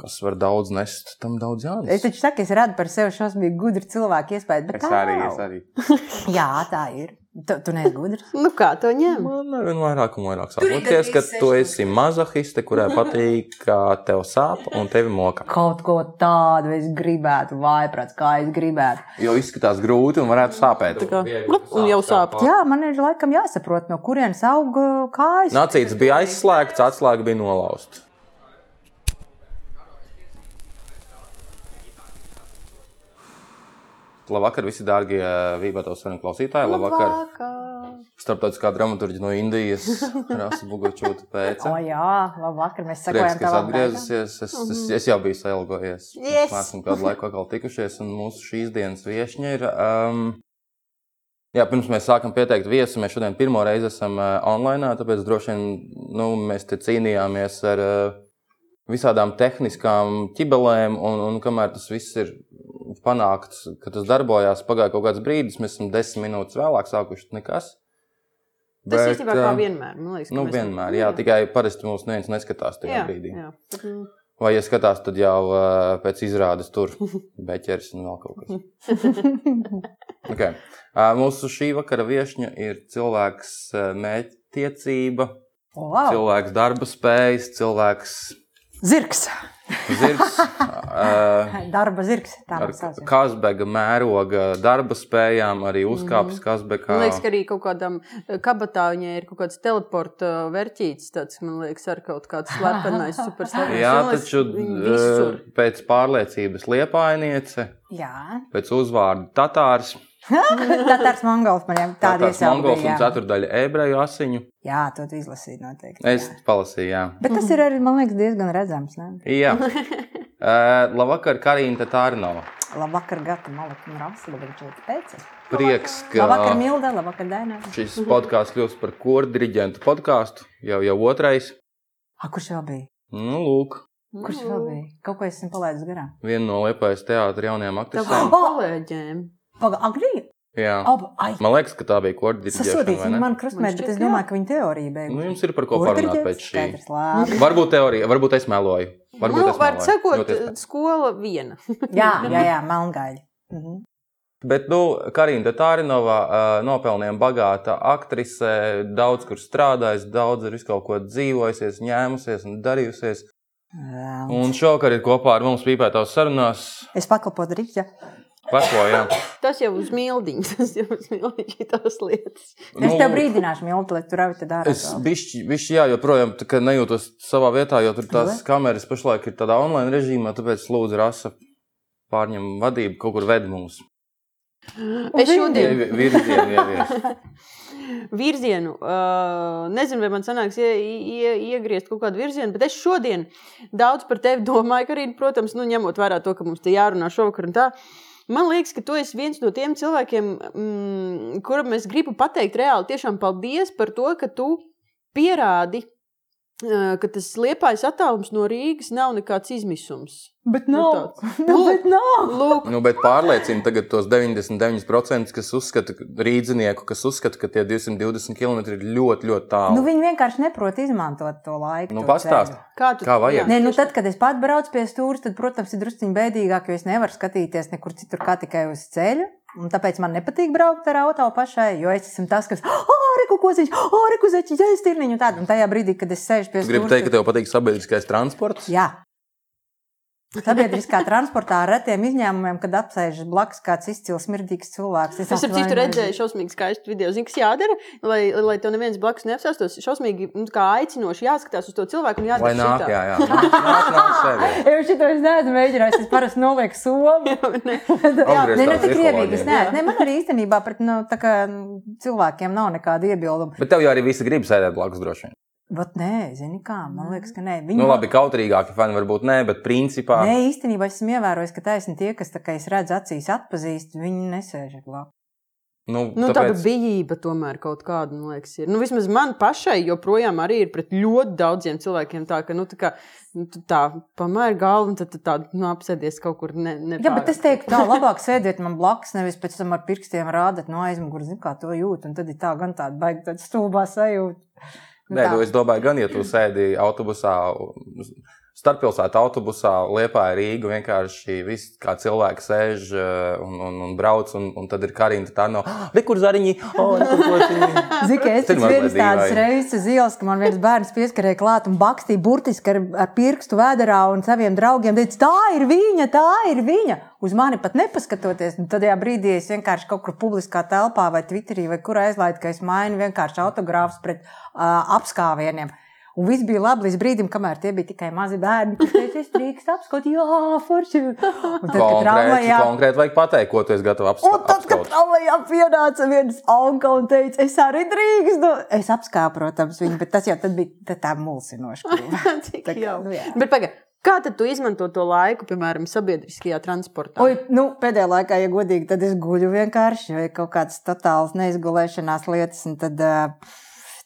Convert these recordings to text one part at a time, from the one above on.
kas var daudz nest, tam daudz Es jānes. taču saku, es radu par sevi šausmīgi gudru cilvēku iespēju, bet Es tā arī, nav. es arī. Jā, tā ir. Tu, tu neesi gudrs. Nu, kā to ņem? Man arvien vairāk un vairāk ir likties, ka tu esi mazohiste, kurai patīk, ka tev sāp un tevi moka. Kaut ko tādu es gribētu, vai prāts, kā es gribētu. Jo izskatās grūti un varētu sāpēt. Tā kā, blup, un jau sāp. Jā, man ir laikam jāsaprot, no kurienes aug uh, kājas. Nācīts bija aizslēgts, atslēga bija nolauzta. Labvakar, visi dārgie Vībatos un klausītāji. Labvakar. Starptautiskā dramaturģa no Indijas, Rasa Bugočūta O, pēca. jā, labvakar, mēs Prieks, sekojam ka es tavam atgriezusies. Es, es, jau biju sailgojies. Yes. Mēs esam kādu laiku atkal tikušies, un mūsu šīs dienas viešņa ir. Um, jā, pirms mēs sākam pieteikt viesu, mēs šodien pirmo reizi esam uh, online, tāpēc droši vien nu, mēs te cīnījāmies ar uh, visādām tehniskām ķibelēm, un, un kamēr tas viss ir panākts, ka tas darbojās, pagāja kaut kāds brīdis, mēs esam desmit minūtes vēlāk sākuši nekas. Tas īstenībā kā uh, vienmēr. Liekas, ka Nu, vienmēr, jā, tikai parasti mums neviens neskatās tajā jā, brīdī. jā. Bet, nu, Vai, ja skatās, tad jau uh, pēc izrādes tur beķeris un vēl kaut kas. okay. uh, mūsu šī vakara viesņa ir cilvēks uh, mētiecība, wow. cilvēks darba spējas, cilvēks Zirgs. Zirgs, uh, Darba zirgs. Man. Kazbega mēroga darba spējām, arī uzkāpis man Kazbekā. liekas, ka arī kaut kādam kabatā viņai ir kaut kāds teleporta vērtīts. Tāds, man liekas, ar kaut kāds slepenais, superslepenais. Jā, Man liekas, taču visur. pēc pārliecības liepainiece, Jā. pēc uzvārda tatārs. Tātars Mongols man jau tāda Tātad mongols un ceturdaļa ebreju asiņu. Jā, to tu izlasīji noteikti. Es jā. palasīju, jā. Bet tas ir arī, man liekas, diezgan redzams. Ne? jā. Uh, labvakar, Karina Tārnova. Labvakar, Gata, Malika un Rasa. Labvakar, Čūta Pēc. Prieks, ka Labvakar, Milda. Labvakar, Daina. šis podkāsts kļūst par koru diriģentu podkāstu. Jau, jau otrais. A, kurš vēl bija? Nu, lūk, Kurš vēl bija? Kaut ko esmu palaidis garām. viena no Liepājas teātra jaunajām aktrisēm. kā kolēģiem. Pagaid, Agri? Jā. Ab, ai, Man liekas, ka tā bija vai viņa ne? man krustmēt, Man bet es domāju, jā. ka viņa teorija beigas. Nu, jums ir par ko parunāt pēc šī. Skaidrs, labi. Varbūt teorija, varbūt es meloju. Varbūt Nu, es var meloju. sakot, Ļoti iespējams. skola viena. Jā, jā, jā, melngaļi. Mhm. Bet, nu, Karina Tārinova uh, nopelnījuma bagāta aktrise, daudz kur strādājusi, daudz ir kaut ko dzīvojusies, ņēmusies un darījusies. Jā. Un šovakar ir kopā ar mums pīpētās sarunās. Es pakalpoju rīķa. Veslo, jā. Tas jau uz mildiņas, tas jau uz mildiņas tās lietas. Es tev brīdināšu, Milta, lai tu ravi te dārā. Nu, Es bišķi, bišķi jā, joprojām nejūtos savā vietā, jo tur tās kameras pašlaik ir tādā online režīmā, tāpēc lūdzu rasa pārņem vadību, kaut kur ved mums. Es šodien Virzienu ievies. virzienu, uh, nezinu, vai man sanāks ie, ie, iegriezt kaut kādu virzienu, bet es šodien daudz par tevi domāju, ka arī, protams, nu, ņemot vērā to, ka mums te jārunā šovakar un tā. Man liekas, ka tu esi viens no tiem cilvēkiem, mm, kuram es gribu pateikt reāli tiešām paldies par to, ka tu pierādi, ka tas liepais attālums no Rīgas nav nekāds izmisums. Bet Nu, nav. tāds. Nu, bet nav. Lūk, Nu, bet pārliecina tagad tos 99%, kas uzskata, ka- rīdzinieku, kas uzskata, ka tie 220 km ir ļoti, ļoti tālu. Nu, viņi vienkārši neprot izmantot to laiku. Nu, to pastāsti. ceļu. kā tu Kā vajag? Nē, nu tad, kad es pat braucu pie stūra, tad, protams, ir druskuļi bēdīgāk, jo es nevaru skatīties nekur citur, kā tikai uz ceļa. Un tāpēc man nepatīk braukt ar auto pašai, jo es esmu tas, kas, reku koziņš, reku zeķi, ja es tirniņu un tādu. Un tajā brīdī, kad es sēžu pie Es gribu stūra, teikt, ka tev patīk sabiedriskais transports. Jā. Sabiedriskā transportā ar retiem izņēmumiem, kad apsēžas blakus kāds izcils, mirdīgs cilvēks. Es ap citu redzēju šausmīgi skaistu video. Zini, kas jādara, lai, lai to neviens blakus neapsēstos. Šausmīgi nu, kā aicinoši jāskatās uz to cilvēku un jādara nāk, šitā. jā, jā. Nāk, nāk sevi. Jau šito es neesmu mēģinājis. Es parasti nolieku somu. Jā, nē, nu, tik riebīgi. Neesmu. Nē, man arī īstenībā pret nu, tā kā, nu, cilvēkiem nav nekāda iebilduma. Bet tev jau arī visi grib sēdēt blakus droši vien. Bet nē, zini kā, man liekas, ka nē. Viņi Nu, labi, kautrīgāki fani varbūt nē, bet principā. Nē, īstenībā es esmu ievērojis, ka taisni tie, kas, tā kā es redzu, acīs atpazīst, viņi nesēž blakus. Nu, Nu, tāda tāpēc, bijība tomēr kaut kāda, man liekas, ir. Nu, vismaz man pašai joprojām arī ir pret ļoti daudziem cilvēkiem tā, ka, nu, tā kā, nu, tu tā pamēri galvu un tad tu tā, nu, apsēdies kaut kur ne, ne Jā, bet es teiktu, tā labāk sēdiet man blakus, nevis pēc tam ar pirkstiem rādīt no aizmugures, kā to jūt. Un tad ir tā gan tāda baigta stulbā sajūta. Nu, nē, tā. nu, es domāju, gan ja tu sēdi autobusā, starppilsētu autobusā, liepā ir Rīga. Vienkārši viss kā cilvēki sēž eh, un, un, un brauc, un, un tad ir karina. Tā nav. Ah, kur zariņi? Oh, kociņi? Zini, ka es vienas tādas dīvaini. reizes uz ielas, ka man viens bērns pieskarēja klāt un bakstīja burtiski ar, ar pirkstu vēderā un saviem draugiem teica, tā ir viņa, tā ir viņa. Uz mani pat nepaskatoties. Un tad, brīdī es vienkārši kaut kur publiskā telpā vai Twitterī vai kur aizlaidu, ka es mainu vienkārši autogrāfus pret uh, apskāvieniem. Un viss bija labi līdz brīdim, kamēr tie bija tikai mazi bērni. kas teica, Es drīkstu apskot, jā, forši. Un tad, kad tramvajā, konkrēti vajag pateikt, ko tu esi gatavs Un tad, kad tramvajā pienāca viens onka un teica, es arī drīkstu. Es apskāpu, protams, viņu, bet tas jau tad bija tā, tā mulsinoši. Tā kā, jau. nu, jā. Bet pagaidi, kā tad tu izmanto to laiku, piemēram, sabiedriskajā transportā? Oi, nu, pēdējā laikā, ja godīgi, tad es guļu vienkārši, vai kaut kādas totālas neizgulēšanās lietas, un tad, uh,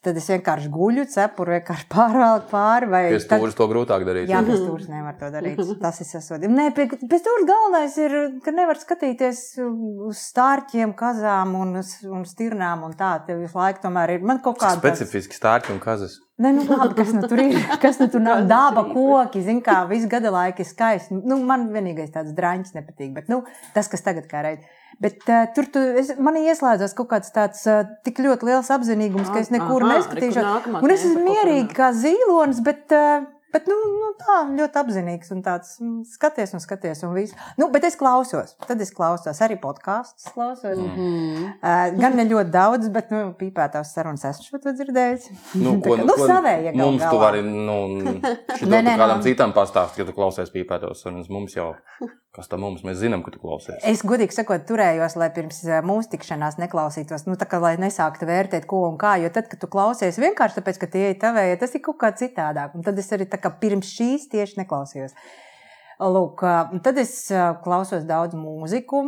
tad es vienkārši guļu, cepuru vienkārši pārāk pāri. vai Pie tad- stūres to grūtāk darīt. Jā, pēc stūres nevar to darīt. Tas ir sasodīts. Nē, pie, pie stūres galvenais ir, ka nevar skatīties uz stārķiem, kazām un, un stirnām un tā. Tev visu laiku tomēr ir. Man kaut kāda Specifiski stārķi un kazas. Nē, nu labi, kas nu tur ir? Kas nu tur nav? Daba, koki, zin kā, visu gada laiku ir skaisti. Nu, man vienīgais tāds draņķis nepatīk, bet nu, tas, kas tagad kā reiz. Bet uh, tur tu, es, man ieslēdzās kaut kāds tāds uh, tik ļoti liels apzinīgums, ka es nekur Aha, neskatīšos. re, nākamā Un es esmu mierīgi kā zīlonis, bet, uh, bet nu, nu, tā ļoti apzinīgs un tāds mm, skaties un skaties un viss. Nu, bet es klausos, tad es klausos arī podkāstus. Klausos. Mm. Mm. Uh, gan ne ļoti daudz, bet nu, pīpētās sarunas esmu šo to dzirdējis. Nu, Tā kā, nu, savējie gal mums tu vari, nu, Nē, tu nē, kādam nu. citam pastāstīt, ka tu klausies pīpētos sarunas. Mums jau, kas tam mums, mēs zinām, ka tu klausies. Es godīgi sakot, turējos, lai pirms mūsu tikšanās neklausītos, nu, tā kā lai nesāktu vērtēt, ko un kā. Jo tad, kad tu klausies vienkārši tāpēc, ka tie ir tavēji, tas ir kaut kā citādāk. Un tad es arī tā kā pirms šīs tieši neklausījos. Lūk, tad es klausos daudz mūziku.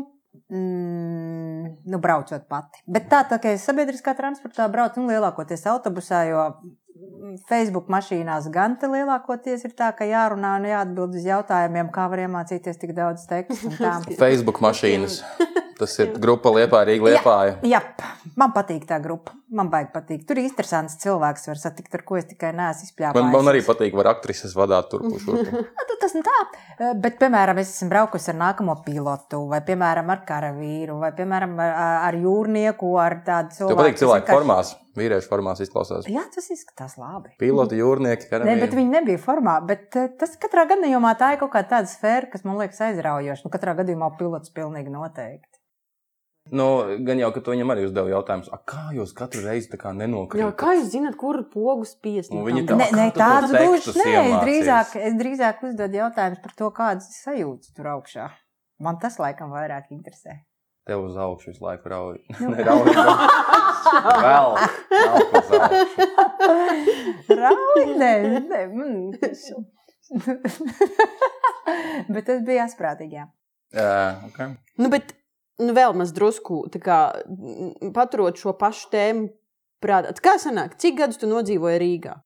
Mm, nu, braucot pati. Bet tā, tā kā es sabiedriskā transportā braucu, nu, lielākoties autobusā, jo mm, Facebook mašīnās gan te lielākoties ir tā, ka jārunā un jāatbild uz jautājumiem, kā var iemācīties tik daudz tekstu. un tā. Facebook mašīnas. Tas ir grupa Liepā, Rīga Liepāja. Jā, man patīk tā grupa. Man baigi patīk. Tur ir interesants cilvēks, var satikt, ar ko es tikai neesmu izpļāpājis. Man, man arī patīk, var aktrises vadīt turp uz šurpu. Nu, tas nu tā. Eh, Bet, piemēram, es esmu braukusi ar nākamo pilotu, vai, piemēram, ar karavīru, vai, piemēram, ar, ar jūrnieku, ar tādu Tev cilvēku. patīk kas cilvēku vienkārši- formās, vīriešu formās izklausās. Jā, tas izskatās labi. Piloti, jūrnieki, Nē, bet karavīri. viņi nebija formā. Bet eh, tas katrā gadījumā tā ir kaut kāda sfēra, kas man liekas aizraujoša. Nu, katrā gadījumā pilots pilnīgi noteikti. Nu, gan jau, ka tu viņam arī uzdevi jautājumus, "A, kā jūs katru reizi tā kā Jā, nenokrītat? kā jūs zināt, kur pogas pies? Nu, viņi tam? tā- tu tos tādu gluži nē. Es drīzāk, es drīzāk uzdodu jautājumus par to, kādas sajūtas tur augšā. Man tas laikam vairāk interesē. Tev uz augšu visu laiku rauj. Nu. Ne, rauj. Vēl, vēl. Rauj, nē, nē. mm. Bet tas bija asprātīgi. jā. Jā, okay. Nu, bet nu, vēl maz drusku tā kā, mm, paturot šo pašu tēmu prātā. Tā Kā sanāk, cik gadus tu nodzīvoji Rīgā?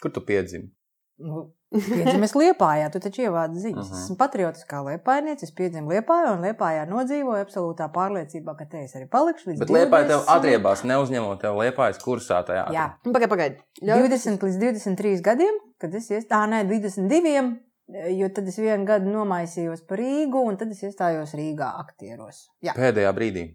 Kur tu piedzimi? Nu, Piedzimis Liepājā, tu taču ievādi ziņas. Mhm. Es esmu patriotiskā Liepājniece, es piedzimu Liepājā un Liepājā nodzīvoju absolūtā pārliecībā, ka te es arī palikšu līdz Bet liepā tev 20 atriebās, neuzņemot tev liepājas kursā tajā. Jā, Nu, Pagaid, pagaid. Ļauj- 20 līdz 23 gadiem, kad es iestājos, nē, 22, jo tad es vienu gadu nomaisījos par Rīgu, un tad es iestājos Rīgā aktieros. Jā, Pēdējā brīdī.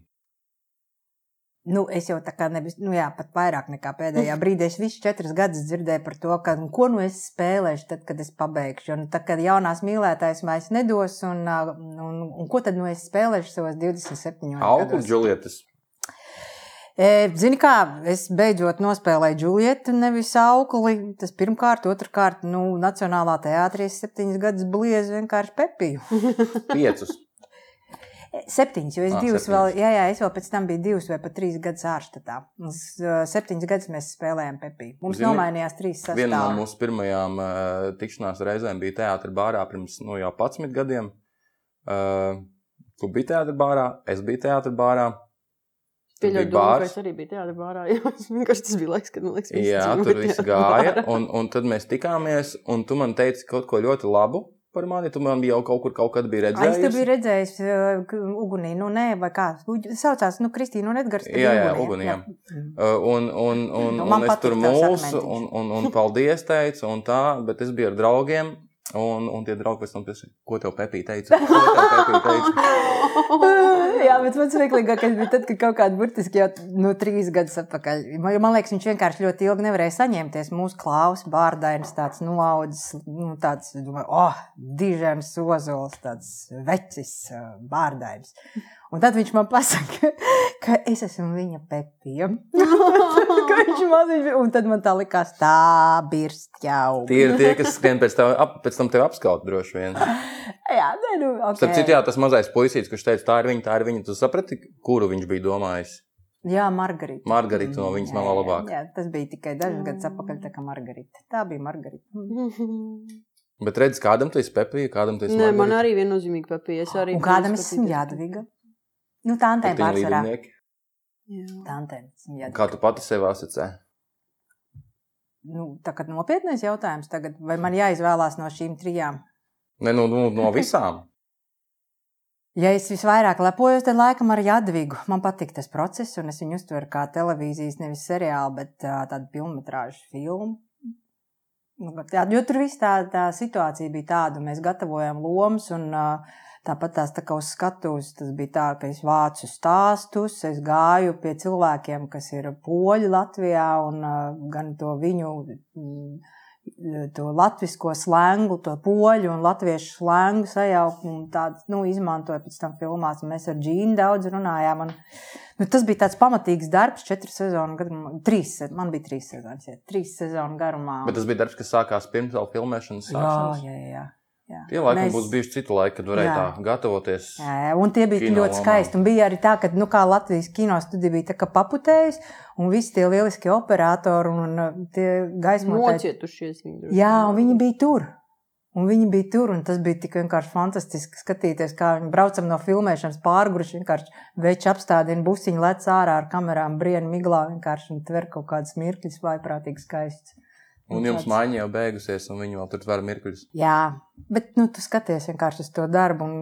nu, es jau tā kā nebiju, nu jā, pat vairāk nekā pēdējā brīdī. Es visus četrus gadus dzirdēju par to, ka, nu, ko nu es spēlēšu, tad, kad es pabeigšu. Un tad, kad jaunās mīlētājs mēs nedos, un, ā, un, un ko tad nu es spēlēšu savos 27 Auklu gados? Džulietas. E, Zini, kā es beidzot nospēlēju Džulietu, nevis aukli. Tas pirmkārt, otrkārt, nu, Nacionālā teātrī es septiņus gadus bliezu vienkārši pepiju. Piecus. E, Septiņus, jo es Ā, divus septiņus. vēl, jā, jā, es vēl pēc tam biju divus vai pat trīs gadus ārštatā. Mums uh, septiņus gadus mēs spēlējām pepiju. Mums Zini, nomainījās trīs Viena no mūsu pirmajām uh, tikšanās reizēm bija teātris bārā pirms nu, jau 11 gadiem. Uh, tu biji teātris bārā, es biju teātris bārā. Pieļauju, ka es arī biju tajā bārā. Vienkārši tas bija laiks, kad man liekas, visi Jā, dzīvo tur viss gāja. bārā. Un, un tad mēs tikāmies, un tu man teici kaut ko ļoti labu par mani? Tu man jau kaut kur kaut kad biji Ai, Es redzējis. biju redzējis, uh, ugunī, nu nē, vai kā. Saucās, nu, Kristīna un Edgars. Jā, jā, Ugunī, jā. Mm. Uh, Un, un, un, Nu, un es tur mūsu, un, un, un paldies teicu, un tā, bet es biju ar draugiem. Un, un tie draugi pēc tam prasa, ko tev Pepī teica? Ko tev Pepī teica? Jā, bet man smieklīgākais bija tad, kad kaut kādā burtiski jau no trīs gadus atpakaļ. Man, man liekas, viņš vienkārši ļoti ilgi nevarēja saņemties. Mūsu klausās, bārdainis, tāds nolaudzis, nu, tāds, domāju, oh, dižens ozols, tāds vecis uh, bārdainis. Un tad viņš man pasaka, ka es esmu viņa pepija. Ka viņš maziņš un tad man tā likās, tā birst jau. Tie ir tie, kas skrien pēc, tev, ap, pēc tam tevi apskaut droši vien. Jā, nē, nu, ok. Starp citu, jā, tas mazais puisītis, kurš teica, tā ir viņa, tā ir viņa. Tu saprati, kuru viņš bija domājis? Jā, Margarita. Margarita no viņas man vēl jā, labāk. Jā, tas bija tikai dažus gadus atpakaļ, tā kā Margarita. Tā bija Margarita. Bet redz, kādam tu esi Pepija, kādam tu esi Nē, man Margarita? arī viennozīmīgi. Es arī Un kādam es esmu jādavīga? Nu, tā antē Pat viņa pārsvarā. Tā antē esmu jādavīga. Kā tu pati sev asociē? Nu, tā kā nopietnais jautājums tagad, vai man jāizvēlās no šīm trijām? Ne, nu, nu, no visām. Ja es visvairāk lepojos, tad laikam ar Jadvigu. Man patīk tas process, un es viņu uztveru kā televīzijas, nevis seriālu, bet uh, tādu filmetrāžu filmu. Nu, tā, jo tur viss tā, tā situācija bija tāda, mēs gatavojam lomas, un uh, tāpat tās tā kā uz skatuves, tas bija tā, ka es vācu stāstus, es gāju pie cilvēkiem, kas ir poļi Latvijā, un gan to viņu. Mm, to latviešu slēngu, to poļu un latviešu slēngu sajaukumu, tādu nu, izmantoju pēc tam filmās. un Mēs ar Džīnu daudz runājām. Un, nu, tas bija tāds pamatīgs darbs, četru sezonu garumā. Trīs, man bija trīs sezonas, jā, trīs sezonu garumā. Bet tas bija darbs, kas sākās pirms vēl filmēšanas sākšanas. jā, jā, jā. Jā. Tie laikam Mēs- būs bijuši citi laiki, kad varēja Jā. tā gatavoties. Jā, jā, un tie bija ļoti skaisti. Un bija arī tā, ka nu, kā Latvijas kino studija bija paputējusi, un visi tie lieliskie operatori un uh, tie gaismotāji. Nocietušies viņi. Jā, un viņi bija tur. Un viņi bija tur, un tas bija tik vienkārši fantastiski skatīties, kā viņi braucam no filmēšanas pārgruši. Vienkārši veči apstādina busiņu, lec ārā ar kamerām, brienu miglā vienkārši un tver kaut kādas mirkļus, vaiprātīgi skaists. Un jums tāds- maiņa jau beigusies, un viņi vēl tur var mirkļus. Jā, bet nu, tu skaties vienkārši uz to darbu un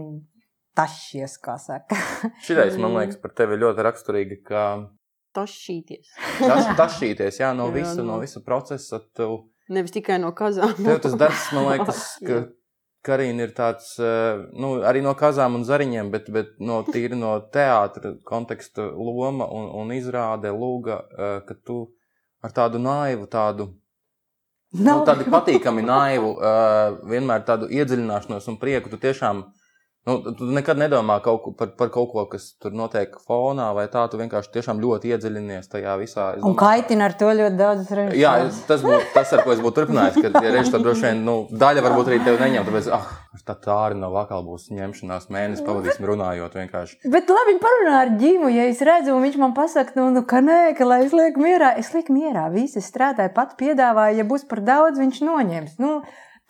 tašies, kā saka. Šitais, man liekas, par tevi ļoti raksturīgi, ka Tašīties. tas tašīties jā, no, Jā, visa, nu. no visa procesa. Tev, Nevis tikai no kazām. tev tas darbs, man liekas, ka. Karina ir tāds, eh, nu, arī no kazām un zariņiem, bet, bet no tīri no teātra konteksta loma un, un izrāde lūga, eh, ka tu ar tādu naivu, tādu nu, tādu patīkami naivu, uh, vienmēr tādu iedziļināšanos un prieku. Tu tiešām nu, tu nekad nedomā kaut par, par kaut ko, kas tur notiek fonā, vai tā. Tu vienkārši tiešām ļoti iedziļinies tajā visā. Es Un domāju, kaitina ar to ļoti daudz reizes. Jā, tas būtu tas, ar ko es būtu turpinājis. Kad ja režisors droši vien nu, daļa varbūt arī tevi neņem. Tāpēc, ah, tā tā arī nav vakar būs ņemšanās mēnesis, pavadīsim runājot vienkārši. Bet labi, parunā ar ģīmu, ja es redzu, un viņš man pasaka, nu, nu ka nē, ka lai es lieku mierā. Es lieku mierā, visi es strādāju, pat piedāvāju, ja būs par daudz, viņš noņems. Nu,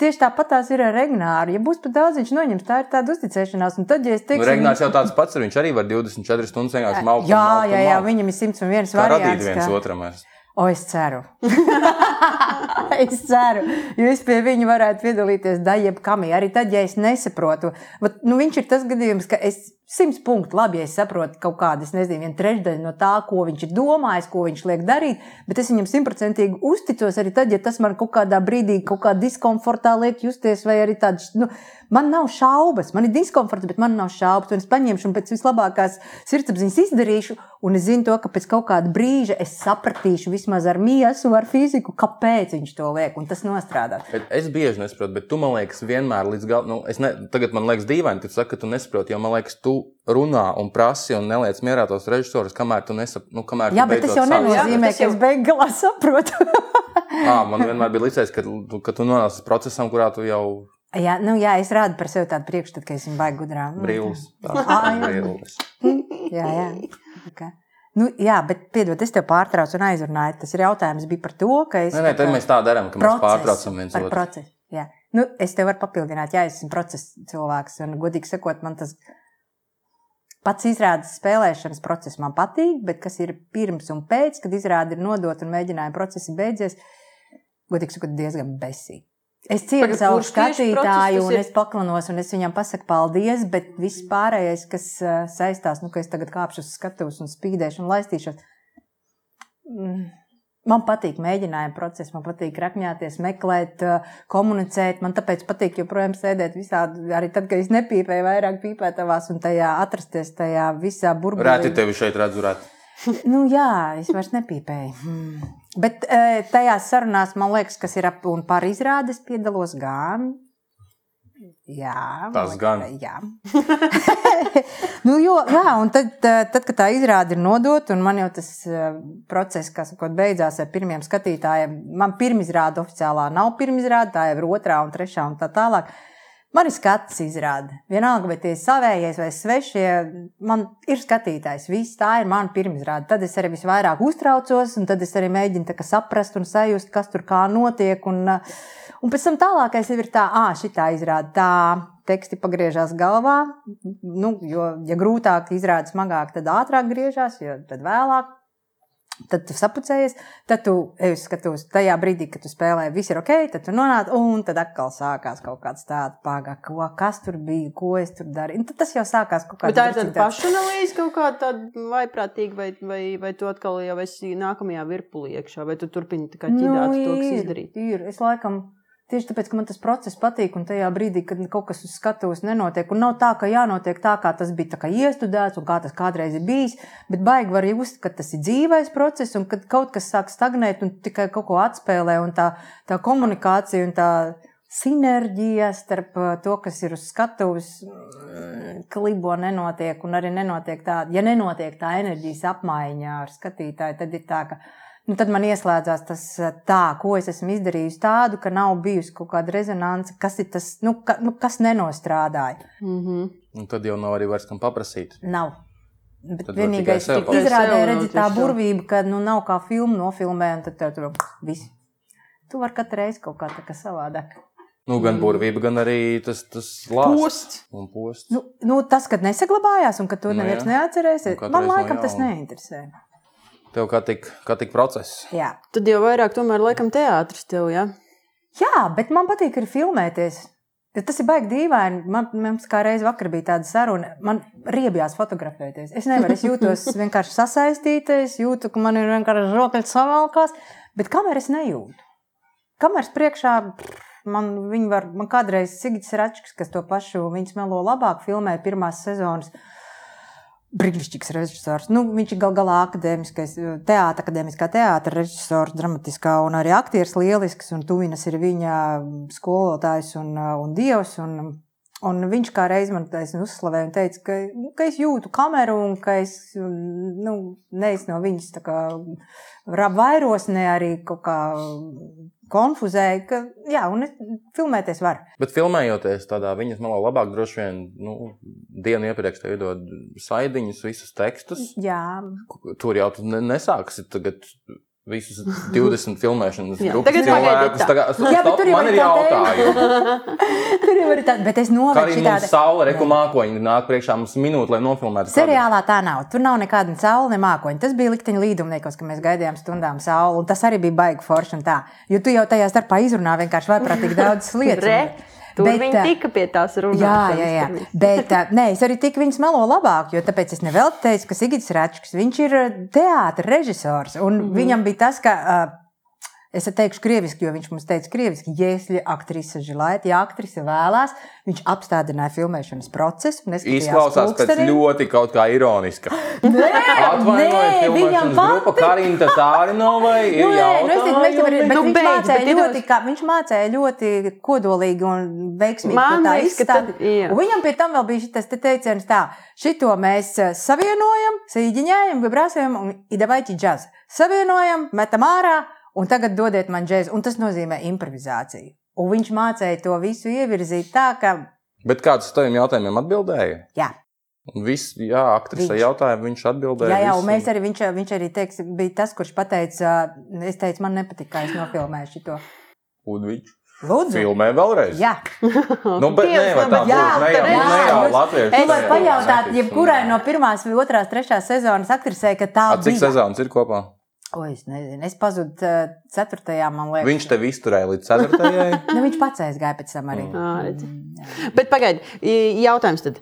tieši tāpat tās ir ar Regnāru. Ja būs par daudz, viņš noņems. Tā ir tāda uzticēšanās. Un tad, ja es Nu, teikšu, Regnāts jau tāds pats, ir, viņš arī var 24 stundas vienkārši maukt. un Jā, maukt un jā, jā, viņam ir 101 Kā radīt variants. viens kā- otram. es. O, es ceru. es ceru, jo es pie viņa varētu piedalīties daļai, kam arī tad, ja es nesaprotu. Bet, nu, viņš ir tas gadījums, ka es simts punktu labi, ja es saprotu kaut kādu, nezinu, vienu trešdaļu no tā, ko viņš ir domājis, ko viņš liek darīt, bet es viņam simtprocentīgi uzticos arī tad, ja tas man kaut kādā brīdī, kaut kā diskomfortā liek justies, vai arī tāds, nu, man nav šaubas, man ir diskomforts, bet man nav šaubas, un es paņemšu un pēc vislabākās sirdsapziņas izdarīšu, un es zinu to, ka pēc kaut kāda brīža es sapratīšu vismaz ar miesu, ar fiziku, kāpēc viņš to liek, un tas nostrādās. Bet es bieži nesaprotu, bet tu man liekas, vienmēr līdz galam, nu, ne, tagad man liekas dīvaini, ka tu saki, ka tu nesaproti, jo man liekas, tu runā un prasi un neliec mierā tos režisorus, kamēr tu nesaproti. Nu, kamēr tu Jā, bet tas jau nenozīmē, ka jau- es beigās saprotu. À, man vienmēr bija līdzies, ka, tu- ka tu nonāc procesam, kurā tu jau jā, nu, jā, es rādu par sevi tādu priekšstatu, ka esmu baigi gudrā. Nu, brīvs. Ā, jā. brīvs. Jā, jā. Okay. Nu, jā, bet piedod, es tev pārtraucu un aizrunāju. Tas ir jautājums bija par to, ka es. Nē, nē, tad mēs tā darām, ka mēs procesu, pārtraucam viens otru. procesu. Jā. Nu, es tev varu papildināt, jā, es esmu procesa cilvēks. Un, godīgi sakot, man tas pats izrādes spēlēšanas process man patīk, bet kas ir pirms un pēc, kad izrāde ir nodota un mēģinājuma procesi beidzies, godīgi sakot, diezgan besīgi. Es Pagaid, savu skatītāju, un ir? es paklanos, un es viņam pasaku paldies, bet viss pārējais, kas uh, saistās, nu, ka es tagad kāpšu uz skatuves un spīdēšu un laistīšos. Mm. Man patīk mēģinājuma process, man patīk rakņāties, meklēt, uh, komunicēt. Man tāpēc patīk joprojām sēdēt visādi, arī tad, kad es nepīpēju vairāk pīpētavās un tajā atrasties tajā visā burbulī. Rēti tevi šeit redzu, rēti. Nu, jā, es vairs nepīpēju. Hmm. Bet e, tajās sarunās, man liekas, kas ir ap un par izrādes piedalos gan. Jā, Tas gan. Jā. nu, jo, jā, un tad, tad, kad tā izrāde ir nodota, un man jau tas process, kas sakot, beidzās ar pirmiem skatītājiem, man pirmizrāde oficiālā nav pirmizrāde, tā jau ir otrā un trešā un tā tālāk. Man ir skats izrāde. Vienalga, vai tie ir savējies vai svešie, man ir skatītājs. Viss tā ir mana pirmizrāde. Tad es arī visvairāk uztraucos, un tad es arī mēģinu saprast un sajust, kas tur kā notiek. Un, un pēc tam tālākais ir tā, ah, šī tā izrāde. Tā teksti pagriežās galvā. Nu, jo, ja grūtāk izrāda smagāk, tad ātrāk griežās, jo tad vēlāk. Tad tu sapucējies, tad tu ej uz skatuves. Tajā brīdī, kad tu spēlē, viss ir ok, tad tu nonāc, un tad atkal sākās kaut kāds tāds pagaids, ko, kas tur bija, ko es tur darīju. Tad tas jau sākās kaut kādā tā ir tāda pašanalīze kaut kāda tāda vaiprātīga, vai, vai, vai tu atkal jau esi nākamajā virpulī iekšā, vai tu turpini tā kā ķidāt to, kas ir, izdarīt. ir. Es laikam tieši tāpēc, ka man tas process patīk, un tajā brīdī, kad kaut kas uz skatuves nenotiek, un nav tā, ka jānotiek tā, kā tas bija kā iestudēts, un kā tas kādreiz ir bijis, bet baigi var just, ka tas ir dzīvais process, un kad kaut kas sāk stagnēt, un tikai kaut ko atspēlē, un tā, tā komunikācija un tā sinerģija starp uh, to, kas ir uz skatuves, mm, klibo nenotiek, un arī nenotiek tā, ja nenotiek tā enerģijas apmaiņa ar skatītāju, tad ir tā, ka nu, tad man ieslēdzās tas uh, tā, ko es esmu izdarījusi tādu, ka nav bijusi kaut kāda rezonance, kas ir tas, nu, ka, nu, kas nenostrādāja. Mm -hmm. Un tad jau nav arī vairs kam paprasīt. Nav. Bet Tad vienīgais, kas Sev redzi tā burvība, ka nu, nav kā filmu nofilmē, un tad tev tur viss. Tu vari katru reizi kaut kā tā kā savādāk. Nu, gan burvība, gan arī tas, tas lāsts. Posts. Un posts. Nu, nu, tas, kad nesaglabājās, un ka to Nu, neviens neatcerēsies, man reizi no laikam tas neinteresē. Tev kā tik, kā tik process. Jā. Tad jau vairāk tomēr laikam teātris tev, jā. Jā, bet man patīk arī filmēties. Tas ir baigi dīvaini. Man, mums kā reiz vakar bija tāda saruna, man riebjās fotografēties. Es nevaru, es jūtos vienkārši sasaistīta, es jūtu, ka man ir vienkārši rokas savalkās, bet kamēr es nejūtu. Kameras priekšā man, viņi var, man kādreiz Sigits Račks, kas to pašu viņas melo labāk filmēja pirmās sezonas. Brīnišķīgs režisors. Nu, viņš ir gal galā akadēmiskais, teātris, akadēmiskā teātris, režisors, dramatiskā un arī aktieris lielisks. Un Tuvinas ir viņa skolotājs un, un dievs. Un, un viņš kā reiz man taisni uzslavēja un teica, ka, nu, ka es jūtu kameru un ka es nu, neesmu no viņas kā vairos, ne arī kaut kā konfuzēju, ka jā, un es filmēties var. Bet filmējoties tādā viņas malā, labāk droši vien nu, dienu iepriekš tev iedod saidiņus, visus tekstus. Jā, Tur jau tu ne- nesāksi tagad visus 20 filmēšanas grupas tagad cilvēkus. Tagad, Jā, bet tur jau man ir ir tā jautājumi. tur jau ir tāda, bet es Kā novedu arī mums tāda. saule reku mākoņi nāk priekšā mums minūte, lai nofilmētu. Seriālā tā nav. Tur nav nekāda saule, ne mākoņa. Tas bija likteņa līdumniekos, ka mēs gaidījām stundām sauli. Un tas arī bija baigi forši un tā. Jo tu jau tajā starpā izrunā vienkārši vaiprātīgi daudz lietas. Tur Bet, viņi tika pie tās runas. Jā, jā, jā. Bet nē, es arī tiku viņas melo labāk, jo tāpēc es nevēlu teikt, ka Sigits Račs, viņš ir teātris režisors. Un mm -hmm. viņam bija tas, ka. Es teikšu, krieviski, jo viņš mums teica, krieviski, jēsļa aktrise žilēt, ja aktrise vēlās, viņš apstādināja filmēšanas procesu. Izklausās pēc pulksteni. ļoti kaut kā ironiska. Nē, Atvainojiet, viņam grupa. Karinta Tārinovai ir Nu, nē, nu, es mēs jau varam, bet Nu, viņš, beidz, mācīja bet ļoti, kā, viņš mācīja ļoti kodolīgi un veiksmīgi Man tā. Un Viņam pie tam vēl bija šis te teiciens tā, šito mēs eh, savienojam, sīģiņājam, vibrācijam un idavaiķi džaz. Savienojam, metam ārā un tagad dodiet man džēzu. Un tas nozīmē improvizāciju. Un viņš mācīja to visu ievirzīt tā, ka, Bet kāds uz taviem jautājumiem atbildēja? jā, Un viss, jā, aktrise jautāja, viņš atbildēja. Jā, jā, un mēs arī, viņš, viņš arī teiks, bija tas, kurš pateica, es teicu, man nepatīk, kā es nofilmēju šo. Un viņš Lūdzu, filmē vēlreiz. jā. Nu, bet nu, tā bet jā, Ne jau, jā, ne jūs- latviešu. Es varu pajautāt, jebkurai no pirmās, vai otrās, trešās sezonas aktrisē, ka tā A, Cik bija. sezonas ir kopā? O, es nezinu, es pazudu uh, ceturtajā, man liekas. Viņš tev izturēja līdz ceturtajai. Nu, viņš pats aizgāja pēc tam arī. Mm, jā. Bet pagaidi, jautājums tad.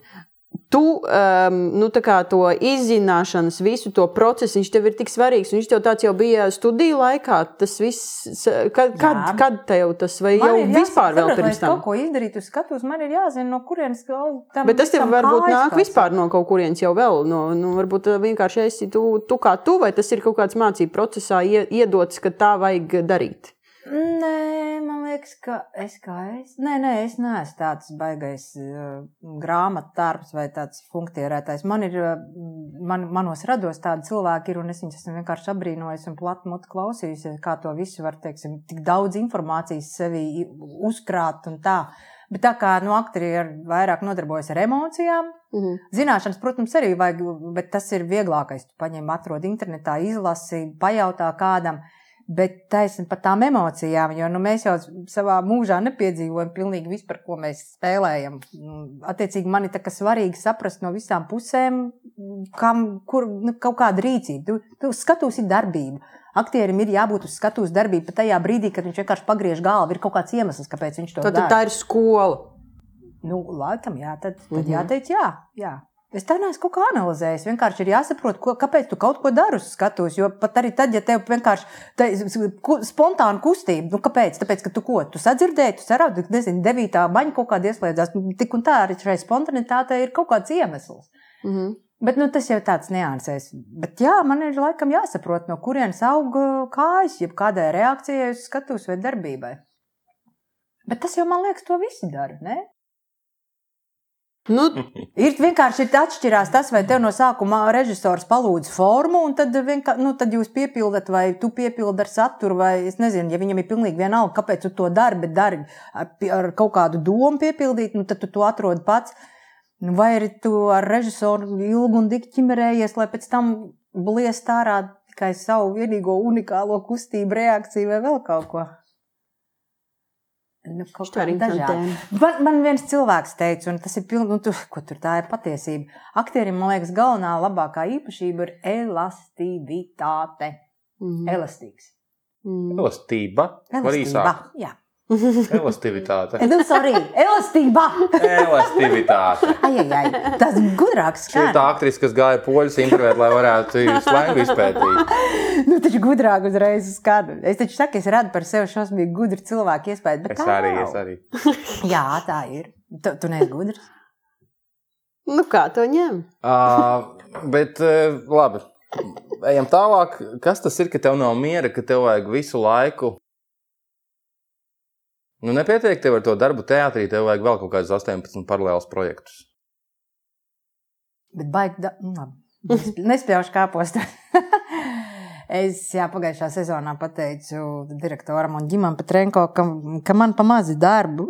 Tu um, nu, to izzināšanas, visu to procesu, viņš tev ir tik svarīgs. Viņš tev tāds jau bija studiju laikā. Tas viss, kad, kad, kad tev tas vai Man jau vispār vēl pirms es kaut tam? ko izdarītu, uz skatus, man ir jāzina, no kurienes tam Bet tas tev varbūt nāk vispār no kaut kurienes jau vēl. No, nu, varbūt uh, vienkārši esi tu, tu kā tu, vai tas ir kaut kāds mācību procesā ie- iedots, ka tā vajag darīt. Nē, man liekas, ka es kā es. Nē, nē, es neesmu tāds baigais uh, grāmatdarbs vai tāds funkcionētājs. Man ir, uh, man, manos rados tādi cilvēki, ir, un es viņus esmu vienkārši apbrīnojis un plati muti klausījusies, kā to visu var, teiksim, tik daudz informācijas sevī uzkrāt un tā. Bet tā kā nu, aktieri ir vairāk nodarbojas ar emocijām, Mhm. Zināšanas, protams, arī vajag, bet tas ir vieglākais. Tu paņem, atrod internetā, izlasi, pajautā kādam. Bet taisnība par tām emocijām, jo nu, mēs jau savā mūžā nepiedzīvojam pilnīgi visu, par ko mēs spēlējam. Nu, Attiecīgi, man ir svarīgi saprast no visām pusēm, kam, kur nu, kaut kāda rīcība. Tu, tu skatos ir darbība. Aktierim ir jābūt uz skatuves darbība pat tajā brīdī, kad viņš vienkārši pagriež galvu. Ir kaut kāds iemesls, kāpēc viņš to Tad, dara. tad tā ir skola. Nu, laikam, jā, tad, tad Mhm. jāteic, jā, jā. Es tā neesmu kaut kā analizējis. Vienkārši ir jāsaprot, ko, kāpēc tu kaut ko dari uz skatuves. Jo pat arī tad, ja tev vienkārši tā spontāna kustība, nu kāpēc? Tāpēc, ka tu ko? Tu sadzirdēji, tu saraudi, nezinu, devītā baņa kaut kāda ieslēdzās. Nu, Tik un tā arī šai spontanitātei ir kaut kāds iemesls. Mhm. Bet nu, tas jau ir tāds niansēs. Bet jā, man ir laikam jāsaprot, no kurienes aug uh, kājas, jeb kādai reakcijai uz skatuves vai darbībai. Bet tas jau, man liekas, to visi dara. Ne? Nu, Ir vienkārši ir atšķirās tas, vai tev no sākuma režisors palūdz formu, un tad, vienkā, nu, tad jūs piepildat, vai tu piepildi ar saturu, vai es nezinu, ja viņam ir pilnīgi vienalga, kāpēc tu to dari, bet dari ar, ar kaut kādu domu piepildīt, nu, tad tu to atrodi pats. Nu, Vai arī tu ar režisoru ilgi un dikti ķimerējies, lai pēc tam bliest ārā tikai savu vienīgo unikālo kustību, reakciju vai vēl kaut ko? Nu, kaut kā dažādi. Man, man viens cilvēks teica, un tas ir pilnīgi, nu, tu, ko tur tā ir patiesība. Aktierim, man liekas, galvenā labākā īpašība ir elastīvitāte. Mhm. Elastīgs. Mhm. Elastība. Elastība. Jā. Elasticitāte. Nu, sorry, elastība. Elasticitāte. Ai, ai, ai. Tas gudrāks Šī ir tā aktrise, kas gāja poļus intervēt, lai varētu slēgu izpētīt. Nu, taču gudrāk uzreiz skan. Es taču saku, es radu par sevi šausmīgi gudru cilvēku iespēju. Bet Es tā arī, nav. es arī. Jā, tā ir. Tu, tu neesi gudrs. Nu, kā to ņem? Uh, bet uh, labi. Ejam tālāk. Kas tas ir, ka tev nav miera, ka tev vajag visu laiku? Nu, nepietiek tev ar to darbu teātrī, tev vajag vēl kaut kādus 18 paralēlus projektus. Bet baigi, da... nu, labi. Nesp- nespējuši kāpost. es jā, pagājušā sezonā pateicu direktoram un ģimam Petrenko, ka, ka man pamazi darbu.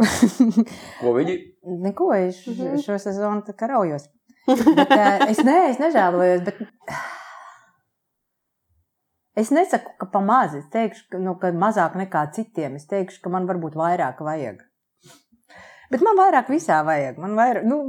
Ko viņi? Neko, es Mhm. šo, sezonu raujos. Bet, es, nē, es nežēlojos, bet es nesaku, ka pamazs. Es teikšu, ka, nu, ka mazāk nekā citiem. Es teikšu, ka man varbūt vairāk vajag. Bet man vairāk visā vajag. Man vairāk, nu,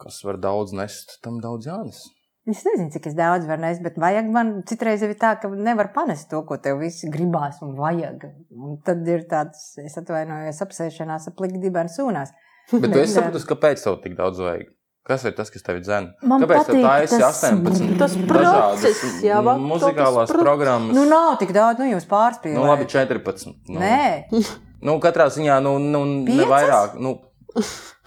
Kas var daudz nest, tam daudz jānes. Es nezinu, cik es daudz varu nest, bet vajag man citreiz ir tā, ka nevar panest to, ko tev visi gribās un vajag. Un tad ir tāds, es atvainojos, apsēšanās ap likti dibēnu sūnās. Bet tu Bet, esi jā. sapratis, kāpēc tev tik daudz vajag? Kas ir tas, kas tev? Man Kāpēc patīk tā tas- 18 Tas process, jā, va, muzikālās tas proc- programmas? Nu, nav tik daudz, nu, jūs pārspīlējat. Nu, labi, 14. Nu, Nē, nu, katrā ziņā, nu, nu ne Piecas? vairāk. Nu,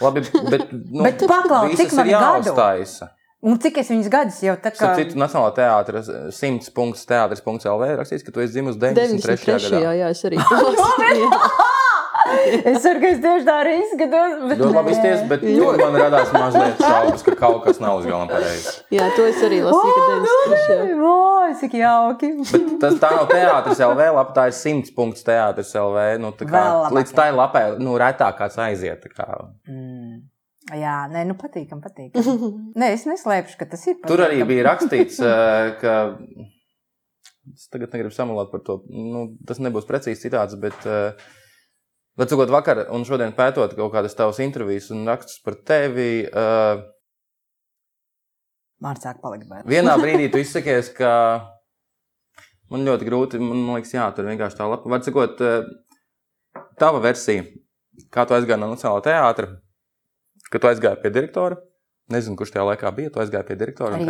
labi, bet, nu, Bet paklau, visas cik man ir gadu? jāuztaisa. un cik es viņus gadus jau tā kā. Citu, Nacionālā teātris 100 punkts teātris.lv ir rakstīts, ka tu esi dzimis 93. 93. gadā. Jā, jā, es arī Es ceru, ka es tieši tā arī izskatos. Bet Ļoti labi nē. izties, bet tur man radās mazliet šaubas, ka kaut kas nav uz galam pareizi. Jā, to es arī lasīju, ka 93. O, cik jauki. Bet tas tā nav teātris LV, lapa, tā ir 100 punkts teātris LV. Nu, tā kā, līdz tai lapai, nu, retāk kāds aiziet. tā Kā. Mm. Jā, nē, nu patīkam, patīkam. Nē, es neslēpšu, ka tas ir. Tur arī patīkam. bija rakstīts, eh, ka. Es tagad negribu samalot par to. Nu, tas nebūs precīzi citāts, bet. eh, Bet, sakot, vakar un šodien pētot kaut kādas tavas intervijas un rakstus par tevi, uh, Man sāk palikt bail. vienā brīdī tu izsakies, ka Man ļoti grūti, man liekas, jā, tur vienkārši tā lapa. Var sakot, eh, tava versija, kā tu aizgāji no Nacionālā teātra, kad tu aizgāji pie direktora. Nezinu, kurš tajā laikā bija. Tu aizgāji pie direktora. un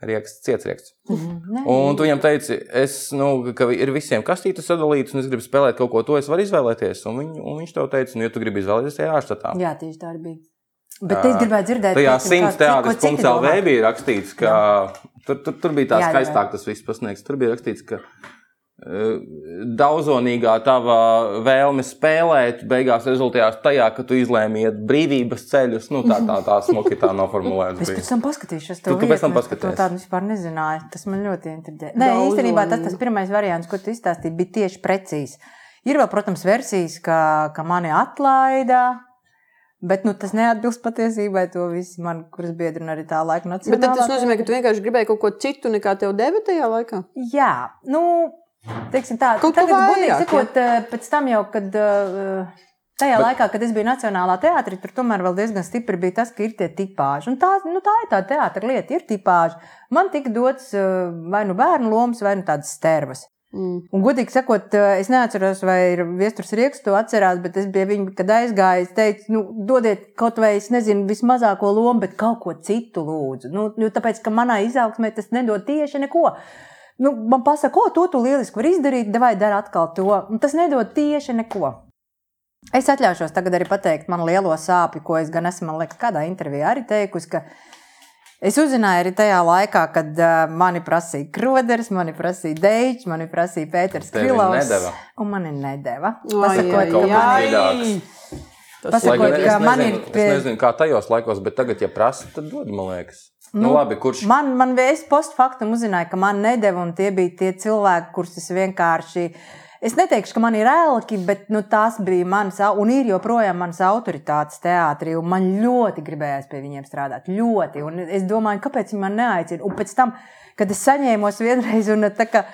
Rieksts. Rieksts, cietsrieksts. Mhm. Un tu viņam teici, es, nu, ka ir visiem kastītes sadalītas, un es gribu spēlēt kaut ko to, es varu izvēlēties. Un, viņ, un viņš tev teica, nu, ja tu gribi izvēlēties, tad ārštatā. Jā, tieši tā arī bija. Bet es gribēju dzirdēt, Tajā simts teātris punkts LV bija rakstīts, ka tur, tur, tur bija tā Jā, jā, jā. skaistāk tas viss pasniegts. Tur bija rakstīts, ka daudzonīgā tava vēlme spēlēt beigās rezultējās tajā, ka tu izlēmi iet brīvības ceļus. Nu, tā tā, tā smuki tā noformulēts Es pēc tam paskatīšos, Tu- to tu pēc tam vietni, es tādu vispār nezināju. Tas man ļoti intriģē. Nē, īstenībā tas, tas pirmais variants, ko tu izstāstīji, bija tieši precīzi. Ir vēl, protams, versijas, ka, ka mani atlaida. Bet nu, tas neatbilst patiesībai. To visi mani, kuras biedri arī tā laika nacionālā. Bet tad tas nozīmē, ka tu vienkārši gribēji kaut ko citu, nekā tev deva tajā laikā. Jā, nu, teiksim tā, Kaut tagad, godīgi sakot, eh, pēc tam jau, kad eh, tajā Bet- laikā, kad es biju Nacionālā teātrī, tur tomēr vēl diezgan stipri bija tas, ka ir tie tipāži. Un tā, nu, tā ir tā teātra lieta, ir tipāži. Man tika dots eh, vai nu bērnu lomas, vai nu tādas stervas. Mm. Un, godīgi sakot, es neatceros, vai ir viestures rieks to atcerās, bet es biju viņa, kad aizgāju. Es teicu, nu, dodiet kaut vai, es nezinu, vismazāko lomu, bet kaut ko citu lūdzu. Nu, nu, tāpēc, ka manā izaugsmē tas nedod tieši neko. Nu, man pasaka, ko tu, tu lieliski vari izdarīt, vai dari atkal to. Un tas nedod tieši neko. Es atļaušos tagad arī pateikt manu lielo sāpju, ko es gan esmu, man liekas, kādā intervijā arī teikusi, ka es uzzināju arī tajā laikā, kad uh, mani prasīja Kroders, mani prasīja Deičs, mani prasīja Pēters Krilovs. Un mani nedeva. Ai, Pasakot, ai. man dziļāks. Pasakot, Lai ka man nezinu, ir es nezinu, kā tajos laikos, bet tagad, ja prasa, tad dod, man liekas. Nu, Nu, labi, kurš Man, man es postfaktum uzzināju, ka man nedeva, un tie bija tie cilvēki, kurus es vienkārši. Es neteikšu, ka man ir ēlki, bet nu, tās bija manas, un ir joprojām manas autoritātes teātrī. Man ļoti gribējās pie viņiem strādāt. Ļoti. Un es domāju, kāpēc viņi man neaicina. Un pēc tam, kad es saņēmos vienreiz, un tā kā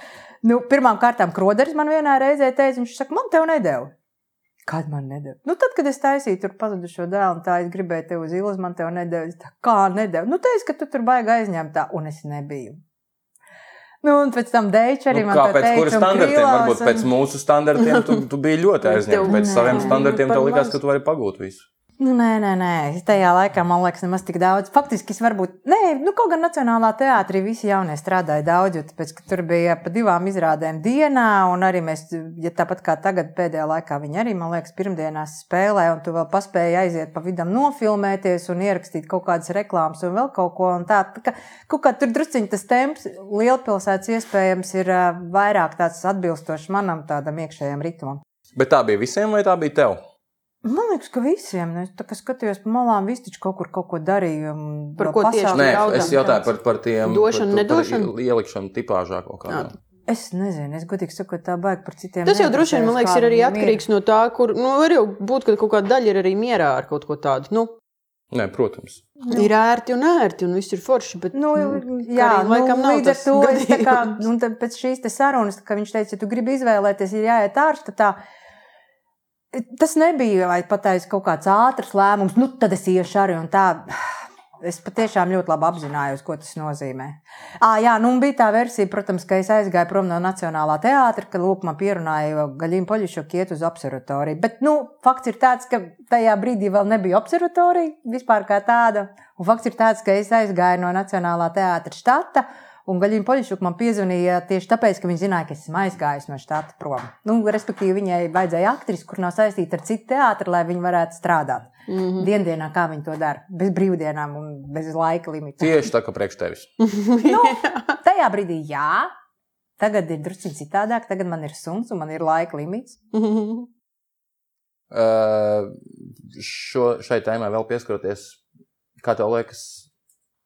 nu, pirmām kārtām Kroderis man vienā reizē teica, viņš saka, man te nedēļa. Kad man nedēļa? Nu, tad, kad es taisīju tur pazudušo dēlu, tā es gribēju tevi uz ielas, man te nedēļa. Es tā kā nedēļa? Nu, teicu, ka tu tur baigi aizņemtā, un es nebiju. Nu, un pēc tam dēļ arī Nu, man to pēc teica, kura un standartiem? Krilovs, Varbūt pēc un- mūsu standartiem tu, tu biji ļoti aizņemts. Pēc saviem standartiem tev likās, ka tu vari pagūt visu. Nu, nē, nē, nē. Tajā laikā man liekas, nemaz tik daudz. Faktiski es varbūt, nē, nu, kaut gan Nacionālā teātrī visi jaunie strādāja daudz, jo tāpēc, tur bija pa divām izrādēm dienā, un arī mēs, ja tāpat kā tagad pēdējā laikā viņi arī, man liekas, pirmdienās spēlē, un tu vēl paspēji aiziet pa vidam nofilmēties un ierakstīt kaut kādas reklāmas un vēl kaut ko. Tā, tā kā, kaut kā tur drusciņi tas temps, lielpilsētas iespējams ir vairāk tāds atbilstošs manam tādam iekšējam ritmam. Bet tā bija visiem vai tā bija tev? Man liekas, ka visiem. Nu, Es tā kā skatījos pa malām, visi taču kaut kur kaut ko darīja. un Par ko tieši Nē, jautājums es jautāju par, par tiem Došanu, par, par nedošanu? Ielikšanu tipāžā kaut kādā. Jā. Es nezinu, es godīgi saku, tā baigi par citiem. Tas jau droši vien, man liekas, ir arī atkarīgs no tā, kur, nu, var jau būt, ka kaut kāda daļa ir arī mierā ar kaut ko tādu. Nu, Nē, protams. ir ērti un ērti, un viss ir forši, bet, Nu, mm, jā, Karim nu, laikam nav līdz ar tas to es tā kā, tad pēc šīs sarunas, ka viņš teica, ja tu gribi izvēlēties, ir jāiet ārštatā. Tas nebija vai pateicis kaut kāds ātrs lēmums, nu tad es iešu arī un tā. Es patiešām ļoti labi apzinājos, ko tas nozīmē. À, jā, nu bija tā versija, protams, ka es aizgāju prom no Nacionālā teātra, kad lūk, man pierunāja Gaļina Poļišoka iet uz observatoriju. Bet, nu, fakts ir tāds, ka tajā brīdī vēl nebija observatorija vispār kā tāda. Un fakts ir tāds, ka es aizgāju no Nacionālā teātra štata. Un Gaļina Poļišuka man piezvanīja tieši tāpēc, ka viņa zināja, ka esmu aizgājis no štata prom. Nu, respektīvi, viņai vajadzēja aktrisi, kur nav saistīta ar citu teātru, lai viņa varētu strādāt. Mm -hmm. Dienā, kā viņi to dara, bez brīvdienām un bez laika limita. Tieši tā kā priekš tevis. Nu, tajā brīdī, jā, tagad ir drusku citādāk. Tagad man ir suns un man ir laika limits. Uh, šo, šai tēmai vēl pieskaroties, kā tev liekas,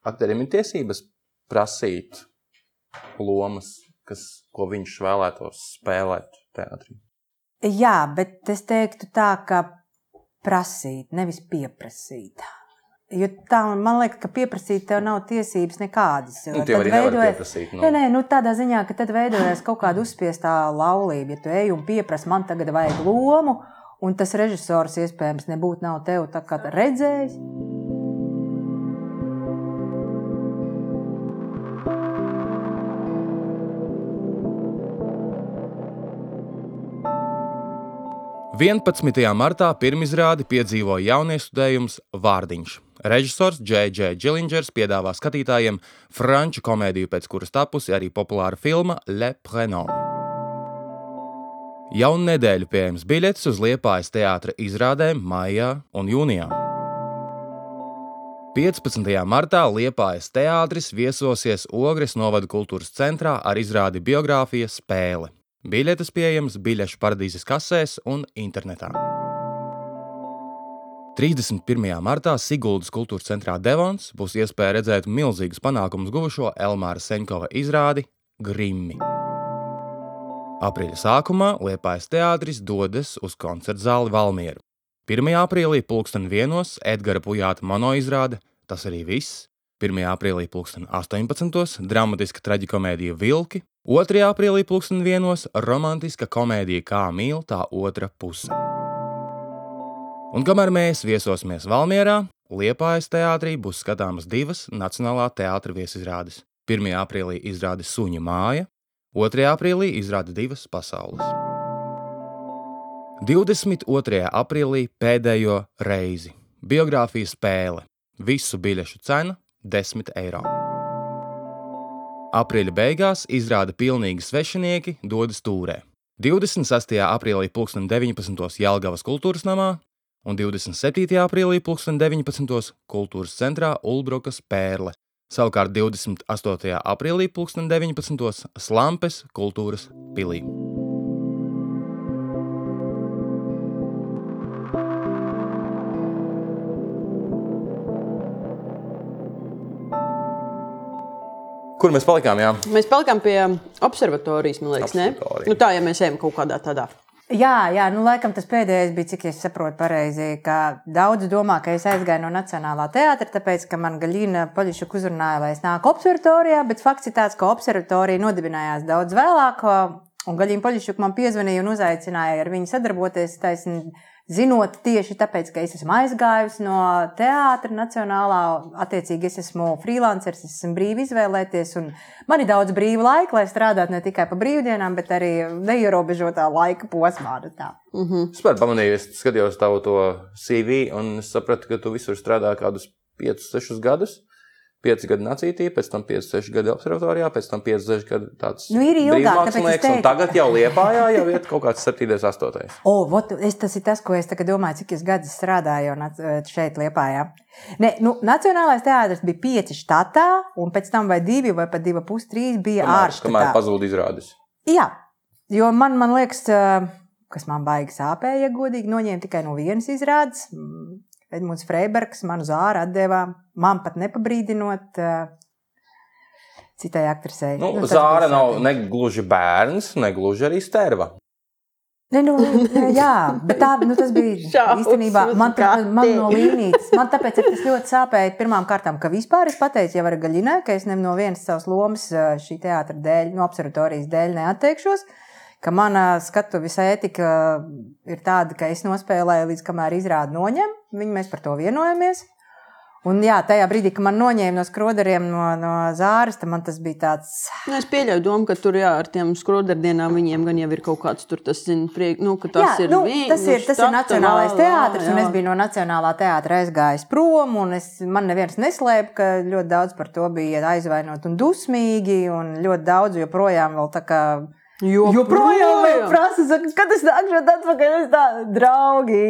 aktierim ir tiesības prasīt lomas, kas, ko viņš vēlētos spēlēt teātrī. Jā, bet es teiktu tā, ka prasīt, nevis pieprasīt. Jo tā, man liekas, ka pieprasīt tev nav tiesības nekādas. Nu, tie arī nevar pieprasīt. Nu. Nē, nē, nu, tādā ziņā, ka tad veidojas kaut kāda uzspiestā laulība. Ja tu ej un pieprasi, man tagad vajag lomu, un tas režisors iespējams nebūtu nav tevi tā kā redzējis. 11. martā pirmizrādi piedzīvoja jauniestudējums Vārdiņš. Režisors J.J. Gillingers piedāvā skatītājiem franču komēdiju, pēc kuras tapusi arī populāra filma Le Prenom. Jau nedēļu pieejams biļetes uz Liepājas teātra izrādēm maijā un jūnijā. 15. martā Liepājas teātris viesosies Ogres novada kultūras centrā ar izrādi biogrāfija spēle. Biļetes pieejamas biļešu paradīzes kasēs un internetā. 31. martā Siguldas kultūras centrā Devons būs iespēja redzēt milzīgus panākumus guvušo Elmāra Seņkova izrādi Grimmi. Aprīļa sākumā Liepājas teātris dodas uz koncertu zāli Valmieru. 1. aprīlī pulksten vienos Edgara Pujāta monoizrāde Tas arī viss. 1. aprīlī 2018. dramatiska traģikomēdija Vilki 2. aprīlī plūksteni vienos romantiska komēdija Kā mīl tā otra puse. Un kamēr mēs viesosimies Valmierā, Liepājas teātrī būs skatāmas divas Nacionālā teātra viesizrādes. 1. aprīlī izrāda Suņa māja, 2. aprīlī izrāda divas pasaules. 22. aprīlī pēdējo reizi biogrāfija spēle. Visu biļešu cena - 10 eiro. Aprīļa beigās izrāda pilnīgi svešinieki dodas tūrē. 26. aprīlī 2019. Jelgavas kultūras namā un 27. aprīlī 2019. kultūras centrā Ulbrokas pērle. Savukārt 28. aprīlī 2019. Slampes kultūras pilī. Kur mēs palikām? Jā? Mēs palikām pie observatorijas, man liekas, ne? Nu, tā, ja mēs ejam kaut kādā tādā. Jā, jā, nu, laikam tas pēdējais bija, cik es saprotu, pareizi. ka Daudz domā, ka es aizgāju no Nacionālā teātra, tāpēc, ka man Gaļina Poļišuk uzrunāja, lai es nāku observatorijā, bet fakts ir tāds, ka observatorija nodibinājās daudz vēlāk. Un Gaļina Poļišuk man piezvanīja un uzaicināja ar viņu sadarboties. Taisn, Zinot tieši tāpēc, ka es esmu aizgājusi no teātra nacionālā, attiecīgi es esmu freelanceris, es esmu brīvi izvēlēties, un man ir daudz brīva laika, lai strādātu ne tikai pa brīvdienām, bet arī neierobežotā laika posmā. tā. Mm -hmm. Es pat pamanīju, es skatījos tavu to CV, un es sapratu, ka tu visur strādā kādus 5, 6 gadus. 5 gadi nacītī, pēc tam 5, 6 gadi observatorijā, pēc tam 5, 6 gadi tāds Nu, ir ilgāk, brīvmākslinieks, un tagad jau liepājā jau iet kaut kāds 7, 8. O, vot, es, tas ir tas, ko es tagad domāju, cik es gadus strādāju nac- šeit, Lietpājā. Ne, nu, Nacionālais teātris bija pieci štatā, un pēc tam vai divi, vai pat divi, pus trīs bija Kamēr, kamēr ārštatā. pazūd izrādes. Jā, jo man, man liekas, ā, kas man baigi sāpēja, ja godīgi noņēma tikai no vienas izrādes. Edmunds Freibergs manu zāru atdeva, man pat nepabrīdinot ā, citai aktrisei. Nu, Nu, Zāra nav ne gluži bērns, ne gluži arī sterva. Ne, nu, jā, bet tā, nu, tas bija Šausmas īstenībā. Man, tā, man no līnijas, man tāpēc tas ļoti sāpēja pirmām kārtām, ka vispār es pateicu jau ar Gaļinai, ka es ne no vienas savas lomas ā, šī teātra dēļ, no observatorijas dēļ neatteikšos. Ka mana skatuves ētika ir tāda, ka es nospēlēju līdz kamēr izrādi noņem. Viņi mēs par to vienojamies. Un jā, tajā brīdī, kad man noņēma no skroderiem no, no zāres, tad man tas bija tāds Nu, es pieļauju domu, ka tur jā, ar tiem skroderdienām viņiem gan jau ir kaut kāds tur, tas, zin, priek, nu, ka tas jā, ir. nu, vi- tas nu, ir, tas ir Nacionālais teātris, un es biju no Nacionālā teātra aizgājis prom. un Es, man neviens neslēpa, ka ļoti daudz par to bija aizvainot un dusmīgi, un ļoti daudz joprojām vēl tā kā. Joprojām vēl prasa, saka, kad es nākšu atpakaļ, es tā, draugi.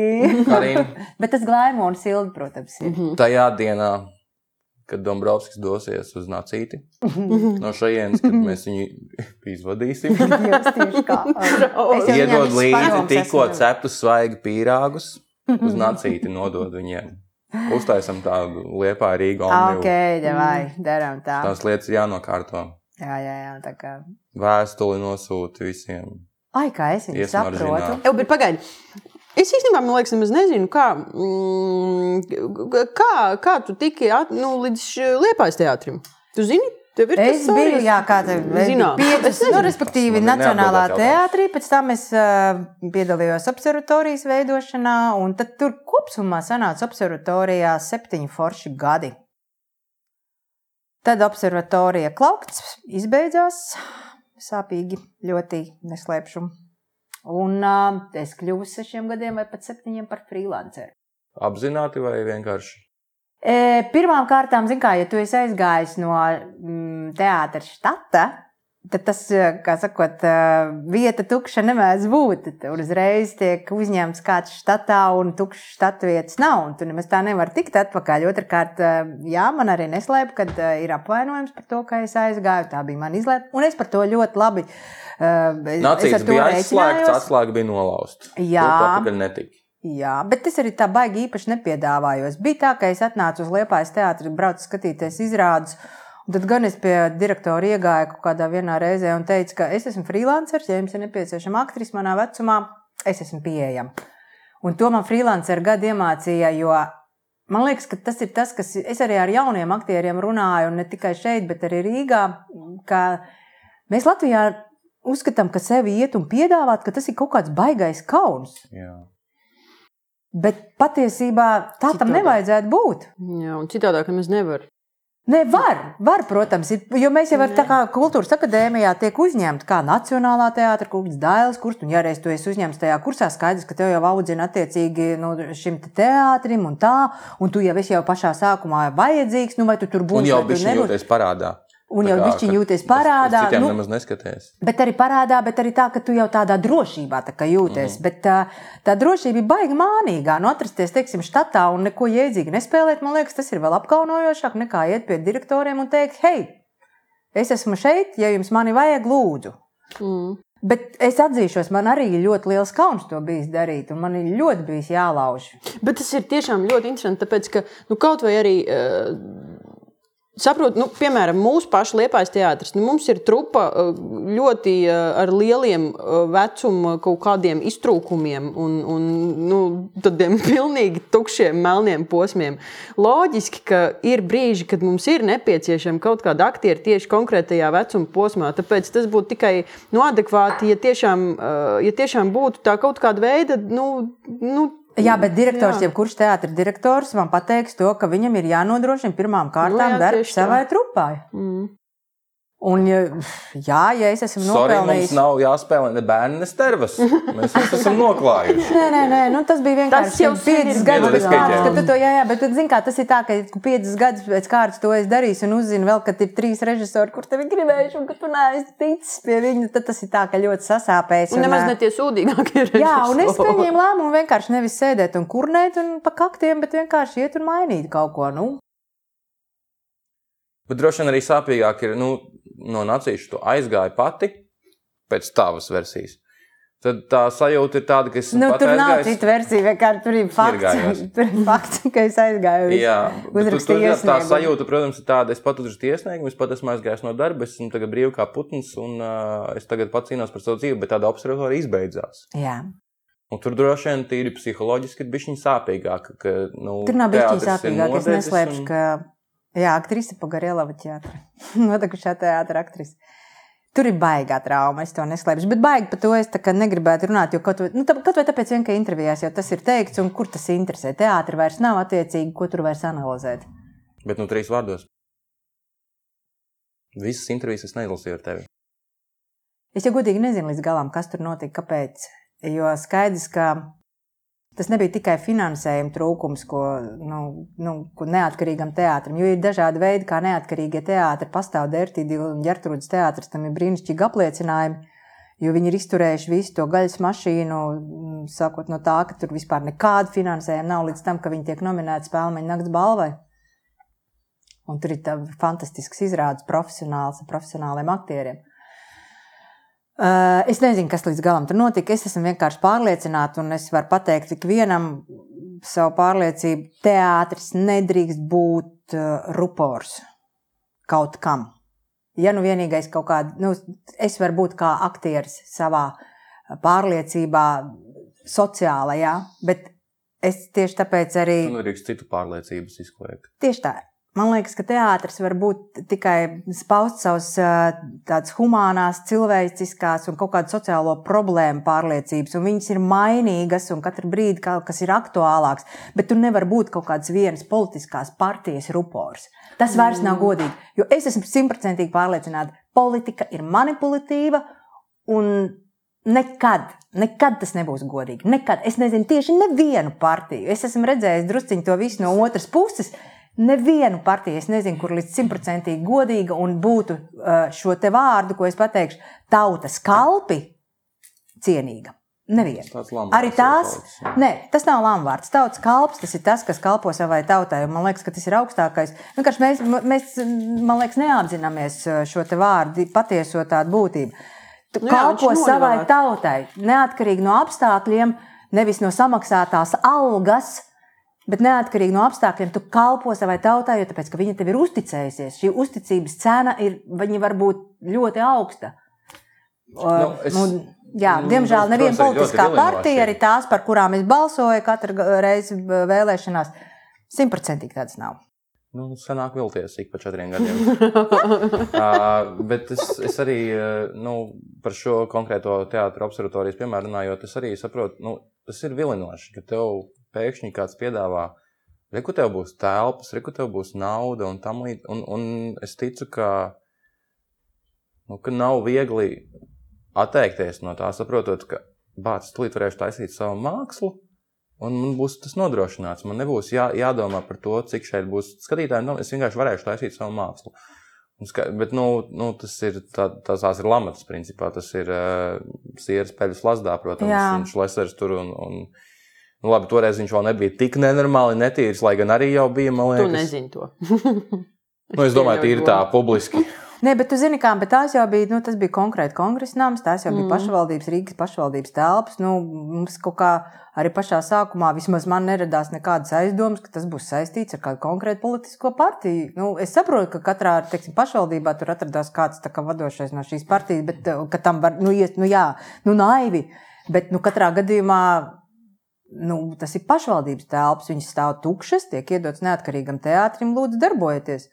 Bet tas glāmo un sildi, protams, ir. Mhm. tajā dienā, kad Dombrovskis dosies uz Nācīti, no šejienes, kad mēs viņu izvadīsim, jau iedod līdzi tikko ceptus svaigi pīrāgus, uz Nācīti nodod viņiem. Uztaisam tādu liepā Rīgu Ok, omniju. vai darām tā. Tās lietas jānokārto. Jā, jā, jā, tā kā. Vēstuli nosūti visiem. Ai, kā es viņu saprotu. Jā, bet pagaidi. Es īstenībā, man liekas, nemaz nezinu, kā, mm, kā, kā tu tiki at, nu, līdz liepais teātrim. Tu zini, tev ir Es biju, jā, kāda Zināt. piecas, Es nu, respektīvi, ir Nacionālā teātrī, pēc tam es uh, piedalījos observatorijas veidošanā, un tad tur kopsumā sanāca observatorijā septiņi forši gadi. Tad observatorija klaukts izbeidzās, sāpīgi, ļoti neslēpšu. Un uh, es kļuvu sešiem gadiem vai pat septiņiem par freelanceru. Apzināti vai vienkārši? E, pirmām kārtām, zin kā, ja tu esi aizgājis no mm, teātra štata, tad tas, eh, kā sakot, eh, vieta tukša nemēdz būt. Tur uzreiz tiek uzņemts kāds štatā un tukšs štatu vietas nav. Un tu nemaz tā nevar tikt atpakaļ. Otrakārt, eh, jā, man arī neslēp, kad ir apvainojums par to, ka es aizgāju. Tā bija mana izlēma. Un es par to ļoti labi. Nācijas bija aizslēgts, atslēga bija nolauzta. Jā. Tā tikai netika. Jā, bet es arī tā baigi īpaši nepiedāvāju. Bija tā, ka es atnācu uz Liepājas teātri, braucu skatīties izrādus. Tad gan es pie direktora iegāju kaut kādā vienā reizē un teicu, ka es esmu freelanceris, ja jums ir nepieciešama aktrise manā vecumā, es esmu pieejama. Un to man freelancer gadi iemācīja, jo man liekas, ka tas ir tas, kas es arī ar jauniem aktieriem runāju, un ne tikai šeit, bet arī Rīgā, ka mēs Latvijā uzskatām, ka sevi iet un piedāvāt, ka tas ir kaut kāds baigais kauns. Jā. Bet patiesībā tā tam Citādāk. nevajadzētu būt. Jā, un citādāk nemaz nevar. Nē, var, var, protams, ir, jo mēs jau ar, tā kā kultūras akadēmijā tiek uzņemti kā Nacionālā teātra kurs, Dailas kurs, un ja reiz tu esi uzņemts tajā kursā, skaidrs, ka tev jau audzina attiecīgi nu, šim te teātrim un tā, un tu jau esi jau pašā sākumā vajadzīgs, nu vai tu tur būsi. Un jau bija nebūsi. jūties parādā. Un jau jūties uz- parādā, citiem nu- nemaz neskaties. Bet arī parādā, bet arī tā, ka tu jau tādā drošībā tā jūties. Mm. Bet tā, tā drošība ir baigta mānīgā. Nu, atrasties, teiksim, štatā un neko jēdzīgi nespēlēt, man liekas, tas ir vēl apkaunojošāk nekā iet pie direktoriem un teikt, hei, es esmu šeit, ja jums mani vajag, lūdzu. Mm. Bet es atzīšos, man arī ir ļoti liels kauns to bijis darīt, un man ir ļoti bijis jālauž. Bet tas ir tiešām ļoti interesanti, tāpēc ka nu, kaut vai arī. Uh, Saprotu, nu, piemēram, mūsu pašu liepais teātris. Nu, mums ir trupa uh, ļoti uh, ar lieliem uh, vecuma kaut kādiem iztrūkumiem un, un nu, tādiem pilnīgi tukšiem, melniem posmiem. Loģiski, ka ir brīži, kad mums ir nepieciešama kaut kāda aktiera tieši konkrētajā vecuma posmā. Tāpēc tas būtu tikai nu, adekvāti, ja tiešām, ja tiešām būtu tā kaut kāda veida. Nu, nu, Jā, bet direktors, Jā. jebkurš teātris direktors, man pateiks to, ka viņam ir jānodrošina pirmām kārtām Nu jā, darbs savai trupai. mm. Un, ja, jā, ja es esmu Sorry, mums nopelnījis. nav jāspēlē ne bērni, ne stervas. Mēs visi esam noklājuši. Nē, nē, nē nu, tas bija vienkārši Tas jau ir gadus pēc kārtas, jā. ka tu to, jā, jā, bet, zin kā, tas ir tā, ka tu piecas gadus pēc kārtas to esi darījis un uzzini vēl, ka ir trīs režisori, kur tevi gribējuši un ka tu neesi ticis pie viņu, tad tas ir tā, ka ļoti sasāpējis. Un nemaz ā, ne tie sūdīgākie ir. Jā, un es pieņēmu lēmumu vienkārši nevis sēdēt un kurnēt un pa kaktiem, bet vienkārši iet un mainīt kaut ko. Nu, Bet droši vien arī sāpīgāk ir, nu, no nācijas tu aizgāji pati pēc tavas versijas. Tad tā sajūta ir tāda, ka es nu, tur nav aizgājis- cita versija, vienkārši tur ir fakts, tur ir fakts ka es aizgāju. visu. Jā, bet tu, uzrakstīju tur, jā, tā sajūta, protams, ir tāda, es pat uzrakstīju iesniegumu, es pat esmu aizgājis no darba, es esmu tagad brīvi kā putns, un uh, es tagad pats cīnos par savu dzīvi, bet tāda observatorija izbeidzās. Jā. Un tur droši vien tīri psiholoģiski ir bijis sāpīgāk. Ka, nu, Tur nav bijis ir sāpīgāk. Es neslēpšu, un- ka jā, aktrise Pagarelava teātra. Notikušā teātra aktrise. Tur ir baigā trauma, es to neslēpšu. Bet baigi par to es negribētu runāt, kaut vai, nu, tā, kaut vai tāpēc, vien, ka intervijās jau tas ir teikts, un kur tas interesē. Teātris vairs nav attiecīgi, ko tur vairs analizēt. Bet nu trīs vārdos. Visas intervijas es neizlasīju ar tevi. Es jau godīgi nezinu līdz galam, kas tur notika, kāpēc. Jo skaidrs, ka tas nebija tikai finansējuma trūkums, ko, nu, nu, ko neatkarīgam teātrim. Jo ir dažādi veidi, kā neatkarīgie teātri pastāv. Dērtīdi un ģertrūdas teātris tam ir brīnišķīgi apliecinājumi. Jo viņi ir izturējuši visu to gaļas mašīnu, mm, sākot no tā, ka tur vispār nekāda finansējuma nav, līdz tam, ka viņi tiek nominēti spēļu nakts balvai. Un tur ir tā fantastisks izrādes profesionāls ar profesionāliem aktieriem. Uh, es nezinu, kas līdz galam tur notika. Es esmu vienkārši pārliecināta, un es varu pateikt ikvienam savu pārliecību. Teātris nedrīkst būt uh, rupors kaut kam. Ja nu vienīgais kaut kāda, nu, es varu būt kā aktieris savā pārliecībā, sociālajā, bet es tieši tāpēc arī. Tu nedrīkst citu pārliecības izkliegt. Tieši tā. Man liekas, ka teātris var būt tikai paust savas tādas humānās, cilvēciskās un kaut kādu sociālo problēmu pārliecības. Un viņas ir mainīgas un katru brīdi kaut kas ir aktuālāks. Bet tur nevar būt kaut kāds vienas politiskās partijas rupors. Tas vairs nav godīgi. Jo es esmu simtprocentīgi pārliecināta, ka politika ir manipulatīva un Nekad, nekad tas nebūs godīgi. Nekad. Es nezinu tieši nevienu partiju. Es esmu redzējis drusciņu to visu no otras puses. Nevienu partiju es nezinu, kur līdz simtprocentīgi godīga un būtu uh, šo te vārdu, ko es pateikšu, tautas kalpi cienīga. Nevienu. Arī tās, nē, tas nav lamvārds. Tautas kalps, tas ir tas, kas kalpo savai tautai. Man liekas, ka tas ir augstākais. Vienkārši mēs, mēs, man liekas, neapzināmies uh, šo te vārdu patieso tādu būtību. Tu Nu jā, kalpo savai tautai, neatkarīgi no apstākļiem, nevis no samaksātās algas. Bet neatkarīgi no apstākļiem, tu kalpo savai tautai, jo tāpēc, ka viņa tev ir uzticējusies. Šī uzticības cena ir, viņa var būt ļoti augsta. Nu, es- Un, jā, nu, diemžēl neviena politiskā partija, arī tās, par kurām es balsoju katru reizi vēlēšanās, simtprocentīgi tādas nav. Nu, senāk vilties ik pa četriem gadiem. uh, bet es, es arī uh, nu, par šo konkrēto teātros observatorijas piemēru runājot, es arī saprotu, nu, tas ir vilinoši, ka tev pēkšņi kāds piedāvā, reku tev būs telpas, reku tev būs nauda un tam līdzīgi. Un, un es ticu, ka, nu, ka nav viegli atteikties no tā, saprotot, ka bācis tūlīt varēšu taisīt savu mākslu. Un man būs tas nodrošināts. Man nebūs jā, jādomā par to, cik šeit būs skatītāji. Nu, es vienkārši varēšu taisīt savu mākslu. Un ska- Bet nu, nu, tas ir, tā, tas tās ir lamats, principā. Tas ir uh, sieras peļas lasdā, protams. Jā. Viņš lesers tur un, un nu, labi, toreiz viņš vēl nebija tik nenormāli netīrs, lai gan arī jau bija, man Tu nezini to. Nu, es domāju, tīri tā publiski. Nē, bet tu zini, kā, bet tās jau bija, nu, tas bija konkrēti kongresa nams, tās jau bija Mm. mm. pašvaldības, Rīgas pašvaldības telpas. Nu, mums kaut kā arī pašā sākumā, vismaz man neradās nekādas aizdomas, ka tas būs saistīts ar kādu konkrētu politisko partiju. Nu, es saprotu, ka katrā teiksim, pašvaldībā tur atradās kāds tā kā vadošais no šīs partijas, bet eh, ka tam var, nu, iet, nu jā, nu, naivi. Bet nu, katrā gadījumā nu, tas ir pašvaldības telpas, viņas stāv tukšas, tiek iedots neatkarīgam teātrim, lūdzu, darbojieties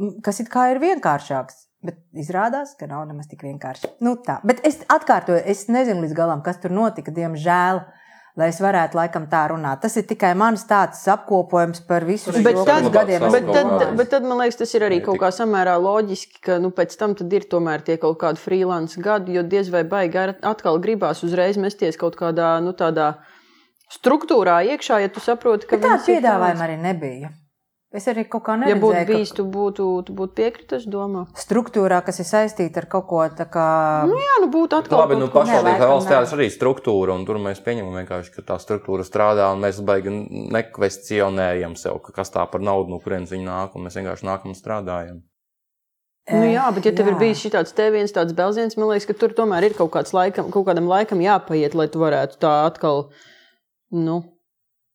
m, kas it kā ir vienkāršāks. Bet izrādās, ka nav nemaz tik vienkārši. Nu, tā. Bet es atkārtoju, es nezinu līdz galam, kas tur notika, diemžēl. Lai es varētu laikam tā runāt. Tas ir tikai mans tāds apkopojums par visu šo Bet Šo tad, kaut gadiem. kādu bet, tad, bet tad man liekas, tas ir arī kaut kā samērā loģiski, ka nu, pēc tam tad ir tomēr tie kaut kādi freelance gadi, jo diez vai baigi atkal gribās uzreiz mesties kaut kādā nu, tādā struktūrā iekšā, ja tu saproti, ka tāda ir piedāvājuma tāds. arī nebija. Es arī kaut kā Ja būtu neredzēju, bijis, ka tu būtu, tu būtu piekritis, domā. struktūrā, kas ir saistīta ar kaut ko tādu kā. Jā, nu būtu atkal. Labi, nu, laikam valsts teātris arī struktūra, un tur mēs pieņemam vienkārši, ka tā struktūra strādā, un mēs baigi nekvestionējam sev, ka kas tā par naudu, no kurienes viņi nāk, un mēs vienkārši nākam un strādājam. Nu, jā, bet ja tev ir Jā. bijis šis te viens tāds belziens, man liekas, ka tur tomēr ir kaut, kāds laikam, kaut kādam laikam jāpaiet, lai tu varētu tā atkal. Nu,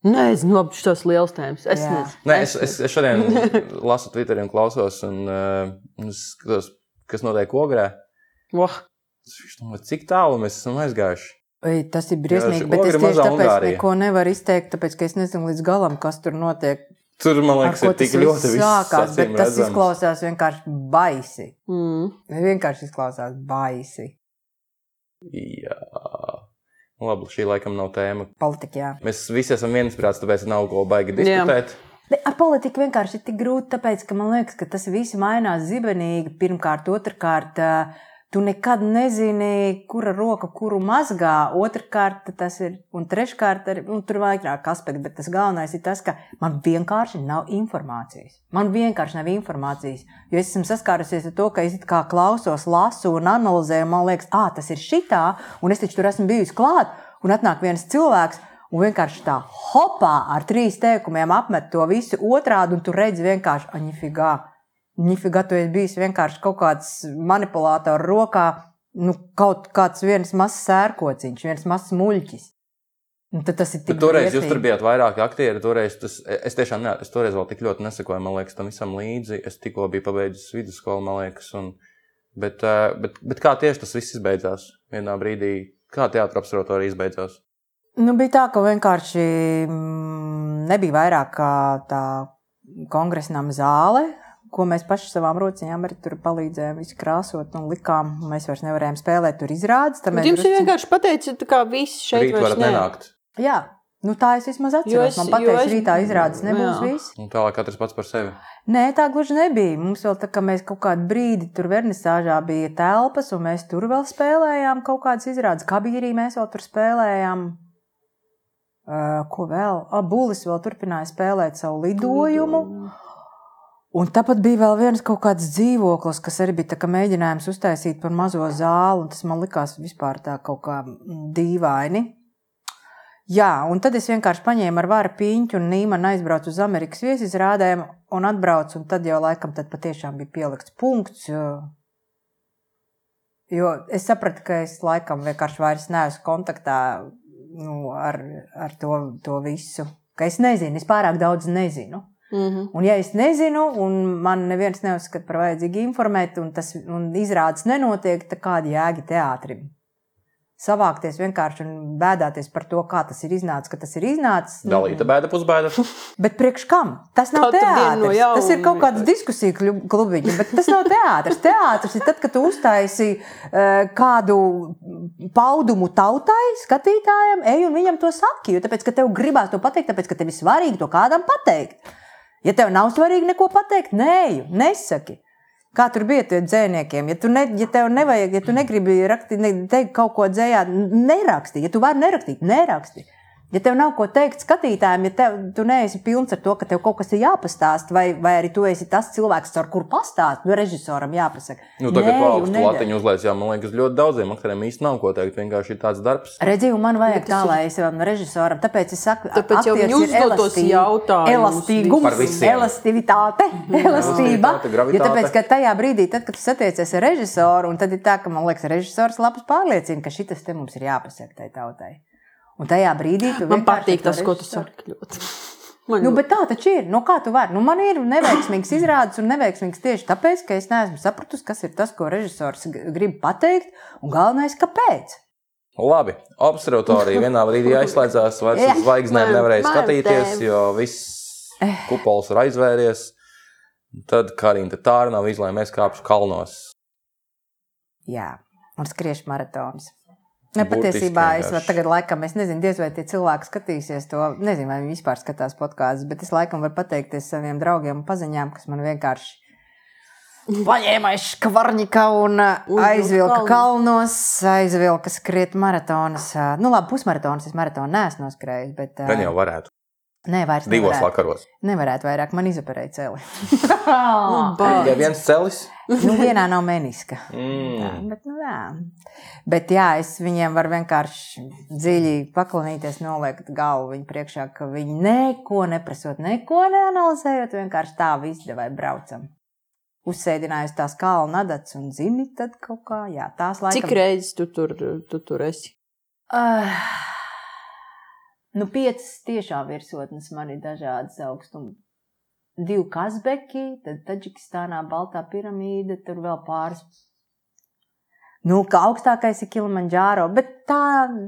Nezinu, labi, šis liels tēmas. Es Jā. nezinu. Nē, es, es, es šodien lasu Twitterī un klausos, un uh, skatos, kas notiek ogrē. Oh, Es domāju, Cik tālu mēs esam aizgājuši? Oi, tas ir briesmīgi, bet es ir tieši tāpēc Ungārija. neko nevaru izteikt, tāpēc ka es nezinu līdz galam, kas tur notiek. Tur, man liekas, ir tik tas ļoti viss sākās, bet acīm tas redzams. izklausās vienkārši baisi. mm. Vienkārši izklausās baisi. Jā. Nu, Labi, šī laikam nav tēma. Politikā. Mēs visi esam viensprāts, tāpēc nav ko baigi Jā. diskutēt. Ne, Ar politiku vienkārši ir tik grūti, tāpēc, ka man liekas, ka tas viss mainās zibenīgi. Pirmkārt, otrkārt, ā, tu nekad nezini, kura roka kuru mazgā. Otrkārt, tas ir, un treškārt, arī, un tur ir vairāk aspekti, bet tas galvenais ir tas, ka man vienkārši nav informācijas. Man vienkārši nav informācijas. Jo es esmu saskārusies ar to, ka es kā klausos, lasu un analizēju, un man liekas, ah, tas ir šitā, un es taču tur esmu bijusi klāt, un atnāk viens cilvēks. Un vienkārši tā hopā ar trīs teikumiem apmet to visu otrādi, un tu redzi vienkārši, aņifigā. Nifigā, tu esi bijis vienkārši kaut kāds manipulātors rokā, nu, kaut kāds viens mazs sērkociņš, viens mazs muļķis. Un tad tas ir tik Bet toreiz jūs tur bijāt vairāk aktieri. Toreiz tas, es tiešām ne, es toreiz vēl tik ļoti nesakoju, man liekas, tam visam līdzi. Es tikko biju pabeidzis vidusskolu, man liekas. Un, bet, eh, bet, bet kā tieši tas viss izbeidzās? Vienā brīdī, kā teātris observatorija izbeidzās? Nu, bija tā, ka vienkārši mm, nebija vairāk tā kongresa nama zāle, ko mēs paši savām rociņām arī tur palīdzējām, visu krāsot un likām. Mēs vairs nevarējām spēlēt tur izrādes. tad jums ir drusciņ- vienkārši pateicis, ka viss šeit Rīt vairs nenākt. Jā, Nu, tā es vismaz atceros. es- Man pateica, es- rītā izrādes nebūs viss. Un tālāk katrs pats par sevi. Nē, tā gluži nebija. Mums vēl tā kā mēs kaut kādu brīdi tur vernisāžā bija telpas, un mēs tur vēl spēlējām kaut kādas izrādes. Kabīrī mēs vēl tur spēlējām. Uh, ko vēl? Ah, Bulis vēl turpināja spēlēt savu lidojumu. Un tāpat bija vēl viens kaut kāds dzīvoklis, kas arī bija mēģinājums uztaisīt par mazo zāli, un tas man likās vispār tā kaut kā mm, dīvaini. Jā, un tad es vienkārši paņēmu ar vāru piņķu un Nīmanu aizbraucu uz Amerikas viesizrādēm un atbraucu, un tad jau laikam tad patiešām bija pielikts punkts. Jo, jo es sapratu, ka es laikam vienkārši vairs neesmu kontaktā nu, ar, ar to, to visu. Ka es nezinu, es pārāk daudz nezinu. Mhm. Un, ja es nezinu, un man neviens neuzskata par vajadzīgu informēt, un tas un izrādes nenotiek, tad kāda jēga teātrim? Savākties vienkārši un bēdāties par to, kā tas ir iznācis, ka tas ir iznācis. Dalīta bēda, pusbēda. Bet priekš kam? Tas nav teātris. no jauna. Tas ir kaut kāds diskusiju klubiņš, bet tas nav teātris. Teātris ir tad, kad tu uztaisi uh, kādu paudumu tautai, skatītājam, ej un viņam to saki. Jo tāpēc, ka tev gribās to pateikt, tāpēc, ka tev ir svarīgi to kādam pateikt. Ja tev nav svarīgi neko pateikt, nē, nesaki. Kā tur bija tie dzēniekiem? Ja, ne, ja tev nevajag, ja tu negribi rakstīt, ne, teikt kaut ko dzējā, neraksti. Ja tu vari nerakstīt, neraksti. Ja tev nav ko teikt skatītājiem, ja tev, tu neesi pilns ar to, ka tev kaut kas ir jāpastāst, vai, vai arī tu esi tas cilvēks, ar kuru pastāst, nu, režisoram jāpasaka. Nu, tagad nedara. latiņu uzlaiž, jā, man liekas, ļoti daudziem aktoriem īsti nav ko teikt. Vienkārši ir tāds darbs. Redzi, un man vajag tas tā, lai es vēl no režisora. Tāpēc es saku, Tāpēc jau viņi uzdod tos jautājumus Elastīgums, visiem. elasticitāte, elastība. Jo tāpēc, ka tajā brīdī, tad, kad tu satiecies ar režisoru, un tad ir tā, ka man liekas, režisors labs pārliecina, ka šis te mums ir jāpasaka tai tautai. Un tajā brīdī tu Man patīk tas, ko tu saki. ļoti. Man Nu, bet tā taču ir. Nu, kā tu vari? Nu, man ir neveiksmīgs izrādes un neveiksmīgs tieši tāpēc, ka es neesmu sapratusi, kas ir tas, ko režisors grib pateikt, un galvenais, kāpēc. Labi, observatorija vienā brīdī aizslēdzās, vairs uz zvaigznēm nevarēja skatīties, jo viss kupols ir aizvēries. Tad Karina tā nav izlēma, es kāpšu kalnos. Jā, un skriešu maratonus. Ne, Burtiski patiesībā es vēl tagad, laikam, es nezinu, diez vai tie cilvēki skatīsies to. Nezinu, vai viņi vispār skatās podkāstus, bet es laikam varu pateikties saviem draugiem un paziņām, kas man vienkārši paņēma aiz škvarņika un uh, aizvilka kalnos, aizvilka skriet maratonas. uh, Nu, labi, pusmaratonas es maratonu neesmu noskrējis, bet. uh, Gan jau varētu. Nē, vairs Divos nevarētu. vakaros. Nevarētu vairāk, man izoperēja celi. Nu, bāc. Tikai viens celis. nu, vienā nav meniska. Tā, Mm. bet, nu, jā. bet jā, es viņiem varu vienkārši dziļi paklanīties, noliekt galvu viņu priekšā, ka viņi neko neprasot, neko neanalizējot, vienkārši tā izdevai braucam. Uzsēdinājusi tās kalna adats un zini, tad kaut kā, jā, tās laikam. Cik reizes tu tur, tu tur esi? Uh, nu, piecas tiešām virsotnes man ir dažādas augstuma. Divi Kazbeki, tad Taģikistānā Baltā piramīda, tur vēl pāris. Nu, kā augstākais ir Kilimanģāro, bet tā,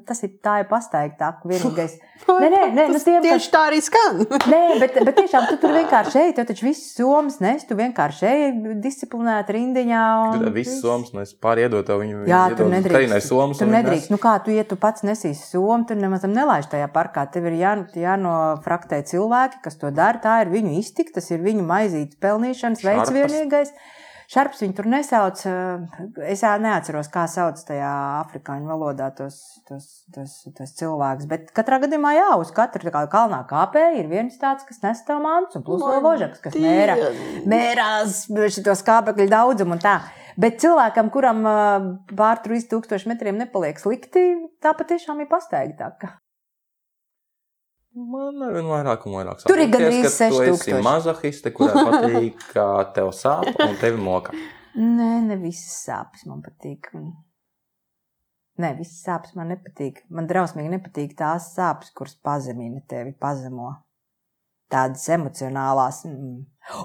tas ir tā ir pastaigtāk. Vienīgais. Nē, nē, nē, nu tiem, tieši tā arī skan. Nē, bet, bet tiešām tu tur vienkārši ej, tev taču viss somas nes, tu vienkārši ej disciplinēti rindiņā. un Viss viss. somas, nu es pāriedot tev viņu. Jā, iedod tur nedrīkst. somas. Tur nedrīkst. Nu, kā tu, ja tu pats nesīsi somu, tur nemaz nelaiž tajā parkā. Tev ir jā, jānofraktē cilvēki, kas to dara. Tā ir viņu iztika, tas ir viņu maizītes pelnīšanas veids Šarpas. Šarps viņu tur nesauc. eh, Es neatceros, kā sauc tajā afrikāņu valodā tos, tos, tos, tos cilvēkus. Bet katrā gadījumā, jā, uz katru tā kā kalnā kāpēja ir viens tāds, kas nes tev mantus, un plus vēl ložaks, kas mēra mērās šo skābekļu daudzumu un tā. Bet cilvēkam, kuram pār 3000 metriem nepaliek slikti, tā patiešām ir pasteigtāka. Man ar vien vairāk un vairāk Tur ir gandrīz ka tu 6000. esi mazahiste, kurai patīk, ka tev sāp un tevi moka. Nē, ne visas sāpes man patīk. Nē, visas sāpes man nepatīk. Man drausmīgi nepatīk tās sāpes, kuras pazemina tevi, pazemo. Tādas emocionālās. Mm.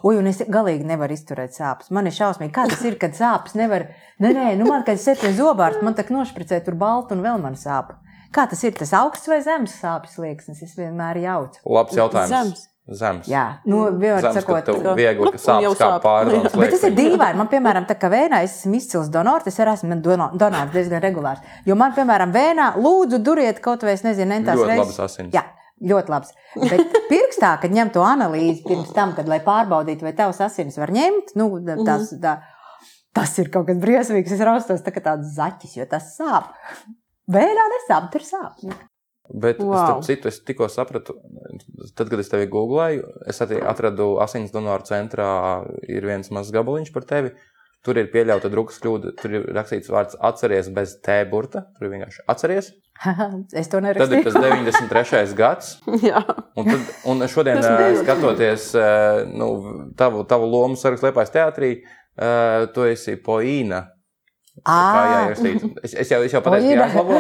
Ui, un es galīgi nevaru izturēt sāpes. Man ir šausmīgi, kā tas ir, kad sāpes nevar. Nē, nē, nu man, kad es eju pie zobārsta, man tā nošpricē tur baltu un vēl man sāp. Kā tas ir? Tas augsts vai zemes sāpes liekas? Es vienmēr jaucu. Labs jautājums. Zems. Zems. Jā, nu, vienmēr sakot, ka tev ka- viegli, nu, ka sāp sāp. pāri. Bet tas ir dīvaini. Man, piemēram, tā kā vēnā es esmu izcils donors, es arī esmu dono- donors diezgan regulārs. Jo man, piemēram, vēnā lūdzu, duriet kaut vai es nezinu, entās Ļoti reizes. labas asins. Jā, Ļoti labs. Bet pirkstā, kad ņem to analīzi pirms tam, kad, lai pārbaudītu, vai tavs asins var ņemt, nu, tas, tā, tas ir kaut kas briesmīgs. Es raustos tā kā tāds zaķis, jo tas sāp. Vēlā nesāp, tur sāp. Bet, wow. Starp citu, es tikko sapratu, tad, kad es tevi googlēju, es atradu asins donoru centrā, ir viens mazs gabaliņš par tevi. Tur ir pieļauta drukas kļūda. Tur ir rakstīts vārds atceries bez T burta. Tur ir vienkārši atceries. es to Tad ir tas 93. gads. Jā, Un, tad, un šodien, skatoties nu, tavu, tavu lomu sarakstā Liepājas teātrī, tu esi poīna. Kā Ā, jāierakstīt. Es, es jau, es jau pateicu, ka jāizlabo.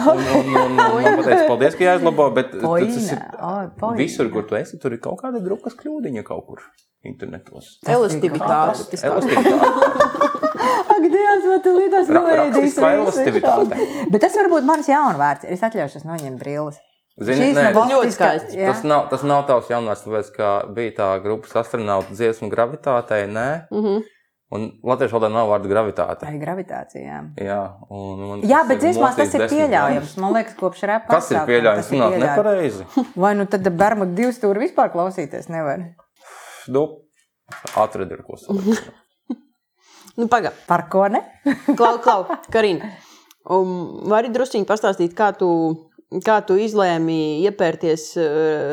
Un, un, un, un man pateica, paldies, ka jāizlabo, bet tas Poīna. ir poīna. visur, kur tu esi, tur ir kaut kāda drukas kļūdiņa kaut kur internetos. elastivitāte. tas tā. Elastīgi. Ak, Dievs, vai tu līdās noēdīs Rakstiskā elasticitāte. Bet tas varbūt mans jaunvārds. Es atļaušos noņemt brilles. Zini, nē, tas, ļoti skaisti. jā. tas, nav, tas nav tavs jaunvārds, tāpēc, ka bija tā grupas astronauta dziesma gravitātei, nē. Mhm. Un latviešu valodā nav vārda gravitāte. Arī gravitācija. Jā, un man Jā, bet ir dziesmās tas ir pieļaujams. Man liekas, kopš repa. Kas ir pieļaujams? tas ir nepareizi. Vai nu tad Bermuda divu stūri vispār klausīties nevar? Nu, atradi ar ko salikt. Nu, pagaidi. Par ko ne? Klau, klau, Karina. Um, vari druskuļi pastāstīt, kā tu, kā tu izlēmi iepērties uh,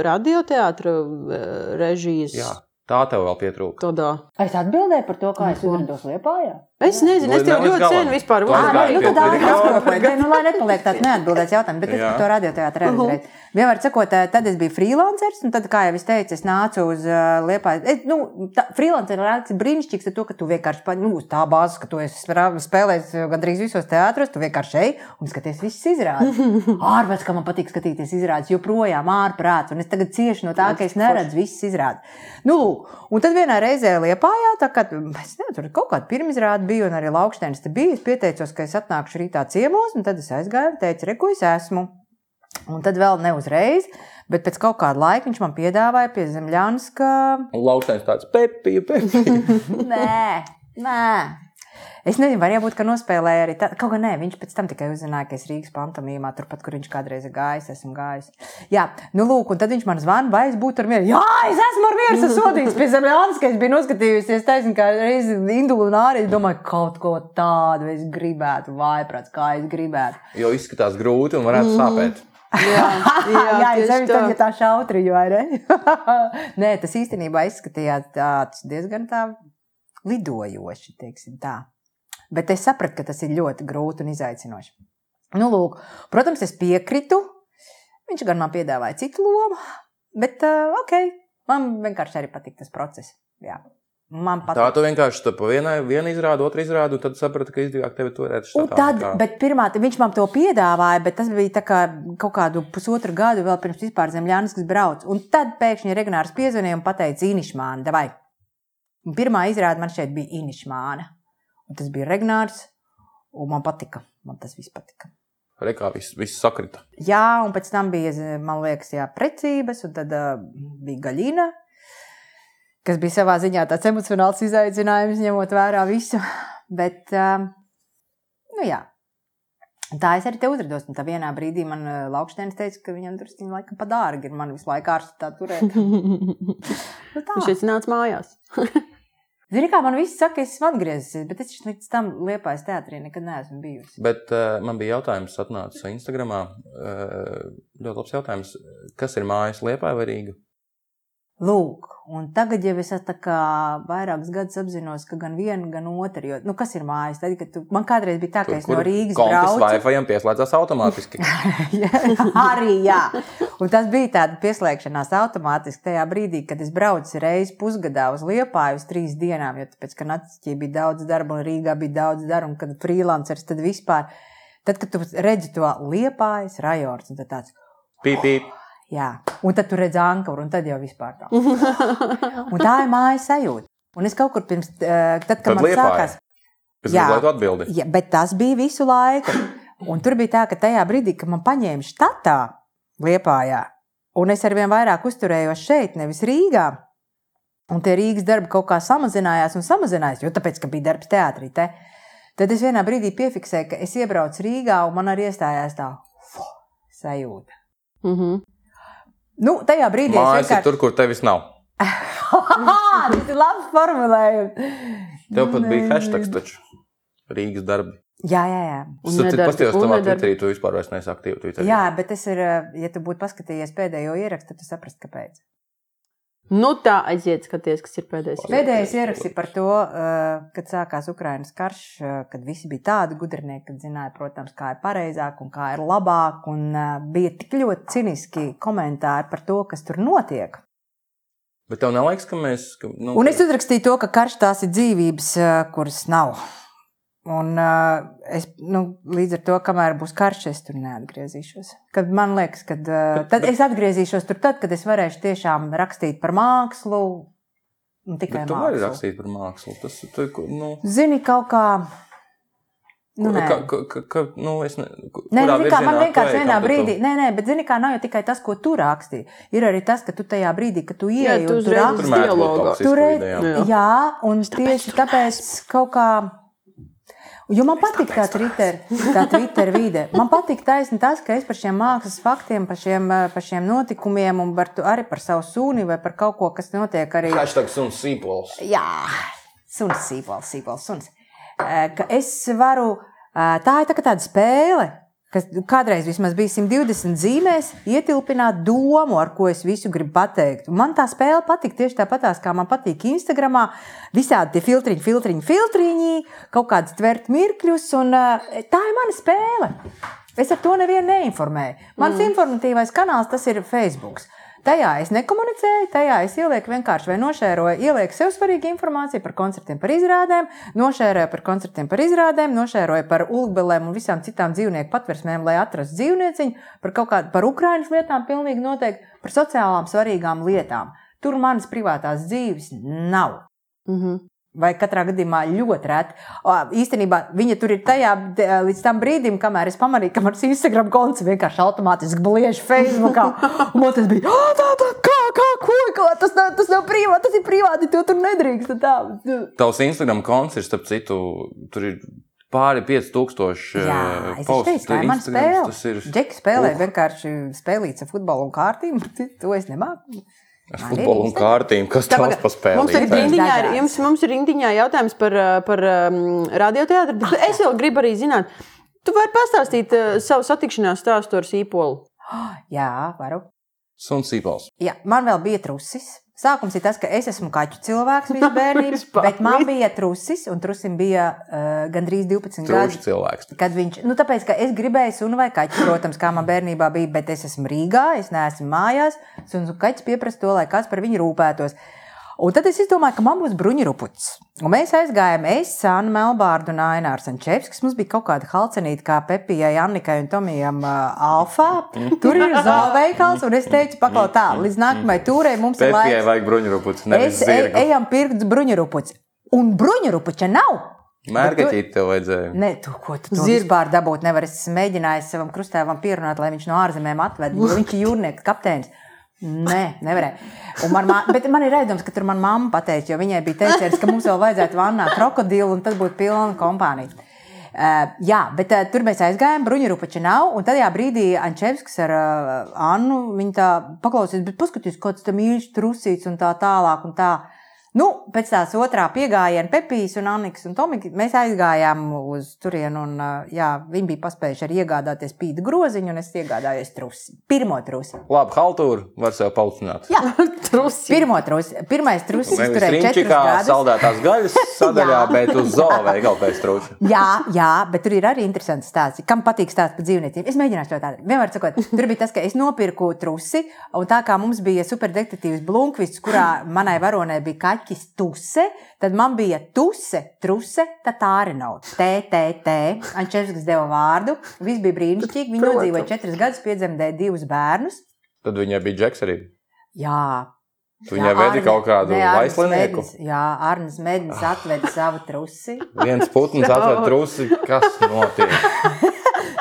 radioteātra uh, režijas Jā, tā tev vēl pietrūka. tādā? Es atbildēju par to, kā es uzrados Liepājā. Es nezinu, es tev ļoti sen vispār Tu Ā, aizgāji nē, nu direktora. atbildēt. Nē, nu, lai nepaliek tāds neatbildēts jautājums, bet es Jā. par to radioteātru realizēju. Vienmēr sakot, eh, tad es biju freelancers, un tad, kā jau es teicu, es nācu uz uh, Liepājas. Es, nu, tā, freelancer ir brīnišķīgs ar to, ka tu vienkārši, nu, uz tā bāzes, ka tu esi spēlējis eh, gandrīz visos teātros, tu vienkārši ej un skaties visas izrādes. Ārpēc, kā man patīk skatīties izrādes, joprojām ārprāts, un es tagad cieši no tā, ka es neredzu visas izrādes. Nu, lūk, un tad vienā reizē Liepājā, tā kā, es nezinu, tur kaut kāda pirmizrāde bija, un arī Laukštēns te bija, es pieteicos, ka es atnākšu rītā ciemos, un tad es aizgāju un teicu, re, ko es esmu. Un tad vēl ne uzreiz, bet pēc kaut kāda laika viņš man piedāvāja pie Zemļānska. Un lauksains tāds pepija, pepija. Nē, nē. Es nezinu, varbūt, ka nospēlēja arī tā. Kaut gan nē, viņš pēc tam tikai uzzināja, ka es Rīgas pantomīmā, turpat, kur viņš kādreiz ir gājis, esmu gājis. Jā, nu lūk, un tad viņš man zvana, vai es būtu ar mieru. Jā, es esmu ar mieru sasodīts pie Zemļānas, ka es biju noskatījusies taisni kā reizi Indulu un. Es domāju, kaut ko tādu es gribētu, vaiprāts, kā es gribētu. Jo izskatās grūti un varētu sāpēt. Jā, Jā, jā arī tā. tam, ja tā šautriņu, vai ne? Nē, tas īstenībā izskatījās tāds diezgan tā lidojoši, teiksim tā. Bet es sapratu, ka tas ir ļoti grūti un izaicinoši. Nu, lūk, protams, es piekritu. Viņš gan man piedāvāja citu lomu, bet uh, ok, man vienkārši arī patīk tas process. Jā. Man Tā patīk. tu vienkārši pa vienai vienu izrādi, otru izrādi, un tad saprati, ka izdevāk tevi turēt Un šādā tad, bet pirmā, viņš man to piedāvāja, bet tas bija tā kā kaut kādu pusotru gadu vēl pirms vispār Zemļāniskas brauc. Un tad pēkšņi Regnārs piezvanīja un pateica Inišmāna, davai. Un pirmā izrāde man šeit bija Inišmāna. Un tas bija Regnārs, un man patika. Man tas viss patika. Rekā viss, viss sakrita. Jā, un pēc tam bija, man liekas, jā, precības, un tad uh, bija gaļina, kas bija savā ziņā tāds emocionāls izaicinājums, ņemot vērā visu. Bet, uh, nu jā. Tā es arī te uzrados. Un tā vienā brīdī man Laukštēns teica, ka viņam tur stīm laikam pa dārgi ir man visu laiku ārstā turēt. Nu, tā. Viņš šeit nāca mājās. Zini, kā man viss saka, es esmu atgriezusies, bet es līdz tam liepājas teātrī nekad neesmu bijusi. Bet uh, man bija jautājums, atnācis Instagramā. Uh, ļoti labs jautājums. Kas ir mājas liepā vai Rīga? Lūk, un tagad jau es vairākus gadus apzinos, ka gan viena, gan otra. Jo, nu, kas ir mājas? Tad, kad tu, man kādreiz bija tā, ka es no Rīgas braucu. Wi-Fi pieslēdzās automātiski. Jā, arī jā. Un tas bija tāds pieslēgšanās automātiski tajā brīdī, kad es braucu reizi pusgadā uz Liepāju uz trīs dienām, jo tāpēc, ka Naciķī bija daudz darba un Rīgā bija daudz darba, un kad freelancers tad vispār, tad, kad tu redzi to Liepājas rajors, un tad tāds, Pīp, pīp. Jā, un tad tu redzi Ankaru, un tad jau vispār tā. Un tā ir mājas sajūta. Un es kaut kur pirms, eh, tad, kad Tad man Liepāja. sākās, Es Jā. atbildi. Ja, bet tas bija visu laiku. Un tur bija tā, ka tajā brīdī, kad man paņēma štatā, Liepājā, un es arvien vairāk uzturējos šeit, nevis Rīgā, un tie Rīgas darbi kaut kā samazinājās un samazinājās, jo tāpēc, ka bija darbs teātrī, te, tad es vienā brīdī piefiksēju, ka es iebraucu Rīgā, un man arī iestājās tā sajūta. Mhm. Nu, tajā brīdī es Mājas ir vienkārši... tur, kur tevis nav. Tas ir labs formulējums. Tev pat bija hashtag taču. Rīgas darbi. Jā, jā, jā. Un Es nedarbi, paskatījos un tavā nedarbi. Twitterī, tu vispār aktīvi Twitterī. Jā, bet tas ir, ja tu būtu paskatījies pēdējo ierakstu, tad tu saprastu, kāpēc. Nu, tā aiziet, skaties, kas ir pēdējais. Pēdējais ieraksts ir par to, eh, kad sākās Ukraiņas karš, eh, kad visi bija tādi gudrinieki, kad zināja, protams, kā ir pareizāk un kā ir labāk. Un eh, bija tik ļoti ciniski komentāri par to, kas tur notiek. Bet tev neliekas, ka mēs. Ka, nu, Un es uzrakstīju to, ka karš tās ir dzīvības, kuras nav. Un uh, es nu, līdz ar to, kamēr būs karš, es tur neatgriezīšos. Kad man liekas, ka uh, Bet- tad bet- es atgriezīšos tur, tad, kad es varēšu tiešām rakstīt par mākslu. Tikai tu vari mākslu. rakstīt par mākslu. Tas tu, nu, Zini, kaut kā. Nu, nē. ka, ka, ka, nu, es ne, Nē, kurā zini, kā, man tu vienkārši vienā kam tu- brīdī, nē, nē, bet zini, kā nav jau tikai tas, ko tu raksti. Ir arī tas, ka tu tajā brīdī, kad tu Jā, ieej tu un tu uzreiz raksti, toksisku Tur ir. Jā. Jā, un tieši tāpēc kaut kā. Jo man patīk tā Twitter, tā Twitter vide. Man patīk taisni tas, ka es par šiem mākslas faktiem, par šiem, eh, par šiem notikumiem, un par, arī par savu sūni vai par kaut ko, kas notiek arī. Hashtag suns sīpols. Jā, suns, sīpols, sīpols, suns. Eh, Ka es varu, eh, tā ir tā kā tāda spēle, kas kādreiz vismaz bija 120 zīmēs, ietilpināt domu, ar ko es visu gribu pateikt. Un man tā spēle patīk tieši tāpatās, kā man patīk Instagramā. Visādi tie filtriņi, filtriņi, filtriņi, kaut kādas tvert mirkļus, un eh, tā ir mana spēle. Es ar to nevienu neinformēju. Mans mm. informatīvais kanāls tas ir Facebook. Tajā es nekomunicēju, tajā es ielieku vienkārši vai nošēroju, ielieku sev svarīgu informāciju par koncertiem, par izrādēm, nošēroju par koncertiem, par izrādēm, nošēroju par ulbelēm un visām citām dzīvnieku patversmēm, lai atrastu dzīvnieciņu, par kaut kādu, par Ukraiņas lietām, pilnīgi noteikti, par sociālām svarīgām lietām. Tur manas privātās dzīves nav. Mhm. Vai katrā gadījumā ļoti reti. Īstenībā viņa tur ir tajā līdz tam brīdim, kamēr es pamanīju, ka mans Instagram konts vienkārši automātiski bliež Facebookā. Un man tas bija, oh, tā, tā, kā, kā, ko, kā, tas nav, tas nav privāti, tas ir privāti, to tur nedrīkst. Tā. Tavs Instagram konts ir, starp citu, tur ir pāri 5000 Jā, eh, spēle. Tas ir Džeki spēlē Uh. vienkārši spēlīts ar futbolu un kārtīm. To es nemāku. Futbolu un kārtīm, kas Tā tavs pagaid, paspēlē. Mums ir rindiņā, jums, mums ir rindiņā jautājums par, uh, par um, radioteātru. bet Es vēl gribu arī zināt, tu vari pastāstīt uh, savu satikšanās stāstu ar sīpolu. Jā, varu. Suns sīpols. Jā, man vēl bija trusis. Sākums ir tas, ka es esmu kaķu cilvēks visu bērnību, bet man bija trusis, un trusim bija uh, gandrīz 12 Trūši gadi. cilvēks. Kad viņš, nu, tāpēc, ka es gribēju sunu vai kaķu, protams, kā man bērnībā bija, bet es esmu Rīgā, es neesmu mājās. Suns un kaķis pieprasa to, lai kāds par viņu rūpētos. Un tad es izdomāju, ka man būs bruņurupucis. Un mēs aizgājām, es, Sāna Melbārdu un Ainārs Ančevskis. Mums bija kaut kāda halcenīta, kā Pepijai, Annikai un Tomijam uh, Alfā. Tur ir zāveikals, un es teicu, paklau tā, līdz nākamajai tūrei mums ir Pēpijai laiks. vajag bruņurupuci, nevis Es ej, zirgu. ejam pirkt bruņurupuci. Un bruņurupuča nav. Mērgaķīt tev vajadzēja. Nē, tu ko tu vispār dabūt nevar. Es esmu mēģinājis savam krustēvam pierunāt, lai viņš no ārzemēm atved, jo viņš ir jūrnieks, kapteinis. Nē, nevarēja. Man, bet man ir aizdoms, ka tur man mamma pateica, jo viņai bija teicis, ka mums vēl vajadzētu vannā krokodilu, un tad būtu pilna kompānija. Uh, jā, bet uh, tur mēs aizgājām, bruņurupača nav. Un tajā brīdī Ančevskis ar uh, Annu tā paklausījās, bet paskatīs, kāds tam īsti trusīts un tā tālāk. Un tā. Nu, pēc tās otrā piegājiena, Pepijas un Annikas un Tomika, mēs aizgājām uz turieni. Un, jā, viņi bija paspējuši arī iegādāties pīta groziņu, un es iegādājos trusi. Pirmo trusi. Labi, haltūra var sev paucināt. Jā, Trusi. pirmo trusi. Pirmais trusis Nevis turēja četrus gadus. saldētās gaļas sadaļā, bet uz zooveigalu pēc trūša. Jā, jā, bet tur ir arī interesants stāsts. Kam patīk stāstīt par dzīvniekiem? Es mēģināšu to tādu. Vienmēr sakot, tur bija tas, ka es nopirku trusi, un tā kā mums bija superdetektīvs Blunkvists, kurā manai varonai bija kaķis tuse, tad man bija tuse, truse, tā tā arī nav. T, T, T. Ančevskis deva vārdu. Viss bija brīnišķīgi. Viņa nodzīvoja četrus gadus, piedzemdēja divus bērnus. Tad viņai bija džeks arī. Jā, Tu viņai vedi kaut kādu vaislinieku. Jā, Arnēs Mēdnis atveda savu trusi. Viens putns atved trusi, kas notiek.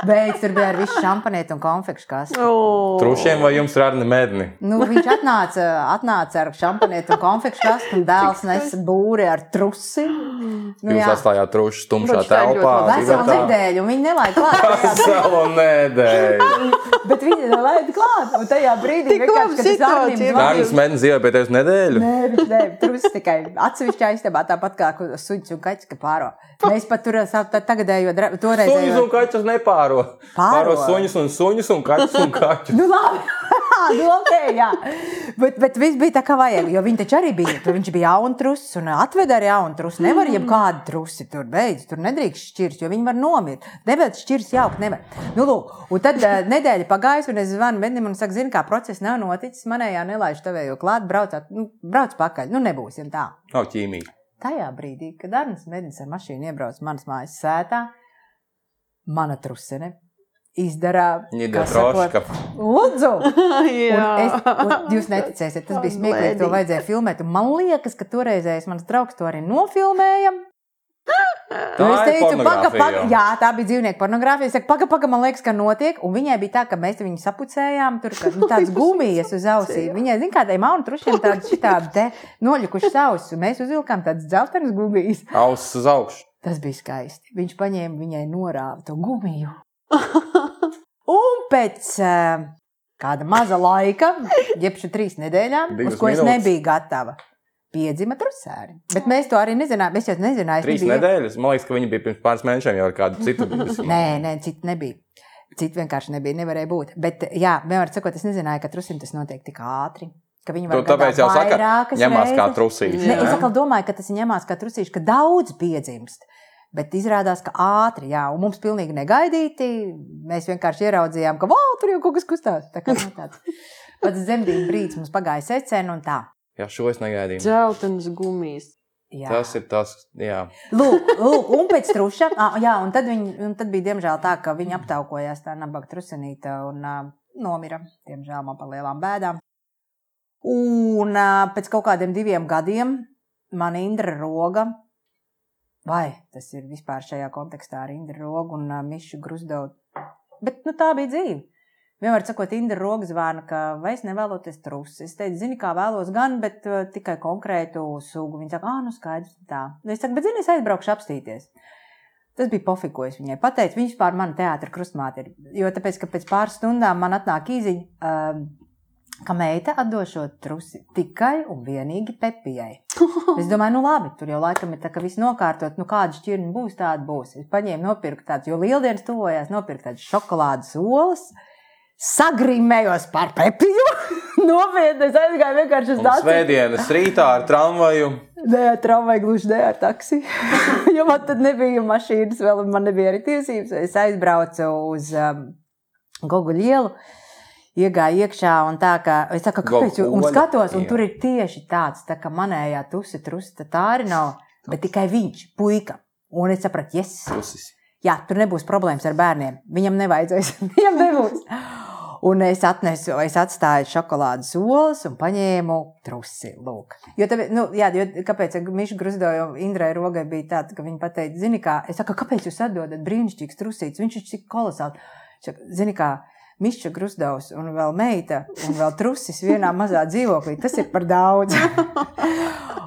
Beidz, tur bija ar visu šampanietu un konfekšu kastu. Oh. Trušiem vai jums rādni medni? Nu, viņš atnāca, atnāca ar šampanietu un konfekšu kastu, un dēls nesa būri ar trusi. Nu, Jūs jā, atstājāt trušus tumšā telpā. veselu nedēļu, un viņi nelaid klāt. Veselu nedēļu. Bet viņi nelaid klāt, un tajā brīdī Tik vienkārši, kad es. Arnim zvanīju, Kārlis Mednis dzīvoja pie tevis nedēļu. Nē, viņš ne, viss tikai atsevišķā istabā, tāpat kā suņš un kaķis, ka pāro. Mēs pat tur esam tagadējo, dra- Suņus toreizējo. un kaķus nepāro. Pāro. Pāro suņus un suņus un kaķus un kaķus. Nu, labi, nu, ok, jā. Bet, bet viss bija tā, kā vajag. Jo viņi taču arī bija. Tur viņš bija jaunu trusu un atveda ar jaunu trusu. Nevar jau kādu trusi tur beidz. Tur nedrīkst šķirt, jo viņi var nomirt. Nevar šķirt jaukt, nevar. Nu, lūk, un tad uh, nedēļa pagājusi, un es zvanu Mednim un saku, zini, kā process nav noticis. Manējā nelaiž tevējo klāt, braucāt, nu, brauc pakaļ. Nu, nebūsim tā. Nav ķīmija. Tajā brīdī, kad Arnēs Mednis ar mašīnu iebrauc manas mājas sētā, mana trusene izdara troška. Lūdzu! Un es, un jūs neticēsiet, tas bija smieklīgi. To vajadzēja filmēt. Un man liekas, ka toreizējais mans draugs to arī nofilmēja. Tā es teicu, paga, paga, jā, tā bija dzīvnieku pornogrāfija. Es saku, paga, paga, man liekas, ka notiek. Un viņai bija tā, ka mēs viņu sapucējām, tur kā nu, tādas gumijas uz ausīm. Viņai, zināmā mērā, tādiem maunu trušiem tādas šitādi noļukušas ausis. Un mēs uzvilkām tādas dzeltenas gumijas. Ausis uz augšu. Tas bija skaisti. Viņš paņēma viņai norāva to gumiju. Un pēc uh, kāda maza laika, jeb šī trīs nedēļām, Divas uz ko es minūtes. nebiju gatava, piedzima trusēri. Bet mēs to arī nezinājām. Es jau nezināju, es Trīs nebiju- nedēļas. Man liekas, ka viņi bija pirms pāris mēnešiem jau ar kādu citu. bijusi. Nē, nē, citu nebija. Citu vienkārši nebija, nevarēja būt. Bet, jā, vienmēr sakot, es nezināju, ka trusim tas notiek tik ātri. Ka viņi var Tu tāpēc jau saka, vairākas ņemās kā reizes. trusīši. Ne, es domāju, ka tas ir ņemās kā trusīši, ka daudz piedzimst. Bet izrādās, ka ātri, jā, un mums pilnīgi negaidīti. Mēs vienkārši ieraudzījām, ka wow, tur jau kaut kas kustās. Tā kā nu, tāds pats zemdību brīdis mums pagāja secen un tā. Jā, šo es negaidīju. Dzeltenas gumijas. Jā. Tas ir tas, jā. Lūk, lūk, un pēc truša, ah, jā, un tad, viņi, un tad bija diemžēl tā, ka viņi aptaukojās tā nabaga trusenīte un uh, nomira, diemžēl man par lielām bēdām. Un uh, pēc kaut kādiem diviem gadiem man Indra roga, vai tas ir vispār šajā kontekstā ar Indra rogu un uh, Mišu Grusdovu, bet nu, tā bija dzīve. Vienmēr sakot, Indra roga zvana, ka vai es nevēloties trusi. Es teicu, zini, kā vēlos gan, bet uh, tikai konkrētu sugu. Viņa saka, ah, nu skaidrs, tā. Es saku, bet zini, es aizbraukšu apstīties. Tas bija pofīgi, ko es viņai pateicu. Viņš pār mani teātris krustmāte ir. Jo tāpēc, ka pēc pāris stundām man atnāk īziņa, um, ka meita atdošot trusi tikai un vienīgi Pepijai. Es domāju, nu labi, tur jau laikam ir tā, ka viss nokārtot, nu kāda šķirne būs, tāda būs. Es paņēmu, nopirku tādu, jo lieldienas tuvojās, nopirku tādas šokolādes olas. Sagrimējos par pepiju. Nopietni, es aizgāju vienkārši uz dārstu. svētdienas rītā ar tramvaju. Nē, ar tramvaju gluži ne ar taksi. jo man tad nebija mašīnas, vēl un man nebija arī tiesības. Es aizbraucu uz um, Goguļu ielu. Iegāju iekšā, un tā kā es saku, kāpēc, un skatos, un iela. tur ir tieši tāds, tā kā manējā tusi, trusta, tā arī nav, bet tikai viņš, puika. Un es sapratu, yes, Pusis. Jā, tur nebūs problēmas ar bērniem. Viņam nevajadzēs. Viņam nebūs. Un es atnesu, es atstāju šokolādes olas un paņēmu trusi. Lūk. Jo, tāpēc, nu, jā, jo kāpēc Miša Grusdoja un Indrai Rogai bija tāda, ka viņi pateica, zini kā, es saku, kāpēc jūs atdodat brīnišķīgs trusīts, viņš ir tik kolosāls. Zini kā, Miša Grusdovs un vēl meita un vēl trusis vienā mazā dzīvoklī, tas ir par daudz.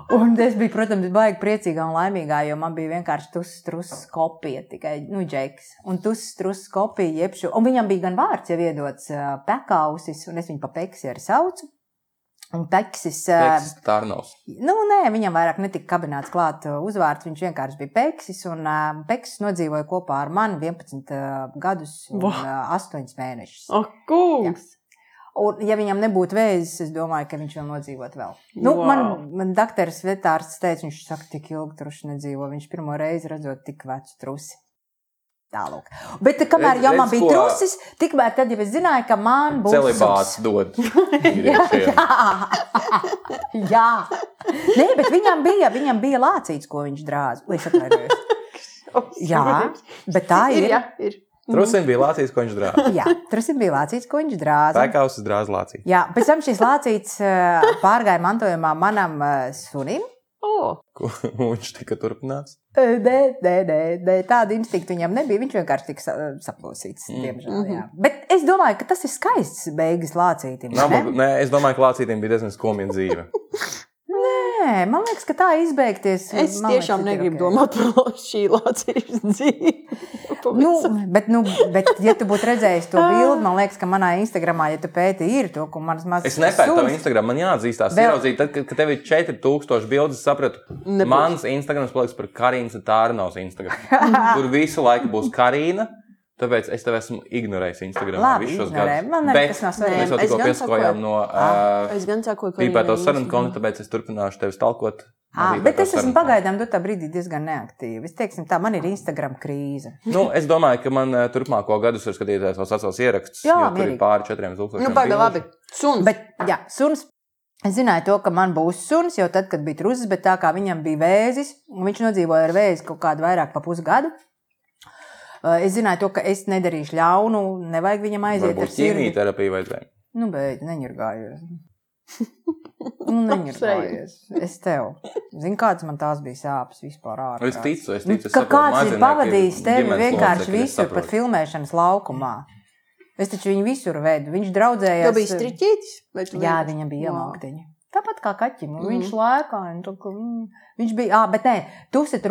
Un es biju, protams, baigi priecīga un laimīga, jo man bija vienkārši tusas trusas kopija, tikai nu, džeks. Un tusas trusas kopija, jebšu. Un viņam bija gan vārds jau iedots uh, pekausis, un es viņu pa peksi arī saucu. Un peksis. Teksts Tarnovs. Nu, nē, viņam vairāk netika kabināts klāt uzvārds. Viņš vienkārši bija peksis. Un uh, peksis nodzīvoja kopā ar mani 11 uh, gadus un uh, 8 mēnešus. Ak, kungs! Un, ja viņam nebūtu vēzis, es domāju, ka viņš vēl nodzīvot vēl. Nu, Wow. Man, man doktors vetārs teica, viņš saka, tik ilgi truši nedzīvo. Viņš pirmo reizi redzot tik vecu trusi. Tālāk. Bet kamēr Redz- jau man bija trusis, tikmēr tad jau es zināju, ka man būs Celibāts dod. Jā, jā. jā. Nē, bet viņam bija, viņam bija lācīts, ko viņš drāza. Es atvainojos. Jā, bet tā ir. ir. Jā, ir. Trusim bija Lācijas, ko viņš drāza. Jā, tur bija lācīts, ko viņš drāza. Pēkausis drāza Lāciju. Jā, pēc tam šis lācīts eh, pārgāja mantojumā manam eh, sunim. Oh. ko viņš tika turpināts. Nē, nē, nē, nē, tāda instinkta viņam nebija. Viņš vienkārši tika sa saplosīts. Mm. Diemžēl, jā. Bet es domāju, ka tas ir skaists beigas ne? nē, es domāju, ka Lācītam bija diezgan skumja dzīve. Nē, man liekas, ka tā izbeigties. Es man tiešām liekas, negribu ok. domāt par šī lācīšu dzīvi. Nu, bet, nu, bet, ja tu būtu redzējis to bildi, man liekas, ka manā Instagramā, ja tu pēti, ir to, ko manas mazas Es nepēju tavu Instagram, man jāatzīstās. Vēl- Ieraudzīt, tad, kad, kad tev ir 4000 bildes, es sapratu, Nebūs. mans Instagrams paliks par Karīnas Tārnaus Instagram. Tur visu laiku būs Karīna. Tāpēc es tev esmu ignorējis Instagram Labi, visus gadus. Man arī Bet tas nav svarīgi. Mēs jau Es tikko pieskojām no Es gan saku, ka pīpēto sarunu konta, tāpēc es turpināšu tevi stalkot. À, Arī bet es esmu pagaidām dotā brīdī diezgan neaktīva. Es teiksim, tā man ir Instagram krīze. Nu, es domāju, ka man turpmāko gadus var skatīties vēl sacels ierakstus. Jā, jo tur ir pāri 4000. Nu, pagaidi, labi. Suns. Bet, jā, suns. Es zināju, to, ka man būs suns jau tad, kad bija trūcis, bet tā kā viņam bija vēzis, un viņš nodzīvoja ar vēzi kaut kādu vairāk par pusgadu. Eh, Es zināju, to, ka es nedarīšu ļaunu, nevajag viņam aiziet ar Varbūt sirdi. ķīmijterapija vajadzēja. Nu, bet neņurgājos. Nu, neņurgājos. Es tev. Zinu, kādas man tās bija sāpes vispār ārā. Es ticu, es Nu, ticu. es ka kāds ir pavadījis tevi vienkārši visur, pat filmēšanas laukumā. Es taču viņu visur vedu. Viņš Tev draudzējās. bija striķītis? vai tu Jā, viņam bija Wow. Tāpat kā kaķim. Mm. Viņš Mhm. lēkāja. kā, mm, Viņš bija, ah, bet nē,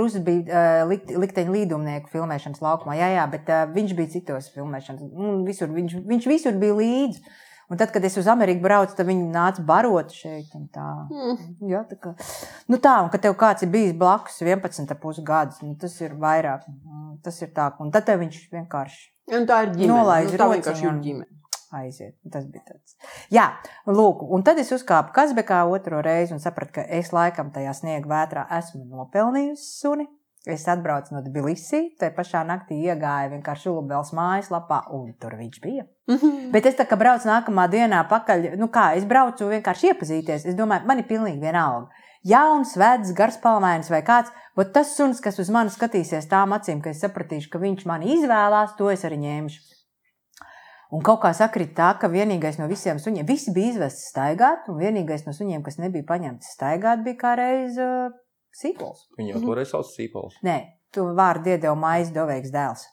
Rusis bija uh, likt, likteņa līdumnieku filmēšanas laukumā. Jā, jā, bet uh, viņš bija citos filmēšanas. Mm, visur, viņš, viņš visur bija līdzi. Un tad, kad es uz Ameriku braucu, tad viņi nāca barot šeit. un Tā. Mm. Jā, tā kā nu tā, un ka tev kāds ir bijis blakus 11,5 gadus, nu, tas ir vairāk. Mm, Tas ir tā, un tad viņš vienkārši Un tā ir ģimene. Nolaid nu, tā aiziet. Tas bija tāds. Jā, lūk, un tad es uzkāpu Kazbekā otro reizi un sapratu, ka es laikam tajā sniega vētrā esmu nopelnījusi suni. Es atbraucu no Tbilisī, tajā pašā naktī iegāju vienkārši Ulubēlas mājaslapā, un tur viņš bija. Bet es tā kā braucu nākamā dienā pakaļ, nu kā, es braucu vienkārši iepazīties. Es domāju, man ir pilnīgi vienalga. Jauns, vecs, garspalmains vai kāds, bet tas suns, kas uz mani skatīsies tām acīm, ka es sapratīšu, ka viņš mani izvēlās, to es arī ņemšu. Un kaut kā sakrit tā, ka vienīgais no visiem suņiem, visi bija izvests staigāt, un vienīgais no suņiem, kas nebija paņemts staigāt, bija kā reiz uh, sīpols. Viņi jau toreiz sauc sīpols. Nē, tu vārdu iedeva maize doveiks dēls.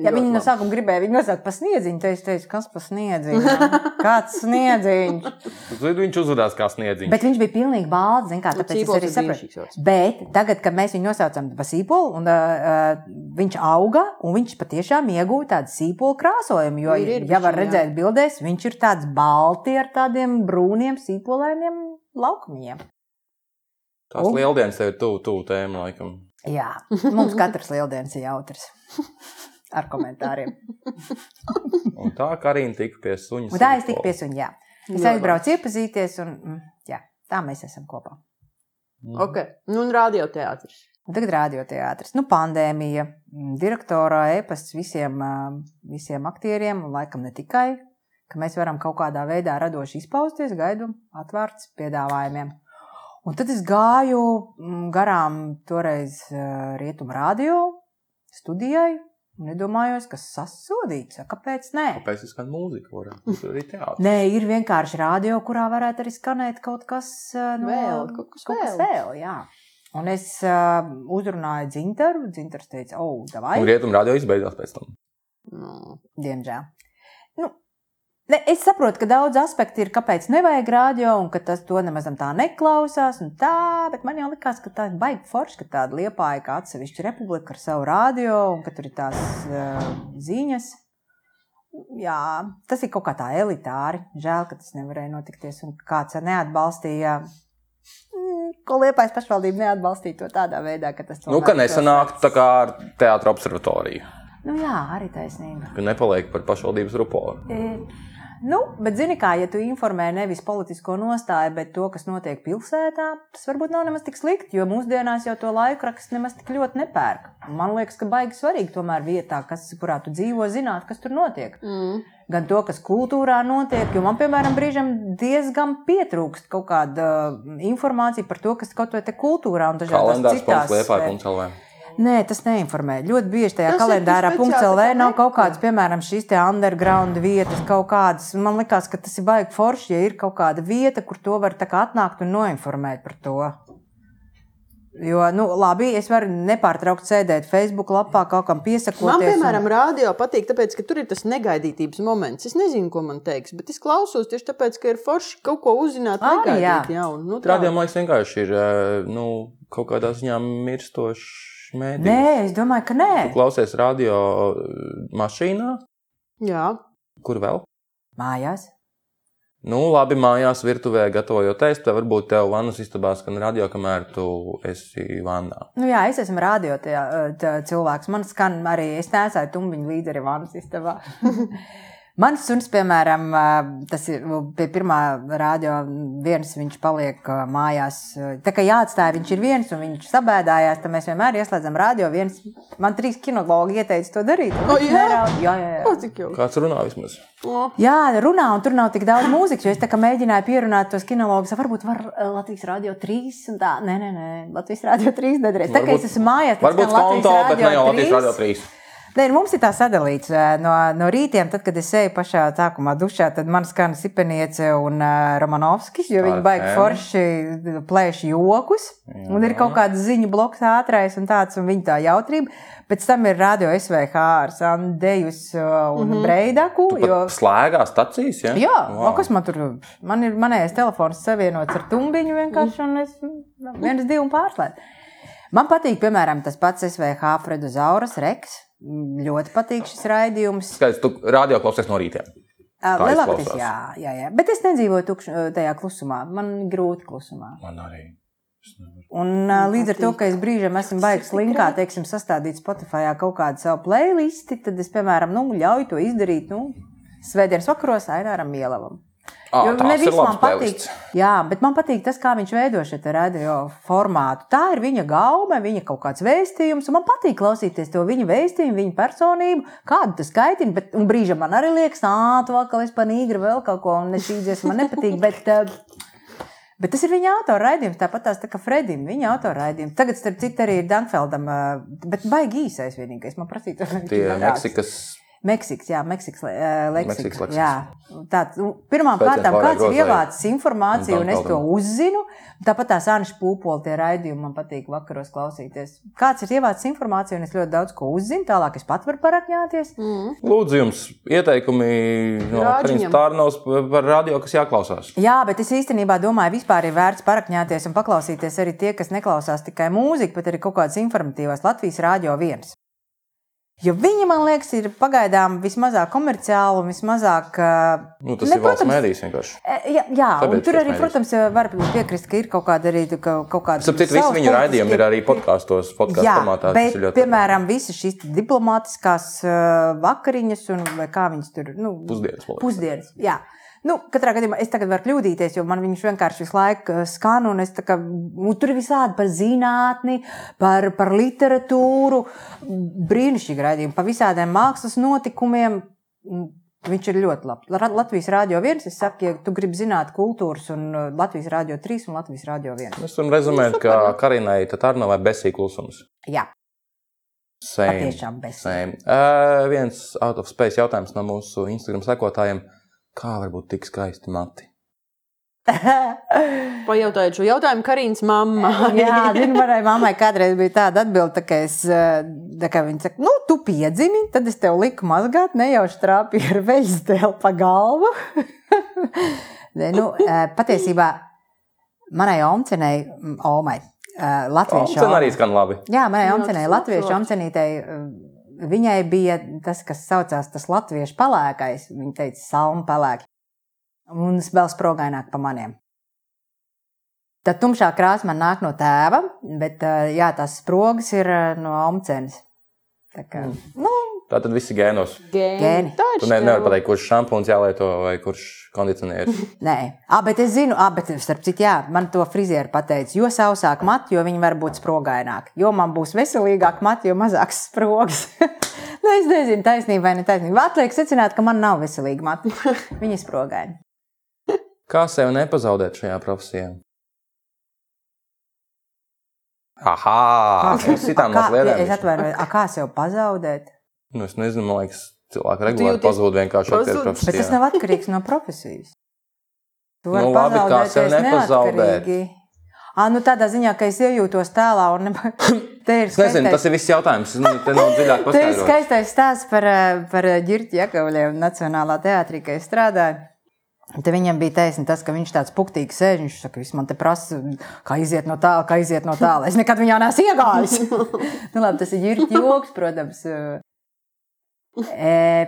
Ja Ļoti viņi no sākuma gribēja viņu nosaukt par sniedziņu, tad es teicu, kas par sniedziņu? Kāds sniedziņš? Tad Viņš uzvedās kā sniedziņš. Bet viņš bija pilnīgi balts, zin kā, Nu, tāpēc es arī vārds. Bet tagad, kad mēs viņu nosaucam par sīpolu, un uh, viņš auga, un viņš patiešām ieguva tādu sīpolu krāsojumu, jo, Ir, ir ja var bišķiņ, jā. redzēt bildēs, viņš ir tāds balti ar tādiem brūniem sīpolainiem laukumiem. Tās Un- lieldienas tev ir tuvu, tuvu tēma, laikam. Jā, mums katrs lieldienas ir jautrs. Ar komentāriem. Un tā Karina tika pie suņa. Un tā es tiku pie suņa. jā. Es aizbraucu iepazīties, un mm, jā, tā mēs esam kopā. Mhm. Ok, nu un radioteātris. Un tagad radioteātris. Nu, pandēmija, mm, direktora e-pasts visiem, visiem aktieriem, un laikam ne tikai, ka mēs varam kaut kādā veidā radoši izpausties, gaidu atvērts piedāvājumiem. Un tad es gāju mm, garām toreiz Rietumu radio studijai, un iedomājos, ka sasodīts, kāpēc nē? Kāpēc skan mūzika? Varētu būt arī teātris. Nē, ir vienkārši radio, kurā varētu arī skanēt kaut kas ā, no Vēl, kaut kas kaut kas vēl. vēl. Jā. Un es uh, uzrunāju Zintaru. Zintars teica, oh, davai. Un rietumu radio izbeigās pēc tam. Nu, Diemžēl. Ne, es saprotu, ka daudz aspektu ir, kāpēc nevajag radio, un ka tas to nemaz tā neklausās. un Tā, bet man jau likās, ka tā ir baigta forša, ka tāda liepāja kā atsevišķa republika ar savu radio, un ka tur ir tās uh, ziņas. Jā, tas ir kaut kā tā elitāri. Žēl, ka tas nevarēja notikties, un kāds neatbalstīja. mm, Ko liepais pašvaldība neatbalstīja to tādā veidā, ka tas Nu, ka tomēr nesanāktu tā kā ar teātra observatoriju. Nu, jā, arī taisnība. Ka nepaliek par pašvaldības ruporu. E, Nu, bet, zini, kā, ja tu informē nevis politisko nostāju, bet to, kas notiek pilsētā, tas varbūt nav nemaz tik slikti, jo mūsdienās jau to laiku rakstu nemaz tik ļoti nepērk. Man liekas, ka baigi svarīgi tomēr vietā, kas, kurā tu dzīvo, zināt, kas tur notiek. mm. Gan to, kas kultūrā notiek, jo man, piemēram, brīžiem diezgan pietrūkst kaut kāda uh, informācija par to, kas kaut vai te kultūrā un dažādās Kalendārs citās punkts liepā sfērās. punkts. Nē, tas neinformē. Ļoti bieži tajā Tas kalendārā LV nav kaut kādas, piemēram, šīs te underground vietas, kaut kādas. Man liekas, ka tas ir baigi forši, ja ir kaut kāda vieta, kur to var tā kā atnākt un noinformēt par to. Jo, nu, labi, es varu nepārtraukt sēdēt Facebook lapā, kaut kam piesakoties. Man, piemēram, un... rādio patīk, tāpēc, ka tur ir tas negaidītības moments. Es nezinu, ko man teiks, bet es klausos tieši tāpēc, ka ir forši kaut ko uzzināt, Ah, jā. negaidīt jaunu. Nu, tā. Rādījumā liekas, vienkārši ir eh, nu, kaut kādā ziņā mirstošs mēdījis. Nē, es domāju, ka nē. Tu klausies radio eh, mašīnā, Jā. kur vēl? Mājās. Nu, labi, mājās, virtuvē gatavojot ēst, tad varbūt tev vannas istabā skan radio, kamēr tu esi vannā. Nu, jā, es esmu radio tajā, tā, cilvēks. Man skan arī, es nesāju tumbiņu līdzi arī vannas istabā. Mans suns, piemēram, tas ir pie pirmā rādio viens, viņš paliek mājās. Tā kā jāatstāj, viņš ir viens un viņš sabēdājās, tad mēs vienmēr ieslēdzam rādio viens. Man trīs kinologi ieteica to darīt. O, jā? Neraudu. jā, jā, jā. O, cik jauki. Kāds runā vismaz? O, Jā, runā, un tur nav tik daudz mūzikas. jo Es tā kā mēģināju pierunāt tos kinologus. Varbūt var Latvijas Rādio 3 un tā. Nē, nē, nē. Latvijas Rādio 3 nedrīkst. Tā kā es esmu mājās, tad Varbūt skan Latvijas konto, bet ne jau Rādio Latvijas 3. Radio 3. Nē, nu, mums ir tā sadalīts. No, no rītiem, tad, kad es eju pašā sākumā dušā, tad man skan Sipeniece un uh, Romanovskis, jo viņi baigi forši plēš jokus. Un ir kaut kāds ziņu bloks ātrais un tāds, un viņa tā jautrība. Pēc tam ir radio SVH ar Sandējus un mm -hmm. Breidaku. Pat slēgā stacijas, ja? Jā, Wow. wow. kas man tur man ir? Manējais telefons savienots ar tumbiņu vienkārši, un es viens, divi un pārslēdzu. Man patīk, piemēram, tas pats SVH Fredozauras Reks. Ļoti patīk šis raidījums. Skaidrs, tu radio klausies no Kā Lielākoties, jā, jā, jā. Bet es nedzīvoju tukš, tajā klusumā. Man grūti klusumā. Man arī. Un ā, līdz ar to, ka es brīžiem esmu baigs linkā, teiksim, sastādīt Spotify kaut kādu savu playlisti, tad es, piemēram, nu, ļauju to izdarīt, nu, svētdienas vakaros Aināram Mielavam. Ā, Jo ne ir viss man patīk. Jā, bet man patīk tas, kā viņš veido šo radio formātu. Tā ir viņa gaume, viņa kaut kāds vēstījums. Man patīk klausīties to viņa vēstījumu, viņa personību, kādu tas skaitina. Bet brīžam man arī liekas, ah, tu atkal esi panīgra vēl kaut ko, un es šīs man nepatīk. Bet, eh, Bet tas ir viņa autora raidījums, tāpat tās tā kā Fredim, viņa autora raidījums. Tagad, starp citu, arī ir Dankfeldam, eh, bet baigi īsais vienīgais. Man prasīja, tas Tie Meksikas. Meksikas, jā, Meksikas le- eh, leksika. Meksikas leksikas. Jā, tāds, nu, pirmām kārtām, kāds ir ievācis informāciju, un un es to uzzinu. Tāpat tās Anša Pūpola tie raidījumi man patīk vakaros klausīties. Kāds ir ievācis informāciju, un es ļoti daudz ko uzzinu, tālāk es pat varu parakņāties. mm. Lūdzu, jums ieteikumi no Tārnovs par radio, kas jāklausās. Jā, bet es īstenībā domāju, vispār ir vērts parakņāties un paklausīties arī tie, kas neklausās tikai mūziku, bet arī kaut kādas informatīvas Latvijas Rādio 1. Jo viņi, man liekas, ir pagaidām vismazāk komerciāli un vismazāk. ā, Nu, tas ne, ir valsts protams, mēdīs vienkārši. E, Jā, jā un Sabiedriskais tur arī, mēdījis. protams, var piekrist, ka ir kaut kāda arī kaut kāda. Starp citu, visi viņu raidījumi ir arī podkāstos, podkāstu Jā, formātā. bet, ļoti piemēram, visas šīs diplomātiskās uh, vakariņas, un vai kā viņas tur nu, pusdienas. pusdienas. Jā. Nu, katrā gadījumā es tagad varu kļūdīties, jo man viņš vienkārši visu laiku uh, skan, un es kā, nu, tur visādi par zinātni, par, par literatūru, brīnišķīgi raidījumi, par visādiem mākslas notikumiem. Mm, Viņš ir ļoti labs. La- Latvijas Rādio 1. Es saku, ja tu gribi zināt kultūras, un uh, Latvijas Rādio 3 un Latvijas Rādio 1. Mēs varam rezumēt, ka Karinai Tatarnovai besīk klusums. Jā, Same. patiešām bez. Same. Uh, viens out of space jautājums no mūsu Instagram sekotājiem. Kā var būt tik skaisti mati? Pajautājiet šo jautājumu Karīnas mammai. Jā, zinu, manai mammai kādreiz bija tāda atbilde, ka es, eh, tā kā viņa saka, nu, tu piedzimi, tad es tev liku mazgāt, nejauši trāpīju ar veļas dēlu pa galvu. Nē, nu, eh, patiesībā manai omcenei, mm, omai, eh, latviešu Tas omai- arī skan labi. Jā, manai omcenei, latviešu omcenītei, eh, viņai bija tas, kas saucās tas latviešu palēkais, viņa teica salmu palēki, un vēl sprogaināk pa maniem. Tad tumšā krāsa man nāk no tēva, bet jā, tās sprogas ir no omcenes. Tā kā, nu, Tā tad viss ir gēnos. Gēni. Tā ir Tu ne, nevari pateikt, kurš šampūns jālieto vai kurš kondicionieris. nē, ah, bet es zinu, ah, bet starp citu, jā, man to frizieri pateica, jo sausāk mati, jo viņi var būt sprogaināki. Jo man būs veselīgāk mati, jo mazāks sprogs. nu, es nezinu, taisnība vai netaisnība. Atliek secināt, ka man nav veselīga mati. Viņi ir sprogaini. Kā sev nepazaudēt šajā profesijā? Aha! Es sitām Kā- mazliet. Es atvainojos, a, kā sev pazaudēt? Nu, es nezinu, man liekas, cilvēki regulāri jūties pazūd vienkārši pazūd? atpakaļ Bet tas nav atkarīgs no profesijas. Tu vari Nu, labi, kā pazaudēties sev nepazaudēt? À, nu tādā ziņā, ka es iejūtos tēlā un ne... te ir Es nezinu, tas skaistais, ir viss jautājums. Nu, te nav dziļāk te ir paskaidrots. skaistais stāsts par, eh, par Girķi Jakavļiem Nacionālā teātrī, ka es strādāju. Te viņam bija taisnība tas, ka viņš tāds puktīgs sēž. Viņš saka, viss man te prasa, kā iziet no tāla, kā iziet no tāla. Es nekad viņā neesmu iegājis. nu, labi, tas ir joks, protams. E,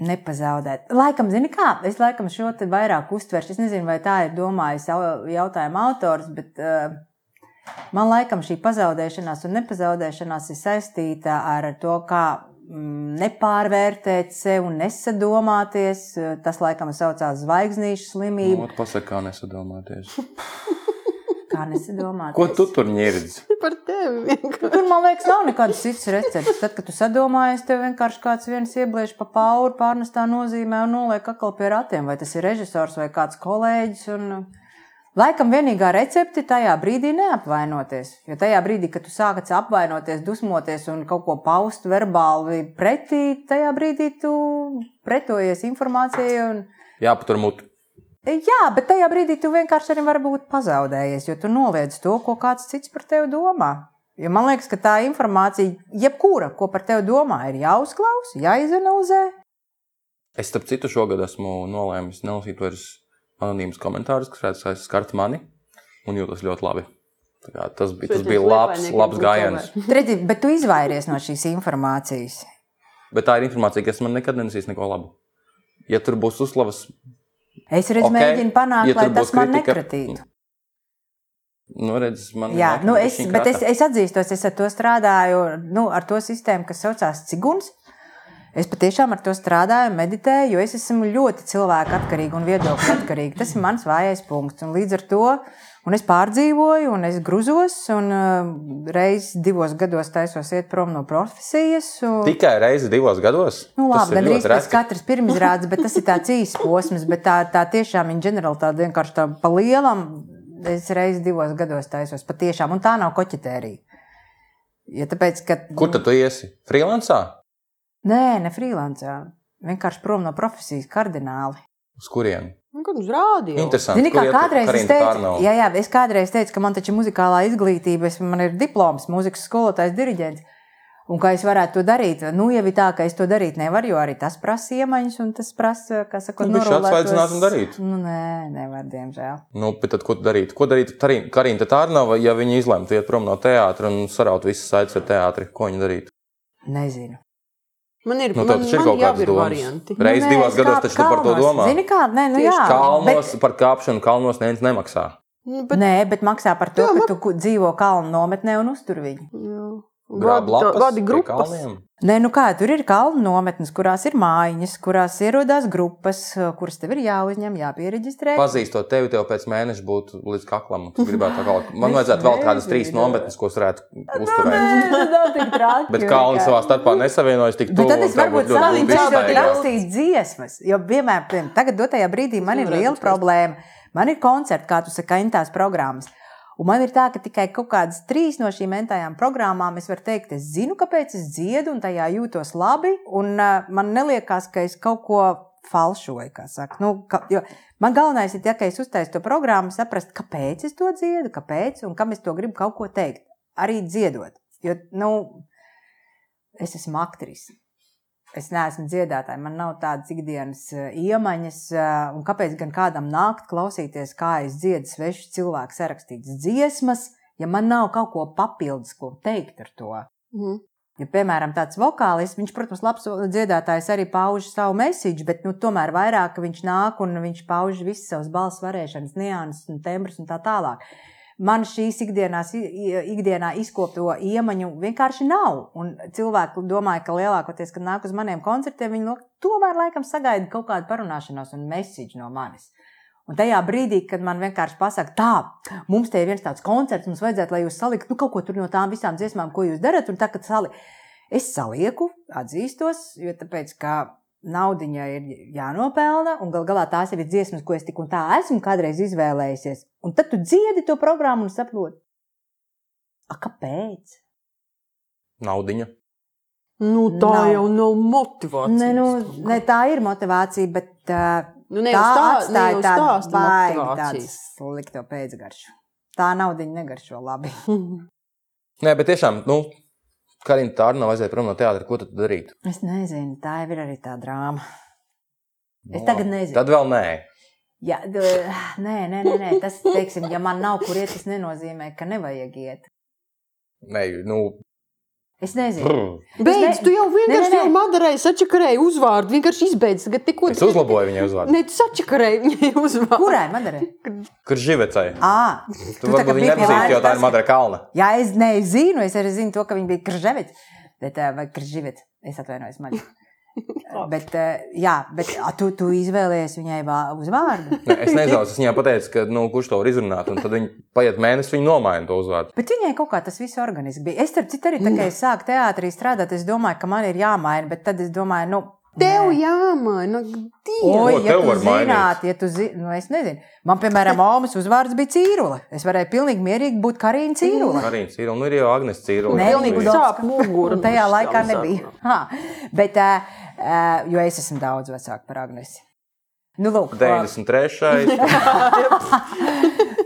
nepazaudēt. Laikam, zini kā, es laikam šo te vairāk uztveršu. Es nezinu, vai tā ir domājis jau- jautājuma autors, bet uh, man laikam šī pazaudēšanās un nepazaudēšanās ir saistīta ar to, kā mm, nepārvērtēt sevi un nesadomāties. Eh, Tas laikam saucās zvaigznīšu slimība. Nu, Pasaka, kā nesadomāties. Kā nesadomāties? Ko tu tur ņirdzi? Par tevi vienkārši. Tur, man liekas, nav nekādas citas receptes. Tad, kad tu sadomājies, tev vienkārši kāds viens iebliež pa pauru, pārnestā nozīmē un noliek atkal pie ratiem. Vai tas ir režisors vai kāds kolēģis. Un... Laikam vienīgā recepte tajā brīdī neapvainoties. Jo tajā brīdī, kad tu sākat apvainoties, dusmoties un kaut ko paust verbāli pretī, tajā brīdī tu pretojies informācijai. Un... Jāpatur mutu. Jā, bet tajā brīdī tu vienkārši arī vari būt pazaudējies, jo tu noliedz to, ko kāds cits par tevi domā. Jo man liekas, ka tā informācija, jebkura, ko par tevi domā, ir jāuzklausa, jāizanalizē. Es, starp citu, šogad esmu nolēmis nelasīt vairs anonīmus komentārus, kas varētu skart mani, un jūtos ļoti labi. Kā Tas bija, tas bija labs, labs gājiens. Redzi, bet tu izvairies no šīs informācijas. Bet tā ir informācija, kas man nekad nenesīs neko labu. Ja tur būs uzslavas, Es redzu, Ok, mēģinu panākt, ja lai tas man kritika, nekratītu. nu, redz, man Jā, nu es, bet es, krata. es atzīstos, es ar to strādāju, nu, ar to sistēmu, kas saucās Ciguns. Es patiešām ar to strādāju, meditēju, jo es esmu ļoti cilvēku atkarīga un viedokļu atkarīga. Tas ir mans vājais punkts. Un līdz ar to un es pārdzīvoju, un es grūzos, un uh, reizes divos gados taisos iet prom no profesijas. Un... Tikai reizi divos gados. Nu, labi, ir gan arī ļoti pēc katras pirmizrādes, bet tas ir tāds īsts posms. Bet tā, tā tiešām ir ģenerāli tāda vienkārši tā pa lielam. Es reizes divos gados taisos patiešām, un tā nav koķetērija. Ja tāpēc, ka, Kur tad tu iesi? Freelancā? Nē, ne freelancā. Vienkārši prom no profesijas kardināli. Uz kurieni? Kad uz rādio. Interesanti. Zini, kā kādreiz es teicu, Tarnova? jā, jā, es kādreiz teicu, ka man taču ir muzikālā izglītība, es, man ir diploms, mūzikas skolotājs, diriģents. Un kā es varētu to darīt? Nu, jau ir tā, ka es to darīt nevaru, jo arī tas prasa iemaņas, un tas prasa, kā saka, Nu, bišķi atsvaidzināt un darīt. Nu, nē, nevar, diemžēl. Nu, bet tad, ko tu darītu? Ko darītu Tarin- Karina Tārnava, ja viņa izlemtu iet prom no teātra un saraut visas saites ar teātri? Ko viņa darītu? Nezinu. Man ir, Nu, man, ir kaut jau kādas ir domas. varianti. Reiz Nu, nē, divos es gados taču par to domā. Zini kā, nē, nu jā. Kalnos, Bet, par kāpšanu kalnos neviens nemaksā. Nu, bet, nē, bet maksā par to, Jā, ka man- tu dzīvo kalnu nometnē un uztur viņu. jā. Vadi pie grupas. Nē, nu kā, tur ir kalnu nometnes, kurās ir mājiņas, kurās ierodās grupas, kuras tev ir jāuzņem, jāpiereģistrē. Pazīstot tevi, tev pēc mēneša būtu līdz kaklam. Tu gribētu kā, man vajadzētu vēl kādas trīs nometnes, ko varētu uzturēt. Nē, tas nav tik traki. Bet kalni savā starpā nesavienojas tik Bet tuvu. tad es varbūt iztaigāt. rakstīt dziesmas. Jo piemēram, tagad, dotajā brīdī, man ir liela problēma. Man ir koncerti, kā tu saki, intās programmas. Un man ir tā, ka tikai kaut kādas trīs no šīm mentālajām programmām es varu teikt, es zinu, kāpēc es dziedu, un tajā jūtos labi. Un uh, man liekas, ka es kaut ko falšoju. Nu, ka, man galvenais ir, ja, ka es uztaisu to programmu, saprast, kāpēc es to dziedu, kāpēc un kam es to gribu kaut ko teikt. Arī dziedot. Jo, nu, es esmu aktrise. Es neesmu dziedātāja, man nav tādas ikdienas eh, iemaņas. eh, Un kāpēc gan kādam nākt klausīties, kā es dziedu svešu cilvēku sarakstītas dziesmas, ja man nav kaut ko papildus, ko teikt ar to? Mhm. Ja, piemēram, tāds vokālists, viņš, protams, labs dziedātājs arī pauž savu mēsīju, bet nu, tomēr vairāk viņš nāk un viņš pauž visas savas balss varēšanas, nianses un tembrus un tā tālāk. Man šīs ikdienās, ikdienā izkopto iemaņu vienkārši nav. Un cilvēki domāja, ka lielākoties, kad nāk uz maniem koncertiem, viņi tomēr laikam sagaida kaut kādu parunāšanos un mēsīju no manis. Un tajā brīdī, kad man vienkārši pasaka, tā, mums te ir viens tāds koncerts, mums vajadzētu, lai jūs saliktu nu, kaut ko no tām visām dziesmām, ko jūs darat. Un tā, kad sali... es salieku, atzīstos, jo tāpēc, ka naudiņa ir jānopelna, un gal galā tās ir dziesmas, ko es tik un tā esmu kādreiz izvēlējusies. Un tad tu dziedi to programmu un saproti, A, kāpēc? Naudiņa. Nu, tā Nav. jau nav motivācija. Ne, nu, ne, tā ir motivācija, bet uh, nu, ne tā tā, atstāja jau tādu baigi tādu slikto pēcgaršu. tā naudiņa negaršo labi. Nē, bet tiešām, nu, Karina Tārna nav aiziet prom no teātra. Ko tad darīt? Es nezinu, tā ir arī tā drāma. Es Nu, tagad nezinu. Tad vēl nē. Jā, nē, nē, nē, nē, tas, teiksim, ja man nav kur iet, tas nenozīmē, ka nevajag iet. Nē, nu, Es nezinu. Beidz, ne- tu jau vienkārši nē, nē. jau Madarai sačakarēji uzvārdu. Vienkārši izbeidz. Tagad tikko. es uzlaboju viņai uzvārdu. Nē, tu sačakarēji viņai uzvārdu. Kurai Madara? Kur živecai? À, Tu varbūt tagad viņu biji pie nepazīsti, jo tā ir Madara Kalna. Jā, es nezinu, es arī zinu to, ka viņi bija Krževits. Bet, vai Krževits, es atvainojos man. Bet, eh, jā, bet a, tu, tu izvēlējies viņai vā- uzvārdu. Nē, es nezinu, es viņai pateicu, ka, nu, kurš to var izrunāt, un tad viņi paiet mēnesis, viņi nomaina to uzvārdu. Bet viņai kaut kā tas viss organiski bija. Es, starp citu, arī tā, kad es sāku teātrī strādāt, es domāju, ka man ir jāmaina, bet tad es domāju, nu. Tev nē. jāmaina. Oi, Ko ja tu zinātu, ja tu zini, nu es nezinu. Man, piemēram, Omas uzvārds bija Cīrule. Es varēju pilnīgi mierīgi būt Karīna Cīrule. Karina Cīrula, nu ir jau Agnes Cīrula. Nē, Pilnīgi sāp muguru. Tajā laikā nebija. Ha, bet, uh, uh, jo es esmu daudz vecāka par Agnesi. Nu, lūk, 93.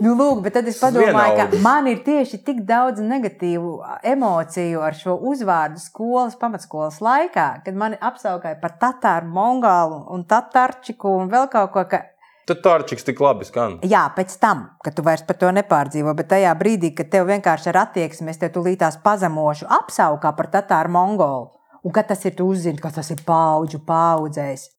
nu, lūk, bet tad es padomāju, ka man ir tieši tik daudz negatīvu emociju ar šo uzvārdu skolas, pamatskolas laikā, kad mani apsaukāja par tatāru, mongālu un tatārčiku un vēl kaut ko. Ka, Tad tārčiks tik labi skan. Jā, pēc tam, kad tu vairs par to nepārdzīvo, bet tajā brīdī, kad tev vienkārši ar attieksmi, es tev tulītās pazemošu, apsaukā par tatāru mongolu, un kad tas ir, tu uzzini, ka tas ir paudžu paudzēs.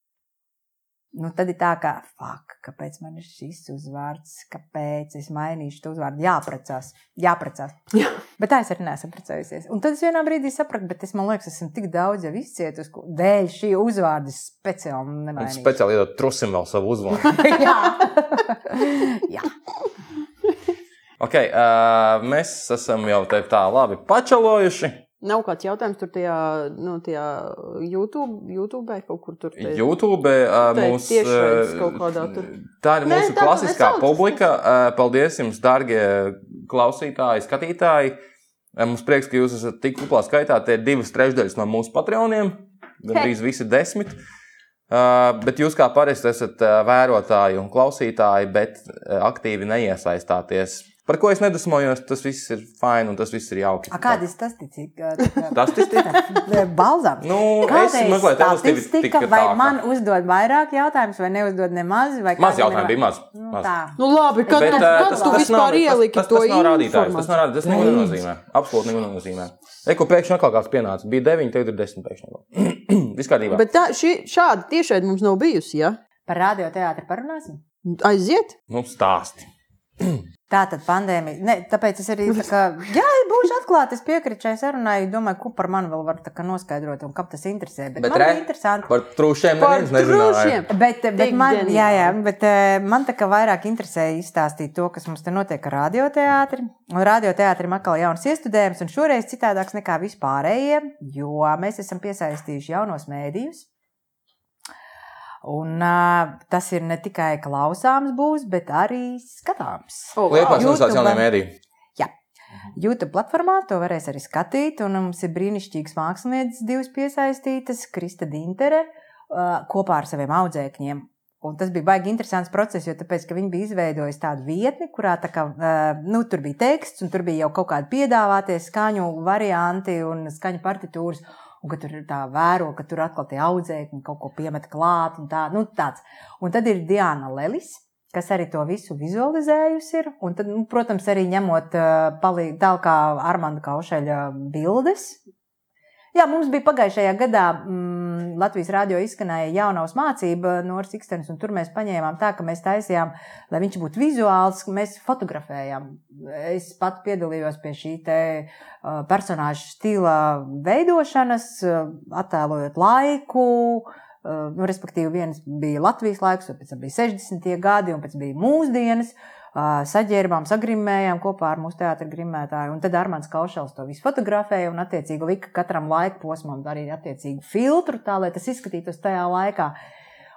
Nu, tad ir tā, ka, fuck, kāpēc man ir šis uzvārds, kāpēc es mainīšu to uzvārdu. Jāprecās, jāprecās. Jā. Bet tā es arī neesmu precējusies. Un tad es vienā brīdī sapratu, bet es man liekas, esmu tik daudz jau izcietusi, ko dēļ šī uzvārda es speciāli Un nemainīju. speciāli iedot trusim vēl savu uzvārdu. Jā. Jā. Ok, uh, mēs esam jau tā labi pačalojuši. Nav kāds jautājums tur tajā, nu, tajā YouTube, YouTube kaut kur tur. te- YouTube kādā tur. Tā ir Nē, mūsu tā- klasiskā es publika. Uh, Paldies jums, darbie klausītāji, skatītāji. Mums prieks, ka jūs esat tik kuplā skaitā. Tie ir divas trešdaļas no mūsu patroniem. Gan drīz visi desmit. Uh, bet jūs kā parasti esat vērotāji un klausītāji, bet aktīvi neiesaistāties. Par ko es nedusmojos, tas viss ir fini un tas viss ir jauki. A, kāda ir statistika? Tas tas ir. Balzām. Nu, Kāda es mazliet statistika, vai tā, ka- man uzdod vairāk jautājumus, vai neuzdod nemaz? Vai Maz jautājumu bija maz. Nu, maz. tā. Nu, labi, kad, Bet, eh, kad tas- tu tas vispār nav- ieliki tas, to tas, tas nav rādītājs. Tas nav rādītājs. Tas neko nenozīmē. Absolūti neko nenozīmē. Eko pēkšņi atkal kāds pienāca. Bija 9, tagad ir 10 pēkšņi. Viss kārtībā. Bet tā, šī, šāda tiešai mums nav bijusi, ja? Par radioteātri parunāsim? Aiziet! Nu, stāsti. Tā tad pandēmija. Ne, tāpēc es arī tā kā, jā, būšu atklāta. Es piekrītu šai sarunai. Domāju, ko par mani vēl var noskaidrot un kam tas interesē. Bet, Bet man re- interesanti. Par trūšiem Par trūšiem! Bet, bet, Tik man, ģeniāli. jā, jā, bet eh, man tā kā vairāk interesēja izstāstīt to, kas mums te notiek ar radioteātri. Un radioteātrim atkal jauns iestudējums, un šoreiz citādāks nekā vispārējie, jo mēs esam piesaistījuši jaunos mēdījus. Un uh, tas ir ne tikai klausāms, būs, bet arī skatāms. Oh, Liepās YouTube. nosauc jaunie mēdī. YouTube platformā to varēs arī skatīt. Un mums ir brīnišķīgs mākslinieces, divas piesaistītas, Krista Dintere, uh, kopā ar saviem audzēkņiem. Un tas bija baigi interesants process, jo tāpēc, ka viņi bija izveidojuši tādu vietni, kurā tā kā, nu, tur bija teksts, un tur bija jau kaut kādi piedāvātie skaņu varianti un skaņu partitūras. Un ka tur ir tā vēro, ka tur atkal tie audzēkņi kaut ko piemet klāt. Un, tā, nu, tāds. un tad ir Diana Lelis, kas arī to visu vizualizējusi ir. Un tad, nu, protams, arī ņemot uh, palīdzību tālāk kā Armāna Kaušeļa bildes. Jā, mums bija pagājušajā gadā mm, Latvijas rādio izskanēja jaunās mācība no Sikstenes, un tur mēs paņēmām tā, ka mēs taisījām, lai viņš būtu vizuāls, mēs fotografējām. Es pat piedalījos pie šī te personāžu stila veidošanas, attēlojot laiku, nu, respektīvi, viens bija Latvijas laiks, pēc tam bija 60. gadi, un pēc tam bija mūsdienas. Uh, saģērbām, sagrimējām kopā ar mūsu teātra grimētāju. Un tad Armāns Kaušals to visu fotografēja un, attiecīgi, lika katram laika posmam arī attiecīgu filtru, tā lai tas izskatītos tajā laikā.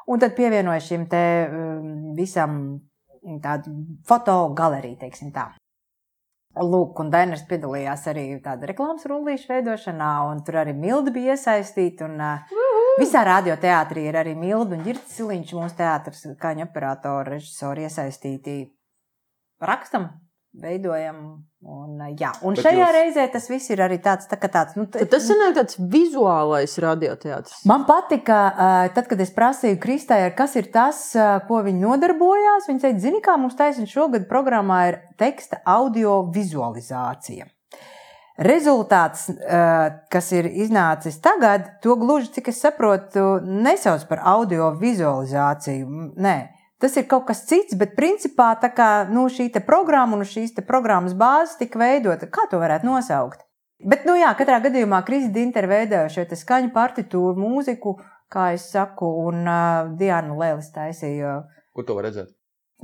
Un tad pievienoja šim te um, visam tādu fotogaleriju, teiksim tā. Lūk, un Dainers piedalījās arī tāda reklāmas rullīšu veidošanā, un tur arī Milda bija iesaistīta. Un, uh, visā radioteātrī ir arī Milda un Girts Siliņš, mūsu teātris, kā viņa operatora režisori iesaistīti rakstam veidojam. Un, uh, jā, un Bet šajā jūs- reizē tas viss ir arī tāds, tā, tāds nu, t- Tad tas sanāk tāds vizuālais radioteātris. Man patika, uh, tad, kad es prasīju Kristai, ar kas ir tas, uh, ko viņa nodarbojās. Viņa teica, zini, kā mums taisnība šogad programmā ir teksta audio vizualizācija. Rezultāts, kas ir iznācis tagad, to gluži, cik es saprotu, nesauc par audio vizualizāciju. Nē, tas ir kaut kas cits, bet principā tā kā nu, šī programma un šīs programmas bāzes tika veidota. Kā to varētu nosaukt? Bet, nu jā, katrā gadījumā Kristis Dinter veidoja šo skaņu partitūru, mūziku, kā es saku, un uh, Diana Lēlis taisīja. Kur to var redzēt?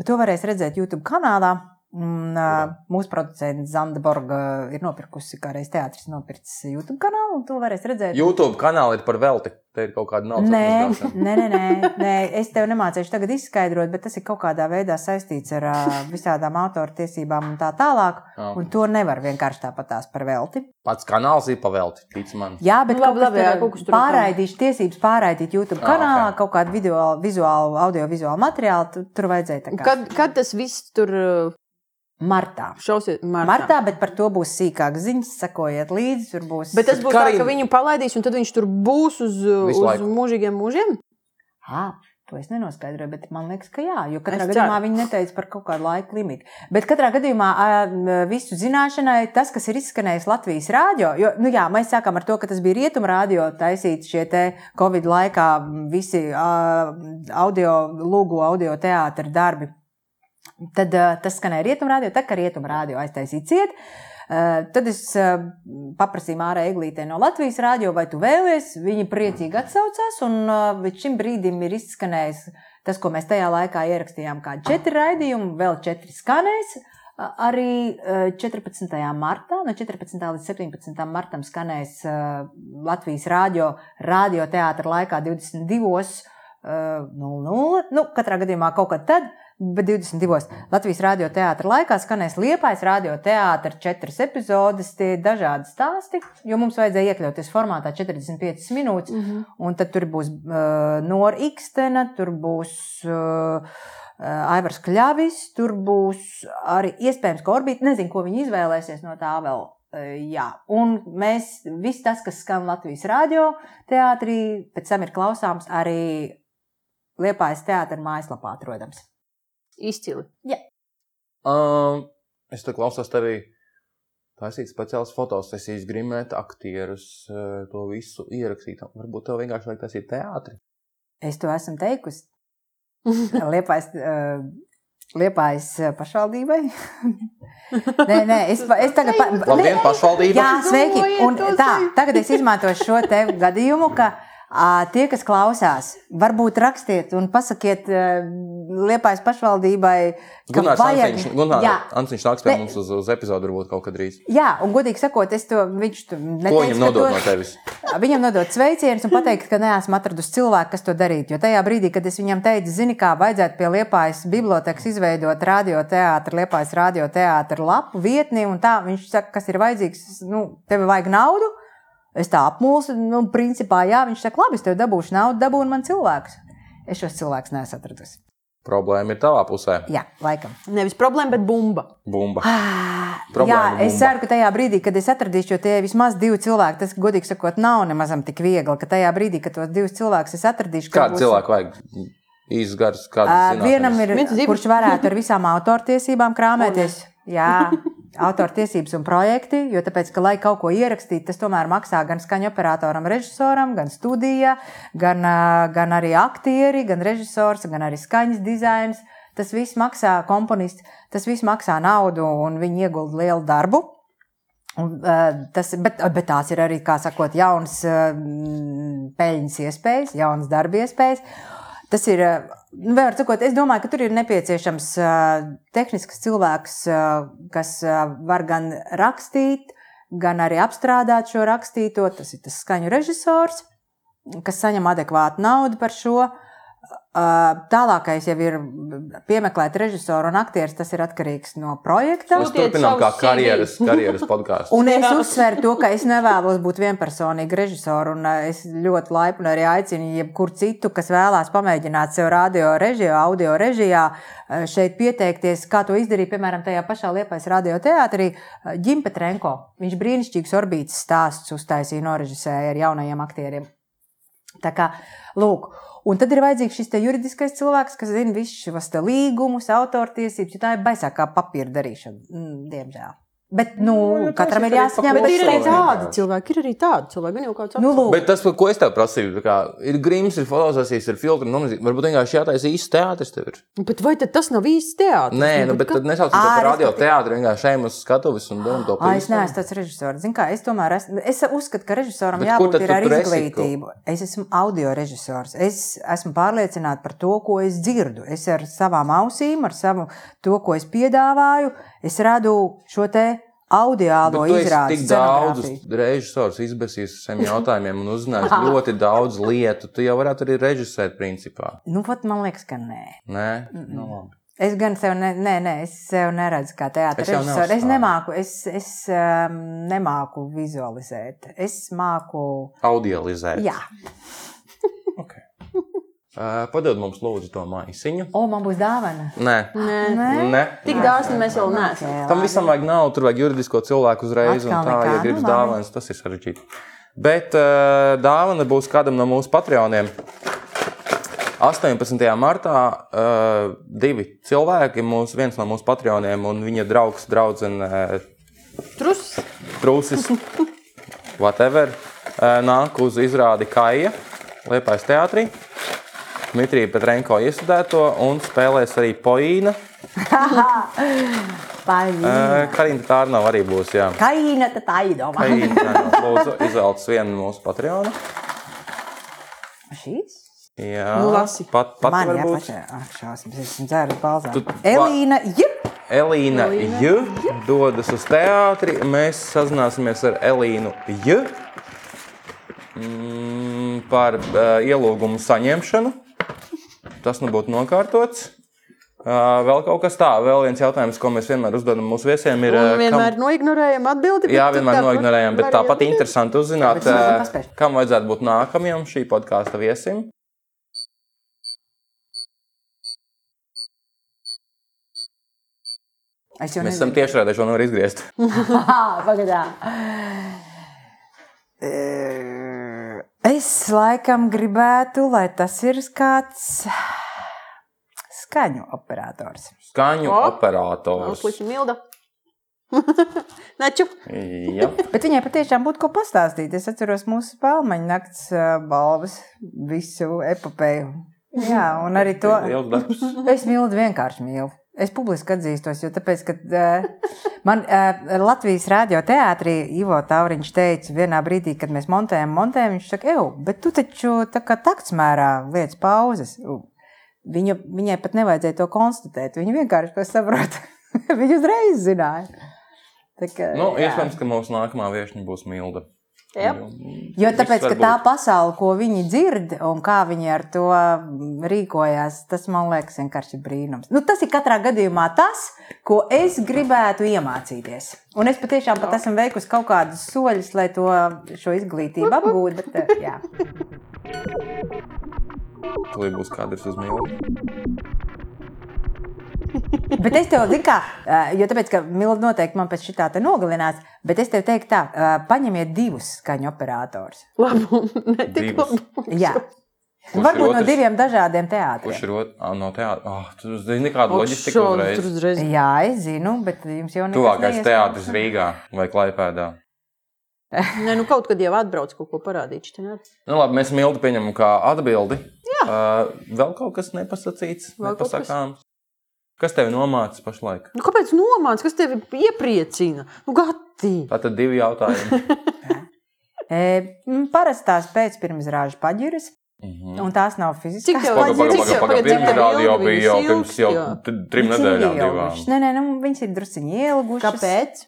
To varēs redzēt YouTube kanālā. Un, uh, mūsu producents Zanda Borga ir nopirkusi, kā reiz teātris nopircis YouTube kanālu, un to varēs redzēt. YouTube kanāli ir par velti. Te ir kaut kāda naudas Nē, nē, nē, nē, nē, es tev nemācīšu tagad izskaidrot, bet tas ir kaut kādā veidā saistīts ar uh, visādām autortiesībām un tā tālāk. Jā. Un to nevar vienkārši tāpat tās par velti. Pats kanāls ir pavelti, tic man. Jā, bet Nu, labi, labi, jā, tur kaut kas tur pārraidīšu tiesības, pārraidīt YouTube Ah, kanālā, ok. kaut kādu video, vizuālu, audio-vizuālu materiālu. tu- Tur vajadzēja tā kā Kad, kad tas viss tur martā. šausies? Martā. Martā, bet par to būs sīkāk ziņas, sekojiet līdzi. Tur būs. Bet tas būs Karina- tā, ka viņu palaidīs, un tad viņš tur būs uz, uz mūžīgiem mūžiem. À, to es nenoskaidroju, bet man liekas, ka jā, jo katrā Es gadījumā ceru. viņi neteica par kaut kādu laika limitu. Bet katrā gadījumā visu zināšanai tas, kas ir izskanējis Latvijas rādio, jo nu jā, mēs sākām ar to, ka tas bija rietumu rādio taisīt šie te Covid laikā visi audio, lūgu audio teātra darbi. Tad uh, tas skanēja rietumrādio, tā kā rietumrādio aiztaisīja ciet. Uh, tad es uh, paprasīju Mārai Eglītē no Latvijas rādio, vai tu vēlies. Viņa priecīgi atsaucās, un uh, līdz šim brīdim ir izskanējis tas, ko mēs tajā laikā ierakstījām, kā četri raidījumi, vēl četri skanēs. Arī uh, 14. martā, no 14. līdz 17. martam skanēs Latvijas rādio, radioteātra laikā 22. Uh, 00. Nu, katrā gadījumā kaut kad tad, bet 22. Latvijas radioteātra laikā skanēs Liepais radioteātra četras epizodes, tie ir dažādi stāsti, jo mums vajadzēja iekļauties formātā 45 minūtes, mm -hmm. un tad tur būs uh, Nora Ikstena, tur būs uh, Aivars Kļavis, tur būs arī iespējams, ka Orbīta, nezinu, ko viņi izvēlēsies no tā vēl. Uh, Jā, un mēs, viss tas, kas skan Latvijas radio teātrī, pēc tam ir klausāms arī Liepājas teātra mājaslapā atrodams. Izcili. Um, es te klausos tevī. Taisīt speciālas fotosesijas, grimēt aktierus, eh, to visu ierakstīt. Varbūt tev vienkārši vajag taisīt teātri. Es to esmu teikusi. Liepājas, uh, Liepājas uh, pašvaldībai. nē, nē, es, es tagad. Pa, Labdien, pašvaldība! Jā, sveiki! Un tā, tagad es izmantošu šo te gadījumu, ka ā, tie, kas klausās, varbūt rakstiet un pasakiet uh, Liepājas pašvaldībai, Gunārs vajag. Ansiņš, Gunār, Jā, Ansiņš nāks pie mums uz, uz epizodu varbūt kaut kad drīz. jā, un godīgi sakot, es to viņš tu Ko neteicu, viņam nodot to- no tevis? Viņam nodot sveicienus un pateikt, ka neesmu atradusi cilvēku, kas to darītu. Jo tajā brīdī, kad es viņam teicu, zini, kā vajadzētu pie Liepājas bibliotekas izveidot radioteātru, Liepājas radioteātru lapu vietni, un tā viņš saka, kas ir vajadzīgs, nu, tev vajag naudu. Es tā apmulsu, nu, principā, jā, viņš saka, labi, es tev dabūšu naudu, dabūnu man cilvēkus. Es šos cilvēkus neesmu atradusi. Problēma ir tavā pusē. Jā, laikam. Nevis problēma, bet bumba. Bumba. Ah, Problēma Jā, es bumba. ceru, ka tajā brīdī, kad es atradīšu, jo tie ir vismaz divi cilvēki, tas, godīgi sakot, nav nemaz tik viegli, ka tajā brīdī, kad tos divus cilvēkus es atradīšu, Kādu cilvēku vajag? Īsts gars, kāds Vienam ir, Viens zibs. kurš varētu ar visām autortiesībām krāpēties. Jā, autortiesības un projekti, jo tāpēc, ka, lai kaut ko ierakstītu, tas tomēr maksā gan skaņu operatoram, režisoram, gan studijā, gan, gan arī aktieri, gan režisors, gan arī skaņas dizains. Tas viss maksā komponists, tas viss maksā naudu un viņi iegulda lielu darbu. Un, tas, bet, bet tās ir arī, kā sakot, jaunas peļņas iespējas, jaunas darba iespējas. Tas ir, vēl sakot, es domāju, ka tur ir nepieciešams uh, tehnisks cilvēks, uh, kas uh, var gan rakstīt, gan arī apstrādāt šo rakstīto. Tas ir tas skaņu režisors, kas saņem adekvātu naudu par šo. Tālākais jau ir piemeklēt režisoru un aktierus. Tas ir atkarīgs no projekta. Mēs turpinām kā karjeras, karjeras podkāstu. Un es uzsveru to, ka es nevēlos būt vienpersonīga režisora. un, Es ļoti laipni arī aicinu jebkuru citu, kas vēlās pamēģināt sev radio režijā, audio režijā, šeit pieteikties, kā to izdarīja, piemēram, tajā pašā Liepais radioteātrī Ģimpe Trenko. Viņš brīnišķīgs orbītas stāsts uztaisīja, norežisēja ar jaunajiem aktieriem. Tā kā, lūk, un tad ir vajadzīgs šis juridiskais cilvēks, kas zina visus šos līgumus, autortiesības, jo tā ir baisākā papīra darīšana, mm, diemžēl. Bet, nu, Nu, katram tas ir jāsaņem Bet pa ir arī tādi cilvēki, ir arī tādi cilvēki. Gan jau kāds Nu, lūk, Bet tas, ko es tev prasīju, tā kā, ir grims, ir fotosesijas, ir filtri. Nu, varbūt vienkārši jātaisa īsts teātris tev ir. Bet vai tad tas nav īsts teātris? Nē, nu, bet ka- tad nesaucam to par radio teātri. Vienkārši ejam uz skatuves un domājam to Ai, es neesmu tāds režisors. Zini kā, es tomēr esmu, es uzskatu, ka režisoram Bet jābūt ir ar izglītību. Es esmu audio režisors. Es esmu pārliecināta par to, ko es dzirdu. Es ar savām ausīm, ar savu to, ko es piedāvāju, es radu šo te esi izrādi. tik daudzus režisorus izbēsījis ar saviem jautājumiem un uzzinājis ļoti daudz lietu. Tu jau varētu arī režisēt, principā. Nu, pat man liekas, ka nē. Nē, nu, labi. Es gan sev, ne, nē, nē, es sev neredzu kā teātris Es režisors. Es nemāku, es, es um, nemāku vizualizēt. Es māku. Audializēt. Jā, padod mums, lūdzu, to maisiņu. o, man būs dāvana. Nē, Nē, Nē? Nē. tik dāsni mēs vēl neesam. Tam visam vajag naudu, tur vajag juridisko cilvēku uzreiz. un Atkal Tā, nekā, ja gribas nu dāvanas, tas ir sarežģīti. Bet uh, dāvana būs kādam no mūsu patroniem. 18. martā uh, divi cilvēki, mūs, viens no mūsu patroniem un viņa draugs, draudzene uh, Trus. Trūcis, whatever, uh, nāk uz izrādi Kaija Liepais teātrī. Dmitrija Petrenko iestudēto un spēlēs arī Poīna. Paļģi. Uh, Karina Tārnava arī būs, jā. Kaina, tā īdomā. Kaina Tārnava, lūdzu, izvēlēties vienu no mūsu patronu. Šīs? Jā, Nu, lasi. pat, pat Man jāpačē. Ak, šausmas, es esmu dzēru balzā. Tu- Elīna, jup! Elīna J. dodas uz teātri. Mēs sazināsimies ar Elīnu J. Mm, par uh, ielūgumu saņemšanu. Tas nu būtu nokārtots. Uh, vēl kaut kas tāds, vēl viens jautājums, ko mēs vienmēr uzdodam mūsu viesiem, ir. Un vienmēr noignorējam atbildi. Jā, bet vienmēr noignorējam, bet tāpat varianti. interesanti uzzināt, nezinu, paspēšu. kam vajadzētu būt nākamajam šī podkāstu viesim. Es jau Mēs esam nezinu. tiešraidē, šo nevar izgriezt. Pagadā. Es laikam gribētu, lai tas ir kāds skaņu operators. Skaņu O! operators. Slikti milda. Naču. Jā. Bet viņai patiešām būtu ko pastāstīt. Es atceros mūsu spēļu nakts balvas, visu epopeju. Jā, un arī to. Es mīlu, vienkārši mīlu. Es publiski atzīstos, jo tāpēc, ka uh, man uh, Latvijas radio teātrī Ivo Tauriņš teica vienā brīdī, kad mēs montējam, montējam, viņš saka, ej, bet tu taču tā kā taktsmērā lietas pauzes. Viņa, viņai pat nevajadzēja to konstatēt. Viņa vienkārši to saprot. Viņa uzreiz zināja. Tā kā, Nu, jā. iespējams, ka mūsu nākamā viesiņa būs Milda. Jā. Jo tāpēc, Viss ka tā pasaule, ko viņi dzird un kā viņi ar to rīkojās, tas man liekas vienkārši brīnums. Nu, tas ir katrā gadījumā tas, ko es gribētu iemācīties. Un es patiešām pat esmu veikusi kaut kādus soļus, lai to šo izglītību apgūtu. Bet, eh, jā. Tur būs kadrs uz Mildu. Bet es tev zinu, kā, eh, jo tāpēc, ka Milda noteikti man pēc šī tā nogalinās, bet es tev teiktu tā, eh, paņemiet divus skaņu operators. Labu. Ne tik Divus. labu. Jā. Kurš Varbūt no diviem dažādiem Kurš teātriem. ir otrs? No teātra. Oh, tu zini, kāda loģistika uzreiz. tur uzreiz. Jā, es zinu, bet jums jau nekas Tuvākais teātris Rīgā vai Klaipēdā. Nē, nu kaut kad jau atbrauc kaut ko parādīt. Nu, labi, mēs Mildu pieņemam kā atbildi. Jā. Uh, vēl kaut kas nepasakīts, Vēl kaut kas? nepasakāms. Kas tevi nomācis pašlaik? Nu, kāpēc nomāc, kas tevi iepriecina? Nu, gati! Tātad divi jautājumi. E, Parastās pēcpirmsrāžu paģiras, Mhm. un tās nav Cik tev- pagaid, cik jau- Pirms tev rādio ilgi bija jau pirms jau trim nedēļām divām. Nē, nē, nu, viņas ir drusciņi ielgušas. Kāpēc?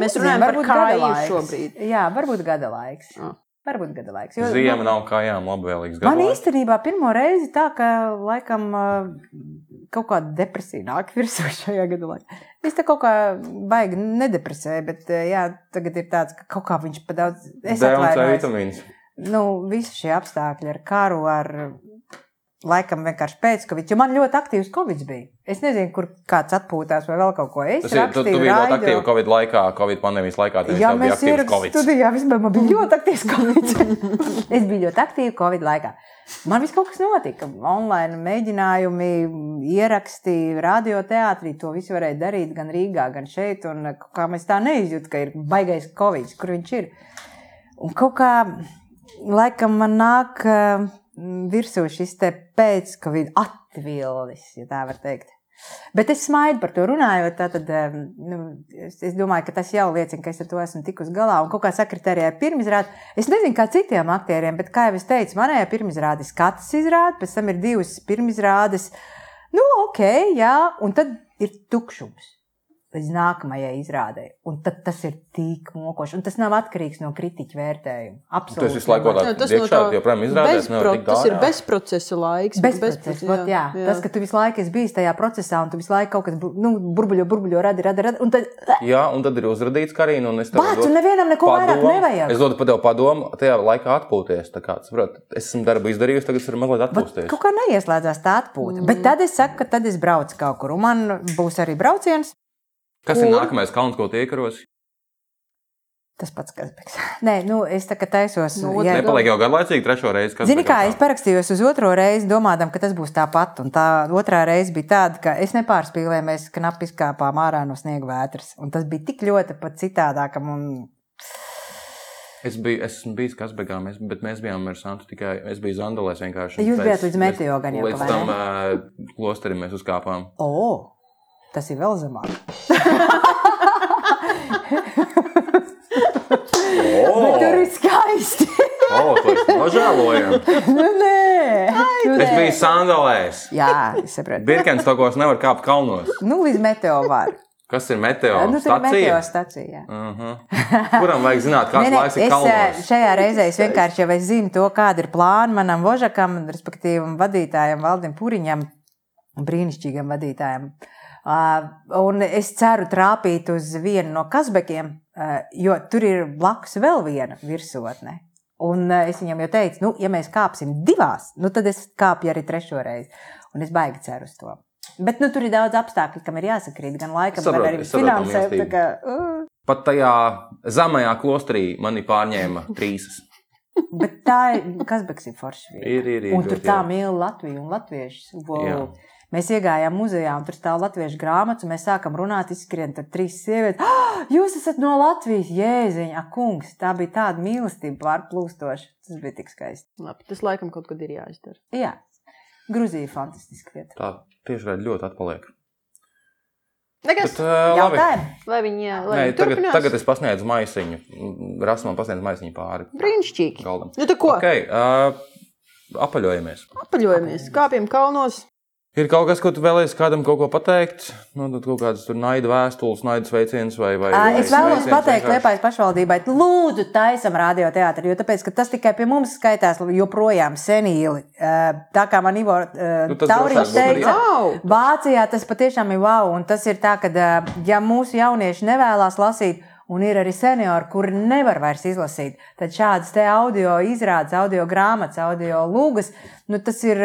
Mēs runājam par laiks. šobrīd. Jā, varbūt gada laiks. Ah. Varbūt gada laiks. Jo, Ziema man- nav kājām labvēlīgs. Man īstenībā pirmo reizi tā, ka laikam kaut kāda depresija nāk virsū šajā gada laikā. Es te kaut kā baigi nedepresēju, bet ā, jā, tagad ir tāds, ka kaut kā viņš pa daudz. Es D un C atvainojos. vitamīns. Nu, visi šie apstākļi ar karu, ar laikam vienkārši pēc Covid, jo man ļoti aktīvs Covid bija. Es nezinu, kur kāds atpūtās vai vēl kaut ko. Es Tas ir, tu, tu biji ļoti aktīvi Covid laikā, Covid pandēmijas laikā. Jā, mēs aktīvs ierakstījām Covid. studijā. Vispār man bija ļoti aktīvs Covid. es biju ļoti aktīva Covid laikā. Man viss kaut kas notika. Online mēģinājumi, ieraksti, radioteātrī. To visu varēja darīt gan Rīgā, gan šeit. Un kā mēs tā neizjūtam, ka ir baigais Covid, kur viņš ir. Un kaut kā laikam man nāk uh, virsū šis te pēc-Covid atvilnis, ja tā var teikt. Bet es smaidu par to runājot. Tad, nu, es, es domāju, ka tas jau liecina, ka es ar to esmu tikus galā. Un kā sekretārija ir pirmizrāde. Es nezinu, kā citiem aktieriem, bet, kā jau es teicu, manējā pirmizrāde ir skats izrāde, pēc tam ir divas pirmizrādes. Nu, ok, jā, un tad ir tukšums līdz nākamajai izrādē. Un tad tas ir tik mokoši. Un tas nav atkarīgs no kritiķa vērtējuma. Absolūti. Esi visu laiku Jā, tas no iekšā tā joprojām izrādās, Tas ir bezprocesa laiks. Bezprocess, vot, jā, jā. Tas, ka tu visu laiku esi bijis tajā procesā, un tu visu laiku kaut kas nu, burbuļo, burbuļo, radi, radi, radi. Un tad, Jā, un tad ir uzradīts Karina. un es Bāc, un nevienam neko vairāk padomu. nevajag. Es dodu pa tev padomu, tajā laikā atpūties. Tā kā, saprot, es esmu darbu izdarījusi, tagad es varu mazliet atpūsties. kaut kā neieslēdzās tā atpūta. Mm. Bet tad es saku, ka tad es braucu kaut kur, un man būs arī brauciens. Kas ir Kur? nākamais kalns, ko tu iekaros? Tas pats, kas bija. Nē, nu, es tā kā taisos. Nu, jā. Nepaliek jau gadlaicīgi trešo reizi. kas Zini, kā nav? es parakstījos uz otro reizi, domājot, ka tas būs tāpat. Un tā otrā reize bija tāda, ka es nepārspīlēju, mēs knapi izkāpām ārā no sniega vētras. Un tas bija tik ļoti pat citādākam. Un... Es biju, es esmu bijis Kasbegā, mēs, bet mēs bijām ar Santu tikai, es biju Zandalēs vienkārši. Jūs bijāt līdz Meteo gan jau, Līdz vai tam uh, klosterim mēs uzkāpām. O, tas ir vēl zemāk. Bet tur ir skaisti. O, to es nožēloju. nu, nē, Es biju Sandalēs. Jā, es saprotu. Birkens tokos nevar kāpt kalnos. Nu, līdz meteo var. Kas ir meteo? Nu, ir meteo stacija? stacija. jā. Uh -huh. Kuram vajag zināt, kāds Nē, nē, laiks ir es, kalnos? eh, šajā reizē es vienkārši jau es zinu to, kāda ir plāna manam vožakam, respektīvi vadītājam Valdim Puriņam, brīnišķīgam vadītājam. Uh, un es ceru trāpīt uz vienu no kasbekiem, uh, jo tur ir blakus vēl viena virsotne. Un uh, es viņam jau teicu, nu, ja mēs kāpsim divās, nu, tad es kāpju arī trešo reizi. Un es baigi ceru uz to. Bet nu, tur ir daudz apstākļu, kam ir jāsakrīt. Gan laikam, Saprotu, gan arī finansēm. kā, uh. Pat tajā zemajā klosterī mani pārņēma trīsas. Bet tā ir Kazbeks ir forša vieta. Ir, ir, ir. Un tur tā mīl Latviju un latviešus. Jā. Mēs iegājām muzejā, un tur stāv latviešu grāmatas, un mēs sākam runāt, izskrien tur trīs sievietes. Ah, jūs esat no Latvijas, jēziņa, ak, kungs. Tā bija tāda mīlestība pārplūstoša. Tas bija tik skaisti. Labi, tas laikam kaut kad ir jāizdara. Jā, Gruzija ir fantastiska vieta. Tā tieši redz ļoti atpaliek. Nekas, Bet, uh, labi. Lai viņi, lai Nē, viņi tagad, tagad es pasniedzu maisiņu. Rasa man pasniedz maisiņu pāri Brīnišķīgi. galdam. Nu, tā ko? Okay, uh, apaļojamies. Apaļojamies, kāpjam kalnos. Ir kaut kas, ko tu vēlēsies kādam kaut ko pateikt? Nu, tad kaut kādas tur naida vēstules, naida sveiciens vai, vai, vai Es vēlos pateikt. Liepājas pašvaldībai, lūdzu, taisam radioteātri, jo tāpēc, ka tas tikai pie mums skaitās joprojām senīli. Tā kā man Ivo Nu, tas Tauriņš teica, Wow! Vācijā tas patiešām ir wow, un tas ir tā, ka ja mūsu jaunieši nevēlas lasīt, un ir arī seniori, kuri nevar vairs izlasīt, tad šādas te audio izrādes, audio grāmatas, audio lūgas, nu tas ir.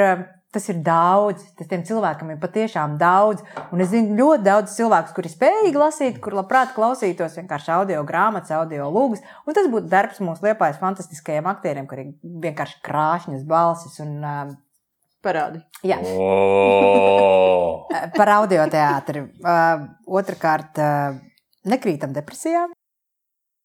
Tas ir daudz, tas tiem cilvēkiem ir patiešām daudz. Un es zinu ļoti daudz cilvēku, kuri spējīgi lasīt, kur labprāt klausītos vienkārši audio grāmatas, audio lūgas. Un tas būtu darbs mūsu liepais fantastiskajiem aktieriem, kuriem vienkārši krāšņas balsis un uh, Parādi. jā, O! par audio teātri. Uh, Otrakārt, uh, nekrītam depresijā,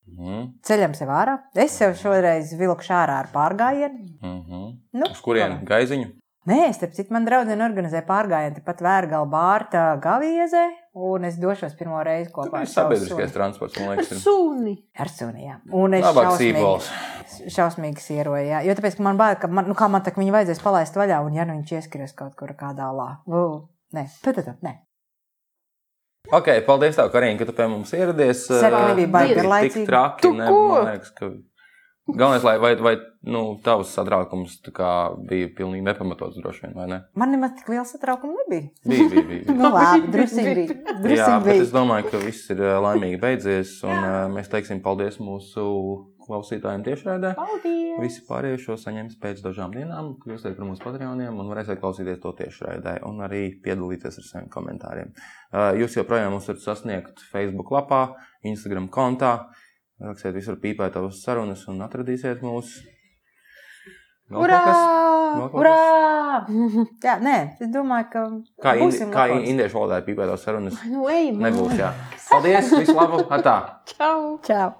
Mhm, ceļam sev ārā. Es sev šoreiz vilku ārā ar pārgājienu. mhm. Nu, Uz kurien gaiziņu? Nē, starp citu, man draudzene organizē pārgājienu pat vērgala bārta gaviezē, un es došos pirmo reizi kopā Tas ar ir savu sabiedriskais suni. transports, man liekas. ir. Suni. Ar suni, jā. Un es Labāk šausmīgi, šausmīgi sieroju, jā. Jo tāpēc, ka man bail, ka man, nu kā man tā, ka viņu vajadzēs palaist vaļā, un ja nu viņš ieskaries kaut kur kādā lā. Uh, nē, tad, tad, nē. Ok, paldies, tev, Karina, ka tu pie mums ieradies. Ceru, ka nebija baigi Tik- garlaicīgi. Tik traki, Tu ne, ko? man liekas, ka Galvenais, lai vai, vai nu, tavs satraukums tā kā bija pilnīgi nepamatots, droši vien, vai ne? Man nemaz tik liels satraukums nebija. Bija, bija, bija. bija. Nu, labi, druskuļi bija. Jā, Druskuļi bet es bija. domāju, ka viss ir ā, laimīgi beidzies. Un ā, mēs teiksim paldies mūsu klausītājiem tiešraidē. Paldies! Visi pārējie šo saņems pēc dažām dienām, kļūsiet par mūsu patroniem un varēsiet klausīties to tiešraidē un arī piedalīties ar saviem komentāriem. Ā, Jūs joprojām mūs varat sasniegt Facebook lapā, Instagram kontā. Rakstiet visur pīpētavas sarunas un atradīsiet mūs. Vēl Urā! Vēl Urā! Jā, nē, es domāju, ka Kā, indi, būsim kā indiešu valodā pīpētavas sarunas? Nu, ej, Nebūs, jā. Paldies, visu labu! Atā! Čau! Čau!